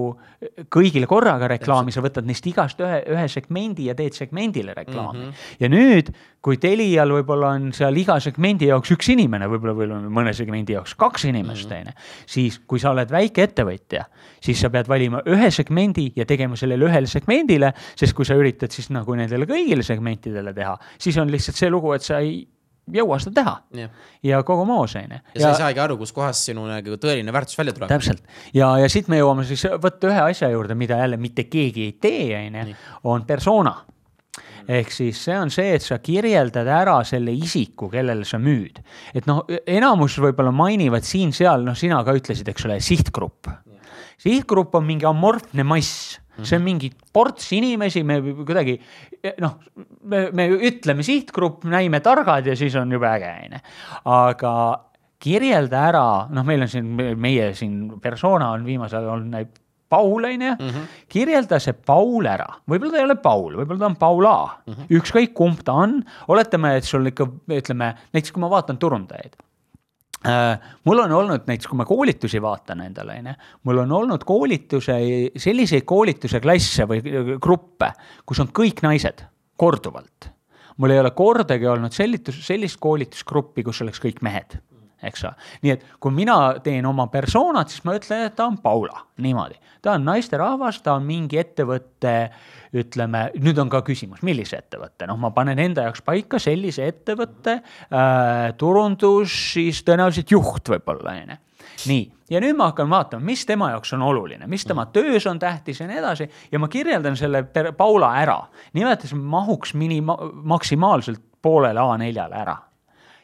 kõigile korraga reklaami, sa võtad neist igast ühe, ühe segmendi ja teed segmendile reklaami mm. -hmm. ja nüüd, kui Telial võib-olla on seal iga segmendi jaoks üks inimene, võib-olla, võib-olla mõne segmendi jaoks kaks inimest, mhm. on ju. siis, kui sa oled väikeettevõtja, siis sa pead valima ühe segmendi ja tegema sellele ühele segmendile, sest kui sa üritad siis nagu nendele kõigile segmentidele teha, siis on lihtsalt see lugu, et sa ei jõua seda teha yeah. ja kogu moos, on ju. ja sa ei saagi aru, kuskohast sinu nagu tõeline väärtus välja tuleb. täpselt ja, ja siit me jõuame siis võtta ühe asja juurde, mida jälle mitte keegi ei tee, on ju, on persona ehk siis see on see, et sa kirjeldad ära selle isiku, kellele sa müüd. et noh, enamus võib-olla mainivad siin-seal, noh, sina ka ütlesid, eks ole, sihtgrupp. sihtgrupp on mingi amorfne mass Mm -hmm. see on mingi ports inimesi, me kuidagi noh, me, me ütleme sihtgrupp, näime targad ja siis on jube äge, on ju. aga kirjelda ära, noh, meil on siin, meie siin persona on viimasel ajal olnud Paul, on ju, mhm. kirjelda see Paul ära, võib-olla ta ei ole Paul, võib-olla ta on Paul A mm, -hmm. ükskõik kumb ta on, oletame, et sul ikka ütleme, näiteks kui ma vaatan turundajaid mul on olnud näiteks, kui ma koolitusi vaatan endale, on ju, mul on olnud koolituse, selliseid koolituse klasse või gruppe, kus on kõik naised korduvalt. mul ei ole kordagi olnud sellitus, sellist koolitusgruppi, kus oleks kõik mehed eks ole. nii et kui mina teen oma persoonat, siis ma ütlen, et ta on Paula, niimoodi. ta on naisterahvas, ta on mingi ettevõtte, ütleme, nüüd on ka küsimus, millise ettevõtte, noh, ma panen enda jaoks paika sellise ettevõtte äh,, turundus, siis tõenäoliselt juht võib-olla, on ju nii, ja nüüd ma hakkan vaatama, mis tema jaoks on oluline, mis tema töös on tähtis ja nii edasi ja ma kirjeldan selle Paula ära. nimelt see mahuks minima-, maksimaalselt poolele A4-le ära.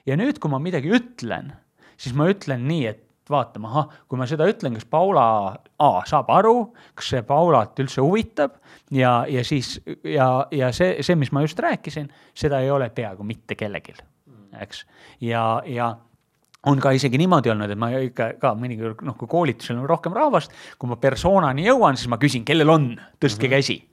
ja nüüd, kui ma midagi ütlen siis ma ütlen nii, et vaatama, ahah, kui ma seda ütlen, kas Paula A saab aru, kas see Paulat üldse huvitab ja, ja siis ja, ja see, see, mis ma just rääkisin, seda ei ole peaaegu mitte kellelgi, eks. ja, ja on ka isegi niimoodi olnud, et ma ikka ka mõnikord noh, kui koolitusel on rohkem rahvast, kui ma persoonani jõuan, siis ma küsin, kellel on, tõstke mm -hmm. käsi.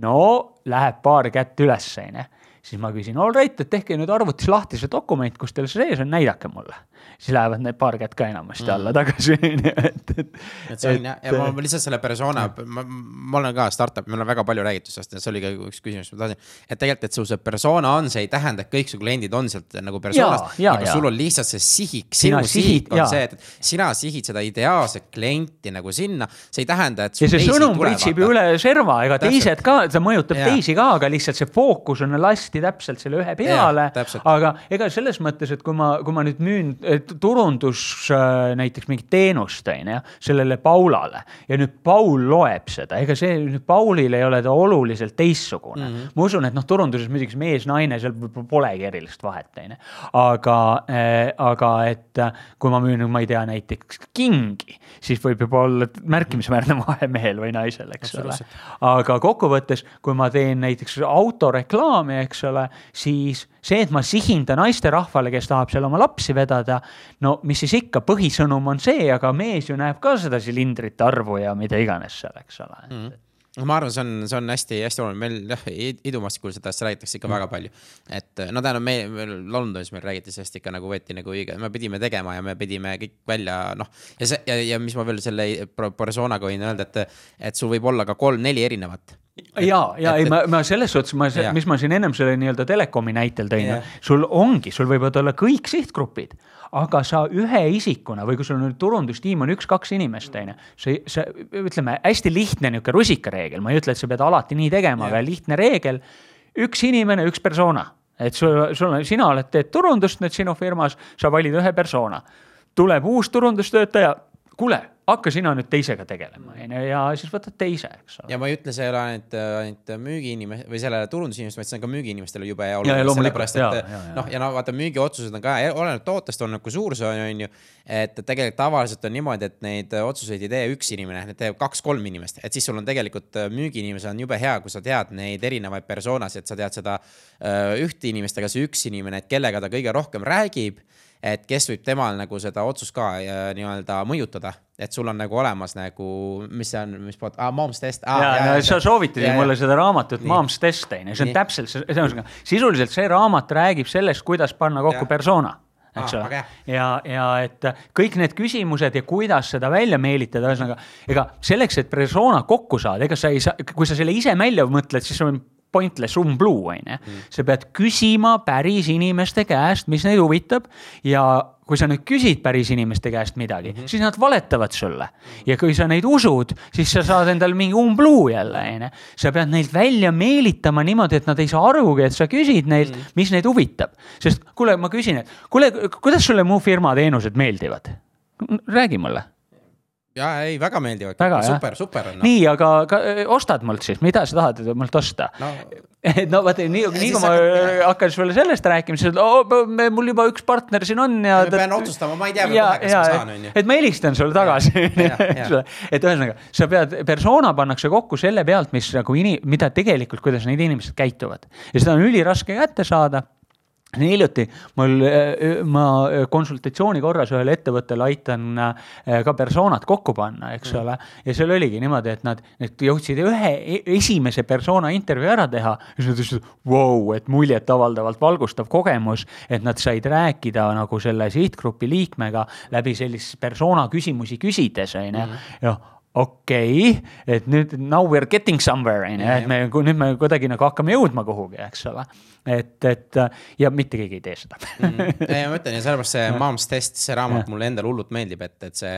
no läheb paar kätt üles, onju siis ma küsin, all right, et tehke nüüd arvutis lahti see dokument, kus teil see sees on, näidake mulle siis lähevad need paar kätt ka enamasti mm. alla tagasi, on ju, et, et. et see on jah, ja ma lihtsalt selle persona, ma, ma olen ka startup, meil on väga palju räägitud sellest ja see oli ka üks küsimus, ma tahtsin. et tegelikult, et sul see persona on, see ei tähenda, et kõik su kliendid on sealt nagu personast, aga sul on lihtsalt see sihik, sinu sihik on ja. see, et sina sihid seda ideaalset klienti nagu sinna, see ei tähenda, et. ja see sõnum pritsib ju üle serva, ega Täpselt. teised ka, see mõjutab ja. teisi ka, aga lihtsalt see fookus on lasti täpselt selle ühe peale. aga ega selles mõttes, et kui ma, kui ma nüüd müün turundus äh, näiteks mingit teenust, on ju, sellele Paulale ja nüüd Paul loeb seda, ega see nüüd Paulil ei ole ta oluliselt teistsugune mm. -hmm. ma usun, et noh, turunduses muidugi mees-naine, seal polegi erilist vahet, on ju. aga äh,, aga et äh, kui ma müün, ma ei tea, näiteks kingi, siis võib juba olla märkimisväärne vahe mehel või naisel, eks ole. aga kokkuvõttes, kui ma teen näiteks autoreklaami, eks ole, siis see, et ma sihin ta naisterahvale, kes tahab seal oma lapsi vedada, no mis siis ikka, põhisõnum on see, aga mees ju näeb ka seda silindrite arvu ja mida iganes seal, eks ole mm. -hmm ma arvan, see on, see on hästi-hästi oluline, meil jah, idumastikul sellest räägitakse ikka mm. väga palju. et no tähendab, me, meil Londonis meil räägiti sellest ikka nagu võeti nagu õige, me pidime tegema ja me pidime kõik välja noh. ja see ja, ja mis ma veel selle persoonaga võin öelda, et, et sul võib olla ka kolm-neli erinevat ja, ja et, ei, ma, ma selles suhtes, ma, mis ma siin ennem selle nii-öelda telekomi näitel tõin, sul ongi, sul võivad olla kõik sihtgrupid, aga sa ühe isikuna või kui sul nüüd turundustiim on üks-kaks inimest, on ju, see, see ütleme hästi lihtne niisugune rusikareegel, ma ei ütle, et sa pead alati nii tegema, aga lihtne reegel. üks inimene, üks persona, et sul, sul on, sina oled, teed turundust nüüd sinu firmas, sa valid ühe persona. tuleb uus turundustöötaja, kuule hakka sina nüüd teisega tegelema, on ju, ja siis võtad teise, eks ole. ja ma ei ütle, see ei ole ainult, ainult müügiinimest või sellele turundusinimestele, vaid see on ka müügiinimestele jube hea oluline. sellepärast, et noh, ja no vaata, müügiotsused on ka, oleneb tootest, oleneb kui suur see on, on ju. et tegelikult tavaliselt on niimoodi, et neid otsuseid ei tee üks inimene, need teeb kaks-kolm inimest, et siis sul on tegelikult müügiinimesel on jube hea, kui sa tead neid erinevaid persoonasid, sa tead seda ühte inimest, aga see üks inimene, et kellega ta kõige rohkem räägib et kes võib temal nagu seda otsust ka nii-öelda mõjutada, et sul on nagu olemas nagu, mis see on, mis pood ah,, Mom's Test ah,. ja, ja, sa soovitasid mulle seda raamatut nii. Mom's Test on ju, see on nii. täpselt see, ühesõnaga sisuliselt see raamat räägib sellest, kuidas panna kokku ja. persona eks ole ah,. ja, ja et kõik need küsimused ja kuidas seda välja meelitada, ühesõnaga ega selleks, et persona kokku saada, ega sa ei saa, kui sa selle ise välja mõtled, siis on pointless umbluu, on ju. Mm. sa pead küsima päris inimeste käest, mis neid huvitab ja kui sa nüüd küsid päris inimeste käest midagi mm, -hmm. siis nad valetavad sulle. ja kui sa neid usud, siis sa saad endale mingi umbluu jälle, on ju. sa pead neid välja meelitama niimoodi, et nad ei saa arugi, et sa küsid neilt mm, -hmm. mis neid huvitab. sest kuule, ma küsin, et kuule, kuidas sulle mu firma teenused meeldivad? räägi mulle ja ei, väga meeldivad, super, super on no.. nii, aga ka, ostad mult siis, mida sa tahad mult osta no.? no vaata, nii, nii kui ma hakkan sulle sellest rääkima, siis oh, mul juba üks partner siin on ja. ma pean otsustama, ma ei tea veel kohe, kas ma saan, on ju. et ma helistan sulle tagasi, ole. et ühesõnaga, sa pead, persona pannakse kokku selle pealt, mis nagu ini-, mida tegelikult, kuidas need inimesed käituvad. ja seda on üliraske kätte saada hiljuti mul, ma konsultatsiooni korras ühele ettevõttele aitan äh, ka persoonad kokku panna, eks mm. ole. ja seal oligi niimoodi, et nad, nad jõudsid ühe e-, esimese persona intervjuu ära teha. ja siis nad ütlesid, vau, et muljetavaldavalt valgustav kogemus, et nad said rääkida nagu selle sihtgrupi liikmega läbi sellist persona küsimusi küsides, on ju. Mm. Ja okei okay,, et nüüd now we are getting somewhere on ju, et me nüüd me kuidagi nagu hakkame jõudma kuhugi, eks ole. et, et ja mitte keegi ei tee seda. Mm.. ei, ma ütlen ja sellepärast see Mom's Test, see raamat mulle endale hullult meeldib, et, et see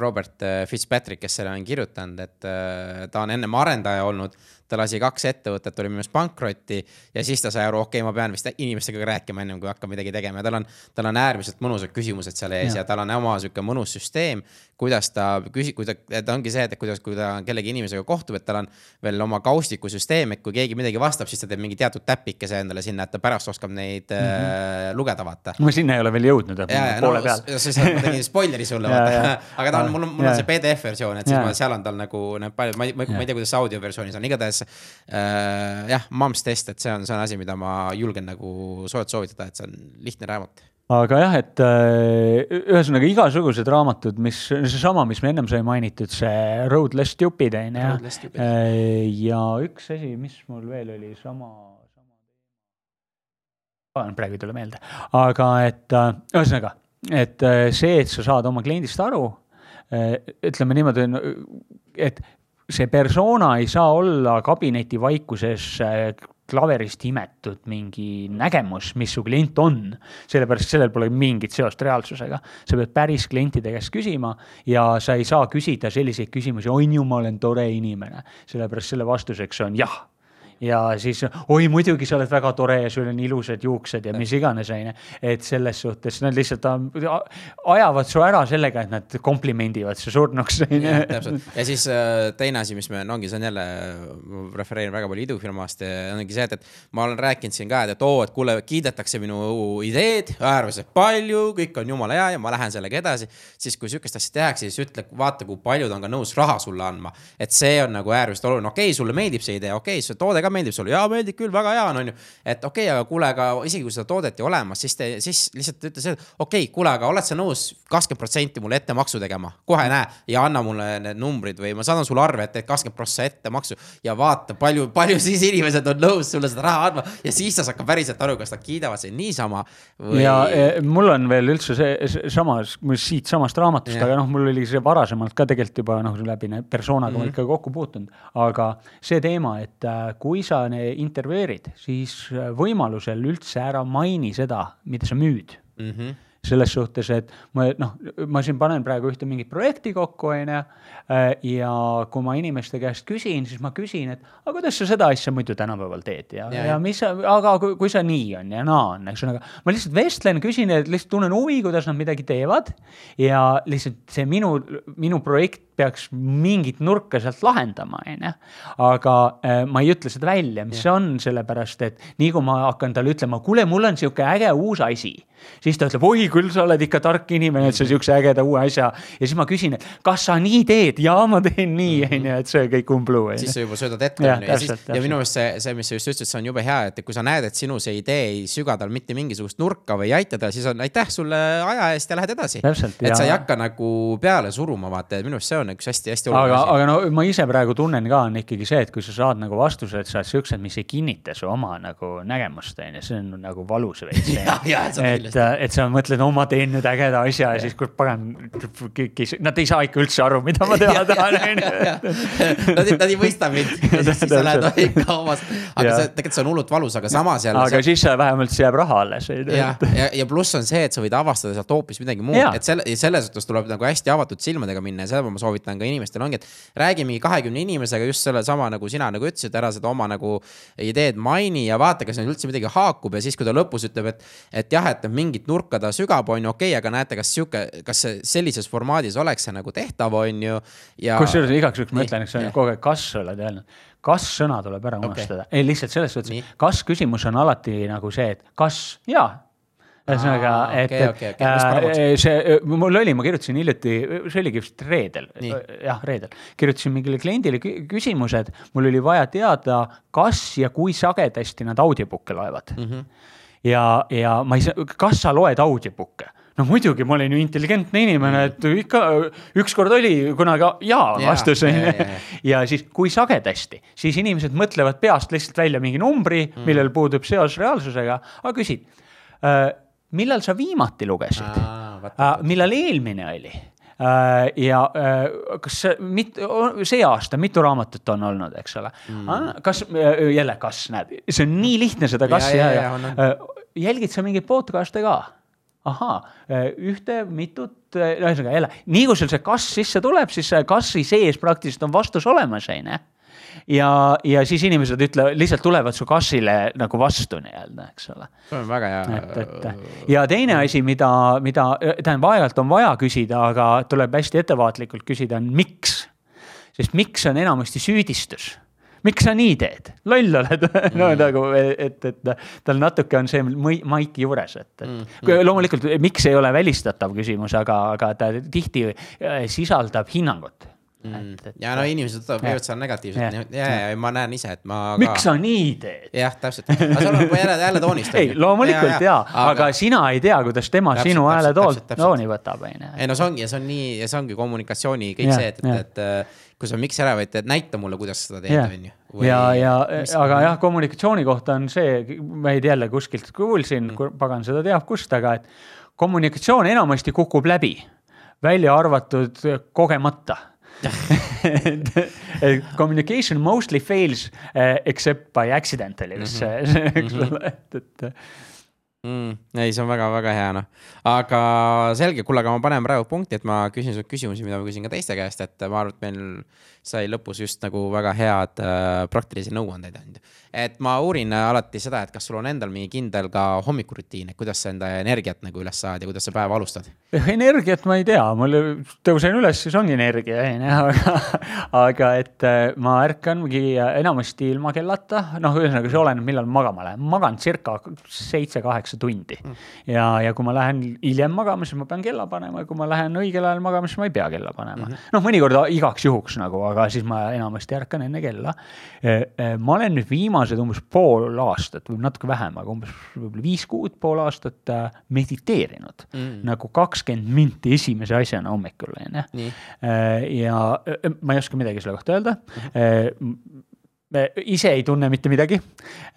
Robert äh, Fitzpatrick, kes selle on kirjutanud, et äh, ta on ennem arendaja olnud ta lasi kaks ettevõtet, oli minu meelest pankrotti ja siis ta sai aru, okei okay,, ma pean vist inimestega rääkima ennem kui hakkan midagi tegema ja tal on, tal on äärmiselt mõnusad küsimused seal ees ja, ja tal on oma sihuke mõnus süsteem, kuidas ta küsi-, kui ta, ta ongi see, et kuidas, kui ta kellegi inimesega kohtub, et tal on veel oma kaustikusüsteem, et kui keegi midagi vastab, siis ta teeb mingi teatud täpikese endale sinna, et ta pärast oskab neid mm -hmm. äh, lugeda, vaata. ma sinna ei ole veel jõudnud, poole no, peal. siis ma tegin spoileri sulle, vaata. aga ta on, mul on, mul on see PDF versioon, et siis ma, seal on tal nagu need paljud, ma ei, ma ei tea, kuidas audio versioonis on, igatahes äh,. jah, Mom's Test, et see on, see on asi, mida ma julgen nagu soojalt soovitada, et see on lihtne raamat aga jah, et äh, ühesõnaga igasugused raamatud, mis, seesama, mis me ennem sai mainitud, see Road Less Stupid on ju. Äh, ja üks asi, mis mul veel oli sama, sama. praegu ei tule meelde, aga et äh, ühesõnaga, et see, et sa saad oma kliendist aru, ütleme niimoodi, et see persona ei saa olla kabineti vaikuses klaverist imetud mingi nägemus, mis su klient on. sellepärast sellel pole mingit seost reaalsusega. sa pead päris klientide käest küsima ja sa ei saa küsida selliseid küsimusi, on ju, ma olen tore inimene. sellepärast selle vastuseks on jah ja siis oi, muidugi sa oled väga tore ja sul on ilusad juuksed ja mis iganes, onju. et selles suhtes nad lihtsalt ajavad su ära sellega, et nad komplimendivad su surnuks. täpselt ja siis äh, teine asi, mis me, no ongi, see on jälle, refereerin väga palju idufirmast ongi see, et, et ma olen rääkinud siin ka, et, et oo, et kuule, kiidetakse minu ideed äärmiselt palju, kõik on jumala hea ja ma lähen sellega edasi. siis kui sihukest asja tehakse, siis ütle, vaata, kui paljud on ka nõus raha sulle andma. et see on nagu äärmiselt oluline, okei okay,, sulle meeldib see idee, okei okay,, see toode ka meeldib sulle, jaa meeldib küll, väga hea on, on ju. et okei okay,, aga kuule, aga isegi kui seda toodet ei olemas, siis te, siis lihtsalt ütle seda, okei okay,, kuule, aga oled sa nõus kakskümmend protsenti mulle ettemaksu tegema, kohe näe ja anna mulle need numbrid või ma saadan sulle arve, et teed kakskümmend prossa ettemaksu ja vaata, palju, palju siis inimesed on nõus sulle seda raha andma ja siis sa saad ka päriselt aru, kas nad kiidavad sind niisama või.... ja e, mul on veel üldse see, see samas, siitsamast raamatust, aga noh, mul oli see varasemalt ka tegelikult juba noh, läbi persoonaga mm -hmm. ikka kokku puutunud, aga see teema, et äh, kui sa intervjueerid, siis äh, võimalusel üldse ära maini seda, mida sa müüd mm. -hmm selles suhtes, et ma noh, ma siin panen praegu ühte mingit projekti kokku, on ju. Äh, ja kui ma inimeste käest küsin, siis ma küsin, et aga kuidas sa seda asja muidu tänapäeval teed ja, ja, ja mis aga kui, kui sa nii on ja naa on, eks ole, aga ma lihtsalt vestlen, küsin, et lihtsalt tunnen huvi, kuidas nad midagi teevad. ja lihtsalt see minu, minu projekt peaks mingit nurka sealt lahendama, on ju. aga äh, ma ei ütle seda välja, mis see on, sellepärast et nii kui ma hakkan talle ütlema, kuule, mul on sihuke äge uus asi siis ta ütleb, oi küll, sa oled ikka tark inimene, et sa siukse ägeda uue asja. ja siis ma küsin, et kas sa nii teed? jaa, ma teen nii, mhm. on ju, et see kõik umbluu. siis sa juba söödad ette, on ju, ja siis, ja minu meelest see, see, mis sa just ütlesid, see on jube hea, et kui sa näed, et sinu see idee ei süga tal mitte mingisugust nurka või ei aita teda, siis on aitäh sulle aja eest ja lähed edasi. et sa ei hakka nagu peale suruma, vaata, et minu arust see on üks hästi-hästi oluline asi. aga no ma ise praegu tunnen ka, on ikkagi see, et kui sa saad nagu vastused, sa oled siuksed, mis ei kinnita su oma nagu nägemust, on ju, see on nagu valus veits et, et sa mõtled, no ma teen nüüd ägeda asja ja siis kurat pagan, nad ei saa ikka üldse aru, mida ma teha tahan, on ju. Nad ei, mõista mind ja siis sa lähed ikka omast, aga see tegelikult see on hullult valus, aga samas jälle. aga see... siis vähemalt jääb raha alles. ja, ja, ja pluss on see, et sa võid avastada sealt hoopis midagi muud, et selle, selles suhtes tuleb nagu hästi avatud silmadega minna ja seda ma soovitan ka inimestele ongi, et räägi mingi kahekümne inimesega just sellesama nagu sina nagu ütlesid, ära seda oma nagu ideed maini ja vaata, kas neil üldse midagi haakub ja siis, kui ta lõpus ütleb, et, et jah, et mingit nurka ta sügab, on ju, okei okay,, aga näete, kas sihuke, kas see sellises formaadis oleks see nagu tehtav, on ju. kusjuures igaks juhuks ma ütlen, eks ole, kogu aeg kas oled öelnud kas sõna tuleb ära unustada okay., ei lihtsalt selles suhtes, kas küsimus on alati nagu see, et kas ja ühesõnaga, et okay,, okay, okay. Äh, see, mul oli, ma kirjutasin hiljuti, see oligi vist reedel, jah, reedel, kirjutasin mingile kliendile küsimused, mul oli vaja teada, kas ja kui sagedasti nad audiobook'e loevad mm. -hmm ja, ja ma ei saa, kas sa loed audiobook'e? no muidugi, ma olin ju intelligentne inimene, et ikka ükskord oli kunagi jaa vastus on ju. ja siis, kui sagedasti, siis inimesed mõtlevad peast lihtsalt välja mingi numbri mm., millel puudub seos reaalsusega, aga küsid äh,. Millal sa viimati lugesid? Millal eelmine oli? Ja kas mit, see aasta, mitu raamatut on olnud, eks ole mm.. kas, jälle, kas näed, see on nii lihtne seda kassi ja, ja, ja, jälgid sa mingeid podcast'e ka? ahaa, ühte, mitut, ühesõnaga jälle, nii kui sul see kass sisse tuleb, siis kassi sees praktiliselt on vastus olemas, on ju ja, ja siis inimesed ütlevad, lihtsalt tulevad su kassile nagu vastu nii-öelda, eks ole. see on väga hea. et, et ja teine asi, mida, mida tähendab, aeg-ajalt on vaja küsida, aga tuleb hästi ettevaatlikult küsida, on miks. sest miks on enamasti süüdistus miks sa nii teed, loll oled no mm. nagu, et, et tal natuke on see maik juures, et, et mm. loomulikult, miks ei ole välistatav küsimus, aga, aga ta tihti äh, sisaldab hinnangut Mm. Et, ja no inimesed võivad seda negatiivselt ja, ja, ja, ja ma näen ise, et ma ka.... miks sa nii teed? jah, täpselt, aga seal on jälle, jälle toonist. ei, loomulikult ja, ja, ja, aga, aga sina ei tea, kuidas tema täpselt, sinu hääle tooni võtab, on ju. ei no see ongi, see on nii ja see ongi kommunikatsiooni kõik ja, see, et, et, et äh, kui sa miks ära võid, et näita mulle, kuidas seda teed, on ju. ja, ja aga jah, kommunikatsiooni kohta on see, ma ei tea, jälle kuskilt kuulsin mm., pagan seda teab kust, aga et kommunikatsioon enamasti kukub läbi, välja arvatud kogemata communication mostly fails uh, except by accidentally mm, -hmm. eks mhm. ole, et, et mm,. ei, see on väga-väga hea, noh. aga selge, kuule, aga ma panen praegu punkti, et ma küsin sult küsimusi, mida ma küsin ka teiste käest, et ma arvan, et meil sai lõpus just nagu väga head äh, praktilisi nõuandeid andnud. et ma uurin alati seda, et kas sul on endal mingi kindel ka hommikurutiin, et kuidas sa enda energiat nagu üles saad ja kuidas sa päeva alustad? energiat ma ei tea, mul tõusen üles, siis ongi energia, on ju, aga, aga et äh, ma ärkangi enamasti ilma kellata, noh, ühesõnaga see oleneb, millal magama lähen, magan circa seitse-kaheksa tundi. Mm. ja, ja kui ma lähen hiljem magama, siis ma pean kella panema. Ja kui ma lähen õigel ajal magama, siis ma ei pea kella panema. Mm -hmm.. noh, mõnikord igaks juhuks nagu, aga siis ma enamasti ärkan enne kella. E, e, ma olen nüüd viimased umbes pool aastat või natuke vähem, aga umbes võib-olla viis kuud, pool aastat äh, mediteerinud mm. nagu kakskümmend minti esimese asjana hommikul, on ju. Ja ma ei oska midagi selle kohta öelda mm. -hmm ise ei tunne mitte midagi.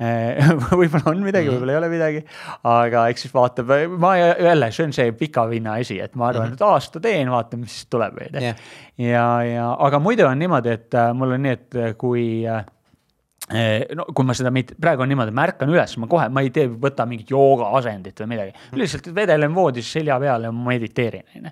võib-olla on midagi, mhm. võib-olla ei ole midagi, aga eks siis vaatab, ma jälle, see on see pika vinna asi, et ma arvan, mhm. et aasta teen, vaatame, mis tuleb. ja, ja, ja, aga muidu on niimoodi, et äh, mul on nii, et kui Eh, no kui ma seda, praegu on niimoodi, ma ärkan üles, ma kohe, ma ei tee, võta mingit joogaasendit või midagi. lihtsalt vedelen voodis selja peal ja mediteerin, on ju.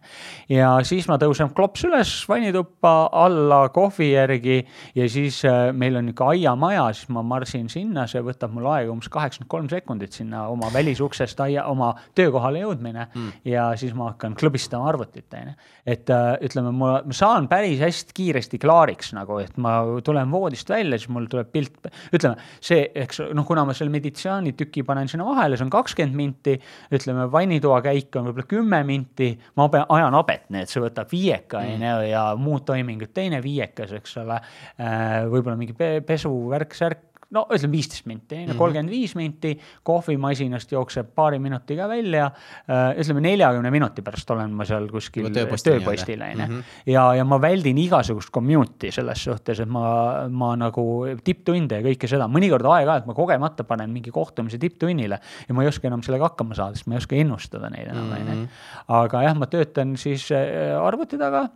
ja siis ma tõusen klops üles vannituppa, alla kohvi järgi ja siis äh, meil on niisugune aiamaja, siis ma marsin sinna, see võtab mul aega umbes kaheksakümmend kolm sekundit sinna oma välisuksest aia, oma töökohale jõudmine mm. ja siis ma hakkan klõbistama arvutit, on ju. et äh, ütleme, ma saan päris hästi kiiresti klaariks nagu, et ma tulen voodist välja, siis mul tuleb pilt ütleme, see, eks noh, kuna ma selle meditsioonitüki panen sinna vahele, see on kakskümmend minti, ütleme, vannitoa käik on võib-olla kümme minti, ma ajan habet, nii et see võtab viieka, on ju, ja muud toimingud. Teine viiekas, eks ole, äh, võib-olla mingi pesu, värk, särk, no ütleme viisteist minti, mhm. kolmkümmend viis minti, kohvimasinast jookseb paari minutiga välja. Äh, ütleme neljakümne minuti pärast olen ma seal kuskil tööpostil, on ju. Mhm. ja, ja ma väldin igasugust commute'i selles suhtes, et ma, ma nagu tipptunde ja kõike seda, mõnikord aeg-ajalt ma kogemata panen mingi kohtumise tipptunnile ja ma ei oska enam sellega hakkama saada, sest ma ei oska ennustada neid enam, on ju. Mhm. aga jah, ma töötan siis äh, arvuti taga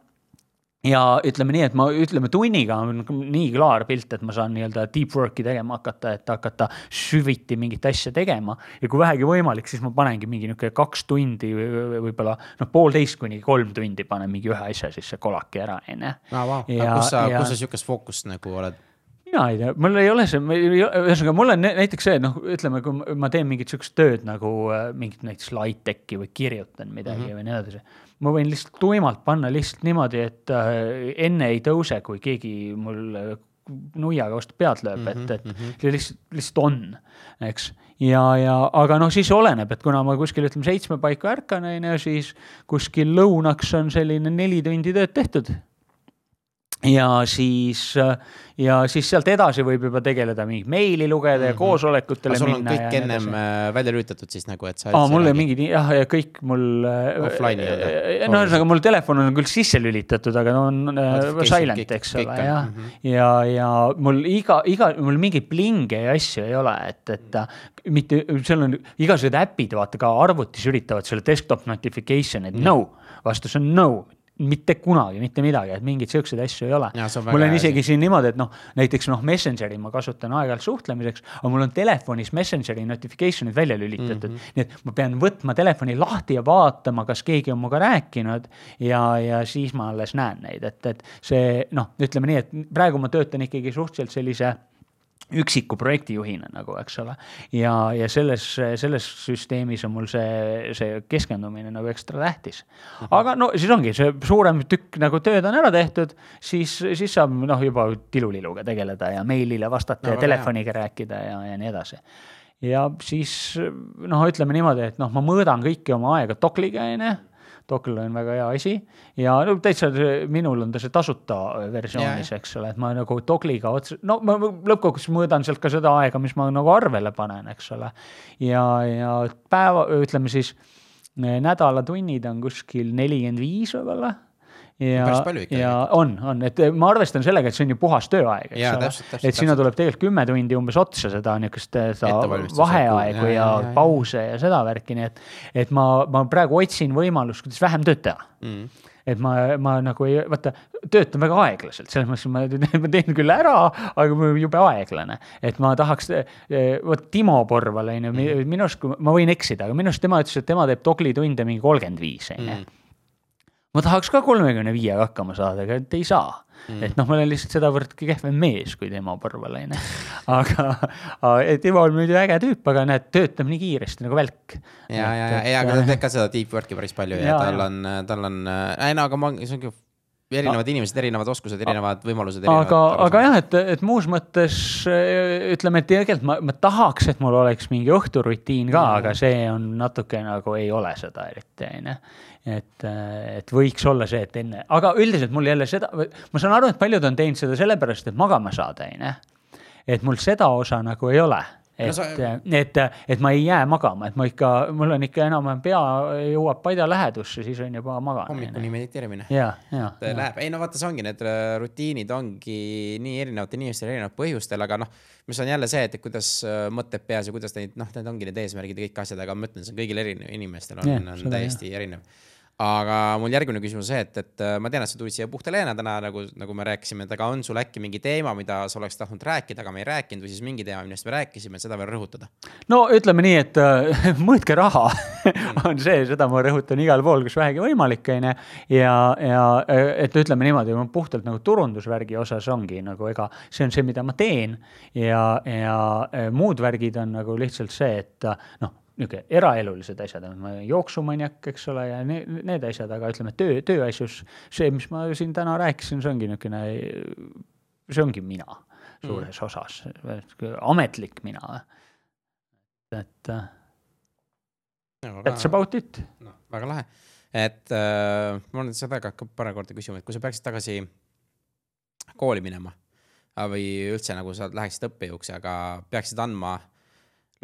ja ütleme nii, et ma ütleme tunniga on nii klaar pilt, et ma saan nii-öelda deep work'i tegema hakata, et hakata süviti mingit asja tegema. ja kui vähegi võimalik, siis ma panengi mingi niisugune kaks tundi võib-olla noh, poolteist kuni kolm tundi panen mingi ühe asja sisse kolaki ära, on ju. kus sa, kus sa sihukest fookust nagu oled? mina ei tea, mul ei ole see, ühesõnaga mul on näiteks see, noh, ütleme, kui ma teen mingit sihukest tööd nagu äh, mingit näiteks slide-tech'i või kirjutan midagi mm -hmm. või nii edasi ma võin lihtsalt tuimalt panna lihtsalt niimoodi, et äh, enne ei tõuse, kui keegi mul äh, nuiaga vastu pead lööb mm, -hmm, et, et mm -hmm. lihtsalt, lihtsalt on, eks. ja, ja aga noh, siis oleneb, et kuna ma kuskil ütleme seitsme paiku ärkan, on ju, siis kuskil lõunaks on selline neli tundi tööd tehtud ja siis, ja siis sealt edasi võib juba tegeleda mingit meili lugeda mm -hmm. ja koosolekutele sul on minna. kõik ennem äh, välja lülitatud siis nagu, et sa. aa, mul on mingid jah, ja kõik mul. Offline nii-öelda. no ühesõnaga, mul telefon on küll sisse lülitatud, aga no on no, silent, eks ole, jah. -hmm. ja, ja mul iga, iga, mul mingeid plinge ja asju ei ole, et, et mitte, seal on igasugused äpid, vaata ka arvutis üritavad selle desktop notification'id mm, -hmm. no vastus on no, mitte kunagi mitte midagi, et mingeid siukseid asju ei ole. mul on isegi siin niimoodi, et noh, näiteks noh, Messengeri ma kasutan aeg-ajalt suhtlemiseks, aga mul on telefonis Messengeri notification'id välja lülitatud mm. -hmm. nii et ma pean võtma telefoni lahti ja vaatama, kas keegi on minuga rääkinud ja, ja siis ma alles näen neid, et, et see noh, ütleme nii, et praegu ma töötan ikkagi suhteliselt sellise üksiku projektijuhina nagu, eks ole. ja, ja selles, selles süsteemis on mul see, see keskendumine nagu ekstra tähtis. aga no siis ongi see suurem tükk nagu tööd on ära tehtud, siis, siis saab noh, juba tiluliluga tegeleda ja meilile vastata no, ja telefoniga jah. rääkida ja, ja nii edasi. ja siis noh, ütleme niimoodi, et noh, ma mõõdan kõiki oma aega Dokliga, on Docker on väga hea asi. Ja no täitsa minul on ta see tasuta versioonis, eks ole, et ma nagu Dockliga otse, no ma lõppkokkuvõttes mõõdan sealt ka seda aega, mis ma nagu arvele panen, eks ole. ja, ja päeva, ütleme siis nädalatunnid on kuskil nelikümmend viis võib-olla ja, ja on, on, et ma arvestan sellega, et see on ju puhas tööaeg, eks ole. et sinna tuleb tegelikult kümme tundi umbes otsa seda niisugust vaheaegu ja, ja, ja pause ja seda värki, nii et, et ma, ma praegu otsin võimalust, kuidas vähem tööd teha. Mm. Et ma, ma nagu ei, vaata, töötan väga aeglaselt, selles mõttes ma, ma teen küll ära, aga ma jube aeglane. et ma tahaks, vot Timo Porval on ju, mhm. minu arust, ma võin eksida, aga minu arust tema ütles, et tema teeb Dogli tunde mingi kolmkümmend viis, on ju. Mhm ma tahaks ka kolmekümne viiega hakkama saada, aga et ei saa mm.. et noh, ma olen lihtsalt sedavõrd kehvem mees kui Timo Põrval, onju. aga, Timo on muidu äge tüüp, aga näed, töötab nii kiiresti nagu välk. ja, ja, ja, ja, aga ta teeb ka seda deep work'i päris palju ja, ja tal on, tal on, ei no aga ma, see ongi erinevad inimesed, erinevad oskused, erinevad võimalused. aga, aga jah, et, et muus mõttes ütleme, et tegelikult ma, ma tahaks, et mul oleks mingi õhturutiin ka mm., aga see on natuke nagu ei ole seda eriti, onju et, et võiks olla see, et enne, aga üldiselt mul jälle seda, ma saan aru, et paljud on teinud seda sellepärast, et magama saada, on ju. et mul seda osa nagu ei ole et no, sa... et, et ma ei jää magama, et ma ikka, mul on ikka enam-vähem pea jõuab padja lähedusse, siis on juba magan. hommikuni mediteerimine. ja, ja. Läheb, ei no vaata, see ongi, need äh, rutiinid ongi nii erinevatel inimestel erinevatel põhjustel, aga noh, mis on jälle see, et kuidas äh, mõtted peas ja kuidas neid, noh, need ongi need eesmärgid ja kõik asjad, aga ma ütlen, see on kõigil erinev, inimestel on, on täiesti jah. erinev aga mul järgmine küsimus see, et, et äh, ma tean, et sa tulid siia puhta leena täna nagu, nagu me rääkisime, et aga on sul äkki mingi teema, mida sa oleks tahtnud rääkida, aga me ei rääkinud või siis mingi teema, millest me rääkisime, seda veel rõhutada? no ütleme nii, et äh, mõõtke raha on see, seda ma rõhutan igal pool, kus vähegi võimalik, on ju. ja, ja et ütleme niimoodi, puhtalt nagu turundusvärgi osas ongi nagu ega see on see, mida ma teen ja, ja äh, muud värgid on nagu lihtsalt see, et noh niisugune eraelulised asjad, ma olen jooksumaniak, eks ole, ja need, need asjad, aga ütleme, töö, tööasjus, see, mis ma siin täna rääkisin, see ongi niisugune, see ongi mina suures mm. osas, ametlik mina. et no, that's about it. noh, väga lahe, et äh, ma olen seda ka paar korda küsinud, et kui sa peaksid tagasi kooli minema või üldse nagu sa läheksid õppejõuks, aga peaksid andma äh,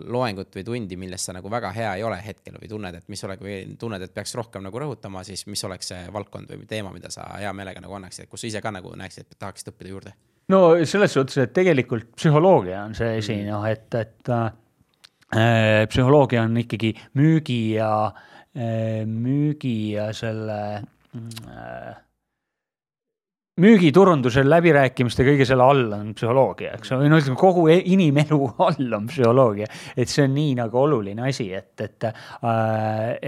loengut või tundi, milles sa nagu väga hea ei ole hetkel või tunned, et mis oleks või tunned, et peaks rohkem nagu rõhutama, siis mis oleks see valdkond või teema, mida sa hea meelega nagu annaksid, kus sa ise ka nagu näeksid, et tahaksid õppida juurde? no selles suhtes, et tegelikult psühholoogia on see asi, noh, et, et äh, psühholoogia on ikkagi müügi ja äh,, müügi ja selle äh, müügiturundusel, läbirääkimiste, kõige selle all on psühholoogia, eks ole, no ütleme kogu e-, inimelu all on psühholoogia. et see on nii nagu oluline asi, et, et äh,,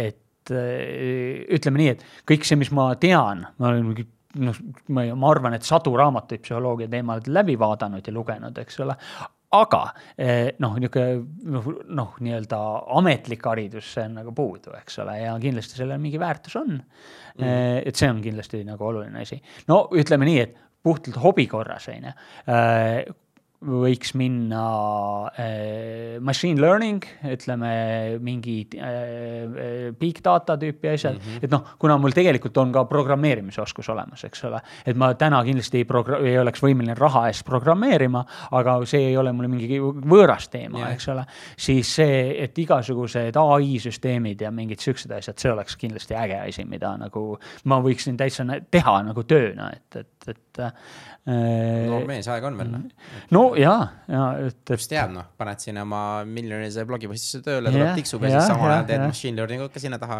et äh, ütleme nii, et kõik see, mis ma tean, ma olen mingi noh, ma, arvan, et sadu raamatuid psühholoogia teemal läbi vaadanud ja lugenud, eks ole aga eh, noh, niisugune noh, noh, nii-öelda ametlik haridus, see on nagu puudu, eks ole, ja kindlasti sellel mingi väärtus on mm.. et see on kindlasti nagu oluline asi. no ütleme nii, et puhtalt hobi korras, on ju. Võiks minna äh, machine learning, ütleme mingi äh, big data tüüpi asjad mm, -hmm. et noh, kuna mul tegelikult on ka programmeerimise oskus olemas, eks ole. et ma täna kindlasti ei progra-, ei oleks võimeline raha eest programmeerima, aga see ei ole mulle mingi võõras teema yeah., eks ole. siis see, et igasugused ai süsteemid ja mingid siuksed asjad, see oleks kindlasti äge asi, mida nagu ma võiksin täitsa teha nagu tööna, et, et, et noor mees, aega on veel noh. no ja, ja et, et. kust teab noh, paned sinna oma miljonilise blogipostisse tööle, tuleb tiksub ja siis samal ajal teed machine learning ut ka sinna taha.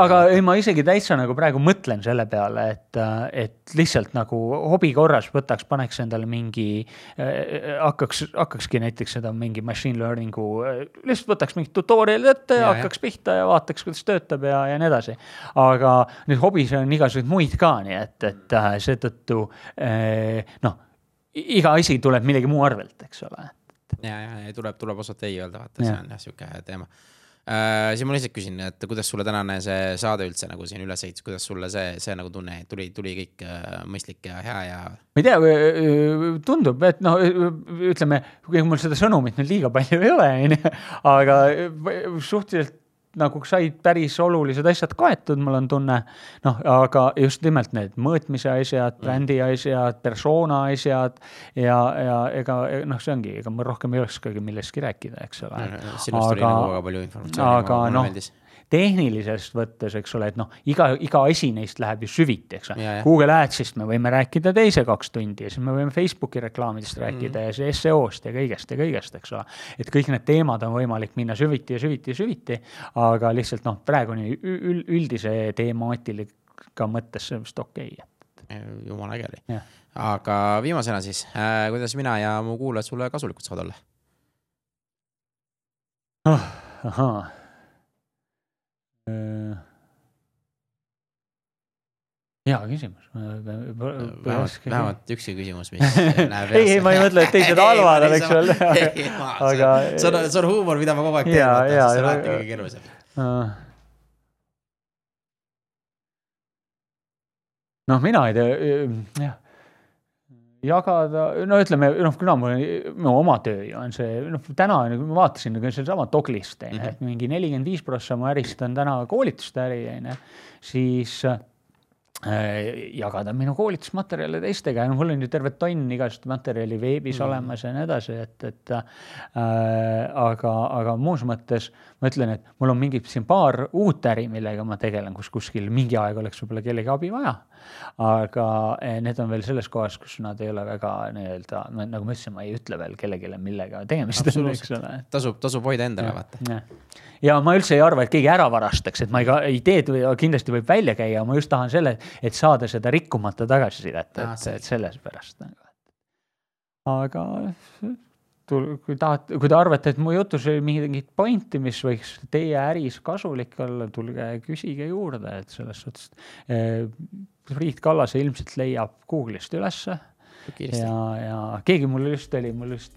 aga ei, ma isegi täitsa nagu praegu mõtlen selle peale, et, et lihtsalt nagu hobi korras võtaks, paneks endale mingi äh,, hakkaks, hakkakski näiteks seda mingi machine learning'u äh,, lihtsalt võtaks mingi tutorial'i ette ja, ja hakkaks ja. pihta ja vaataks, kuidas töötab ja, ja nii edasi. aga nüüd hobis on igasuguseid muid ka, nii et, et äh, seetõttu äh, noh, iga asi tuleb millegi muu arvelt, eks ole. ja, ja, ja tuleb, tuleb osata ei öelda, vaata, see on jah sihuke teema äh,. siis ma lihtsalt küsin, et kuidas sulle tänane see saade üldse nagu siin üles ehitas, kuidas sulle see, see nagu tunne, tuli, tuli kõik äh, mõistlik ja hea ja? ma ei tea, tundub, et noh, ütleme, kuigi mul seda sõnumit nüüd liiga palju ei ole, onju, aga suhteliselt nagu said päris olulised asjad kaetud, mul on tunne. noh, aga just nimelt need mõõtmise asjad, mm. brändi asjad, persona asjad ja, ja ega noh, see ongi, ega mul rohkem ei olekski millestki rääkida, eks ole. sinust oli nagu väga palju informatsiooni. aga noh tehnilisest võttes, eks ole, et noh, iga, iga asi neist läheb ju süviti, eks ole. Google Adsist me võime rääkida teise kaks tundi ja siis me võime Facebooki reklaamidest rääkida mm. ja siis SEO-st ja kõigest ja kõigest, eks ole. et kõik need teemad on võimalik minna süviti ja süviti ja süviti, aga lihtsalt noh, praegu nii üldise temaatika mõttes see on vist okei okay.. jumala äge oli. aga viimasena siis äh,, kuidas mina ja mu kuulajad sulle kasulikud saavad olla oh,? ahaa Äh, hea küsimus. vähemalt, vähemalt ükski küsimus, mis läheb ei, ei, ma ei mõtle, et teised halvad oleks veel. aga. see on, see on huumor, mida ma kogu aeg teen, see on alati kõige keerulisem. noh, mina ei tea, jah jagada, no ütleme, noh, kuna mul no, oma töö ju on see, noh, täna nagu ma vaatasin nagu sedasama Doglist, on ju, mhm. et mingi nelikümmend viis prossa mu ärist on täna koolituste äri, on ju, siis jagada minu koolitusmaterjale teistega ja noh, mul on ju terve tonn igasugust materjali veebis mm. olemas ja nii edasi, et, et äh, aga, aga muus mõttes ma ütlen, et mul on mingi siin paar uut äri, millega ma tegelen, kus kuskil mingi aeg oleks võib-olla kellegi abi vaja aga eh, need on veel selles kohas, kus nad ei ole väga nii-öelda, nagu ma ütlesin, ma ei ütle veel kellelegi, millega tegemist on, eks ole. tasub, tasub hoida endale, vaata. ja ma üldse ei arva, et keegi ära varastaks, et ma ei, ideed või kindlasti võib välja käia, ma just tahan selle, et saada seda rikkumata tagasisidet, et, et selles pärast nagu. aga kui tahate, kui te arvate, et mu jutus oli mingit pointi, mis võiks teie äris kasulik olla, tulge küsige juurde, et selles suhtes eh, Priit Kallase ilmselt leiab Google'ist ülesse. ja, ja keegi mul just oli, mul just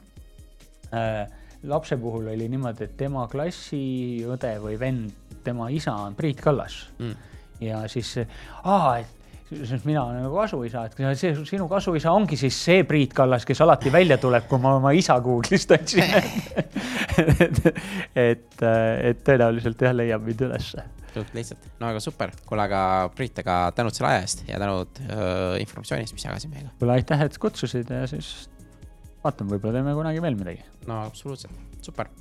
äh, lapse puhul oli niimoodi, et tema klassiõde või vend, tema isa on Priit Kallas mm. Ja siis, siis mina olen nagu kasuisa, et see sinu kasuisa ongi siis see Priit Kallas, kes alati välja tuleb, kui ma oma isa Google'ist otsin et, et, et tõenäoliselt jah, leiab mind ülesse. suht lihtsalt, no aga super, kuule, aga Priit, aga tänud selle aja eest ja tänud uh, informatsiooni eest, mis jagasid meiega. kuule, aitäh, et kutsusid ja siis vaatame, võib-olla teeme kunagi veel midagi. no absoluutselt, super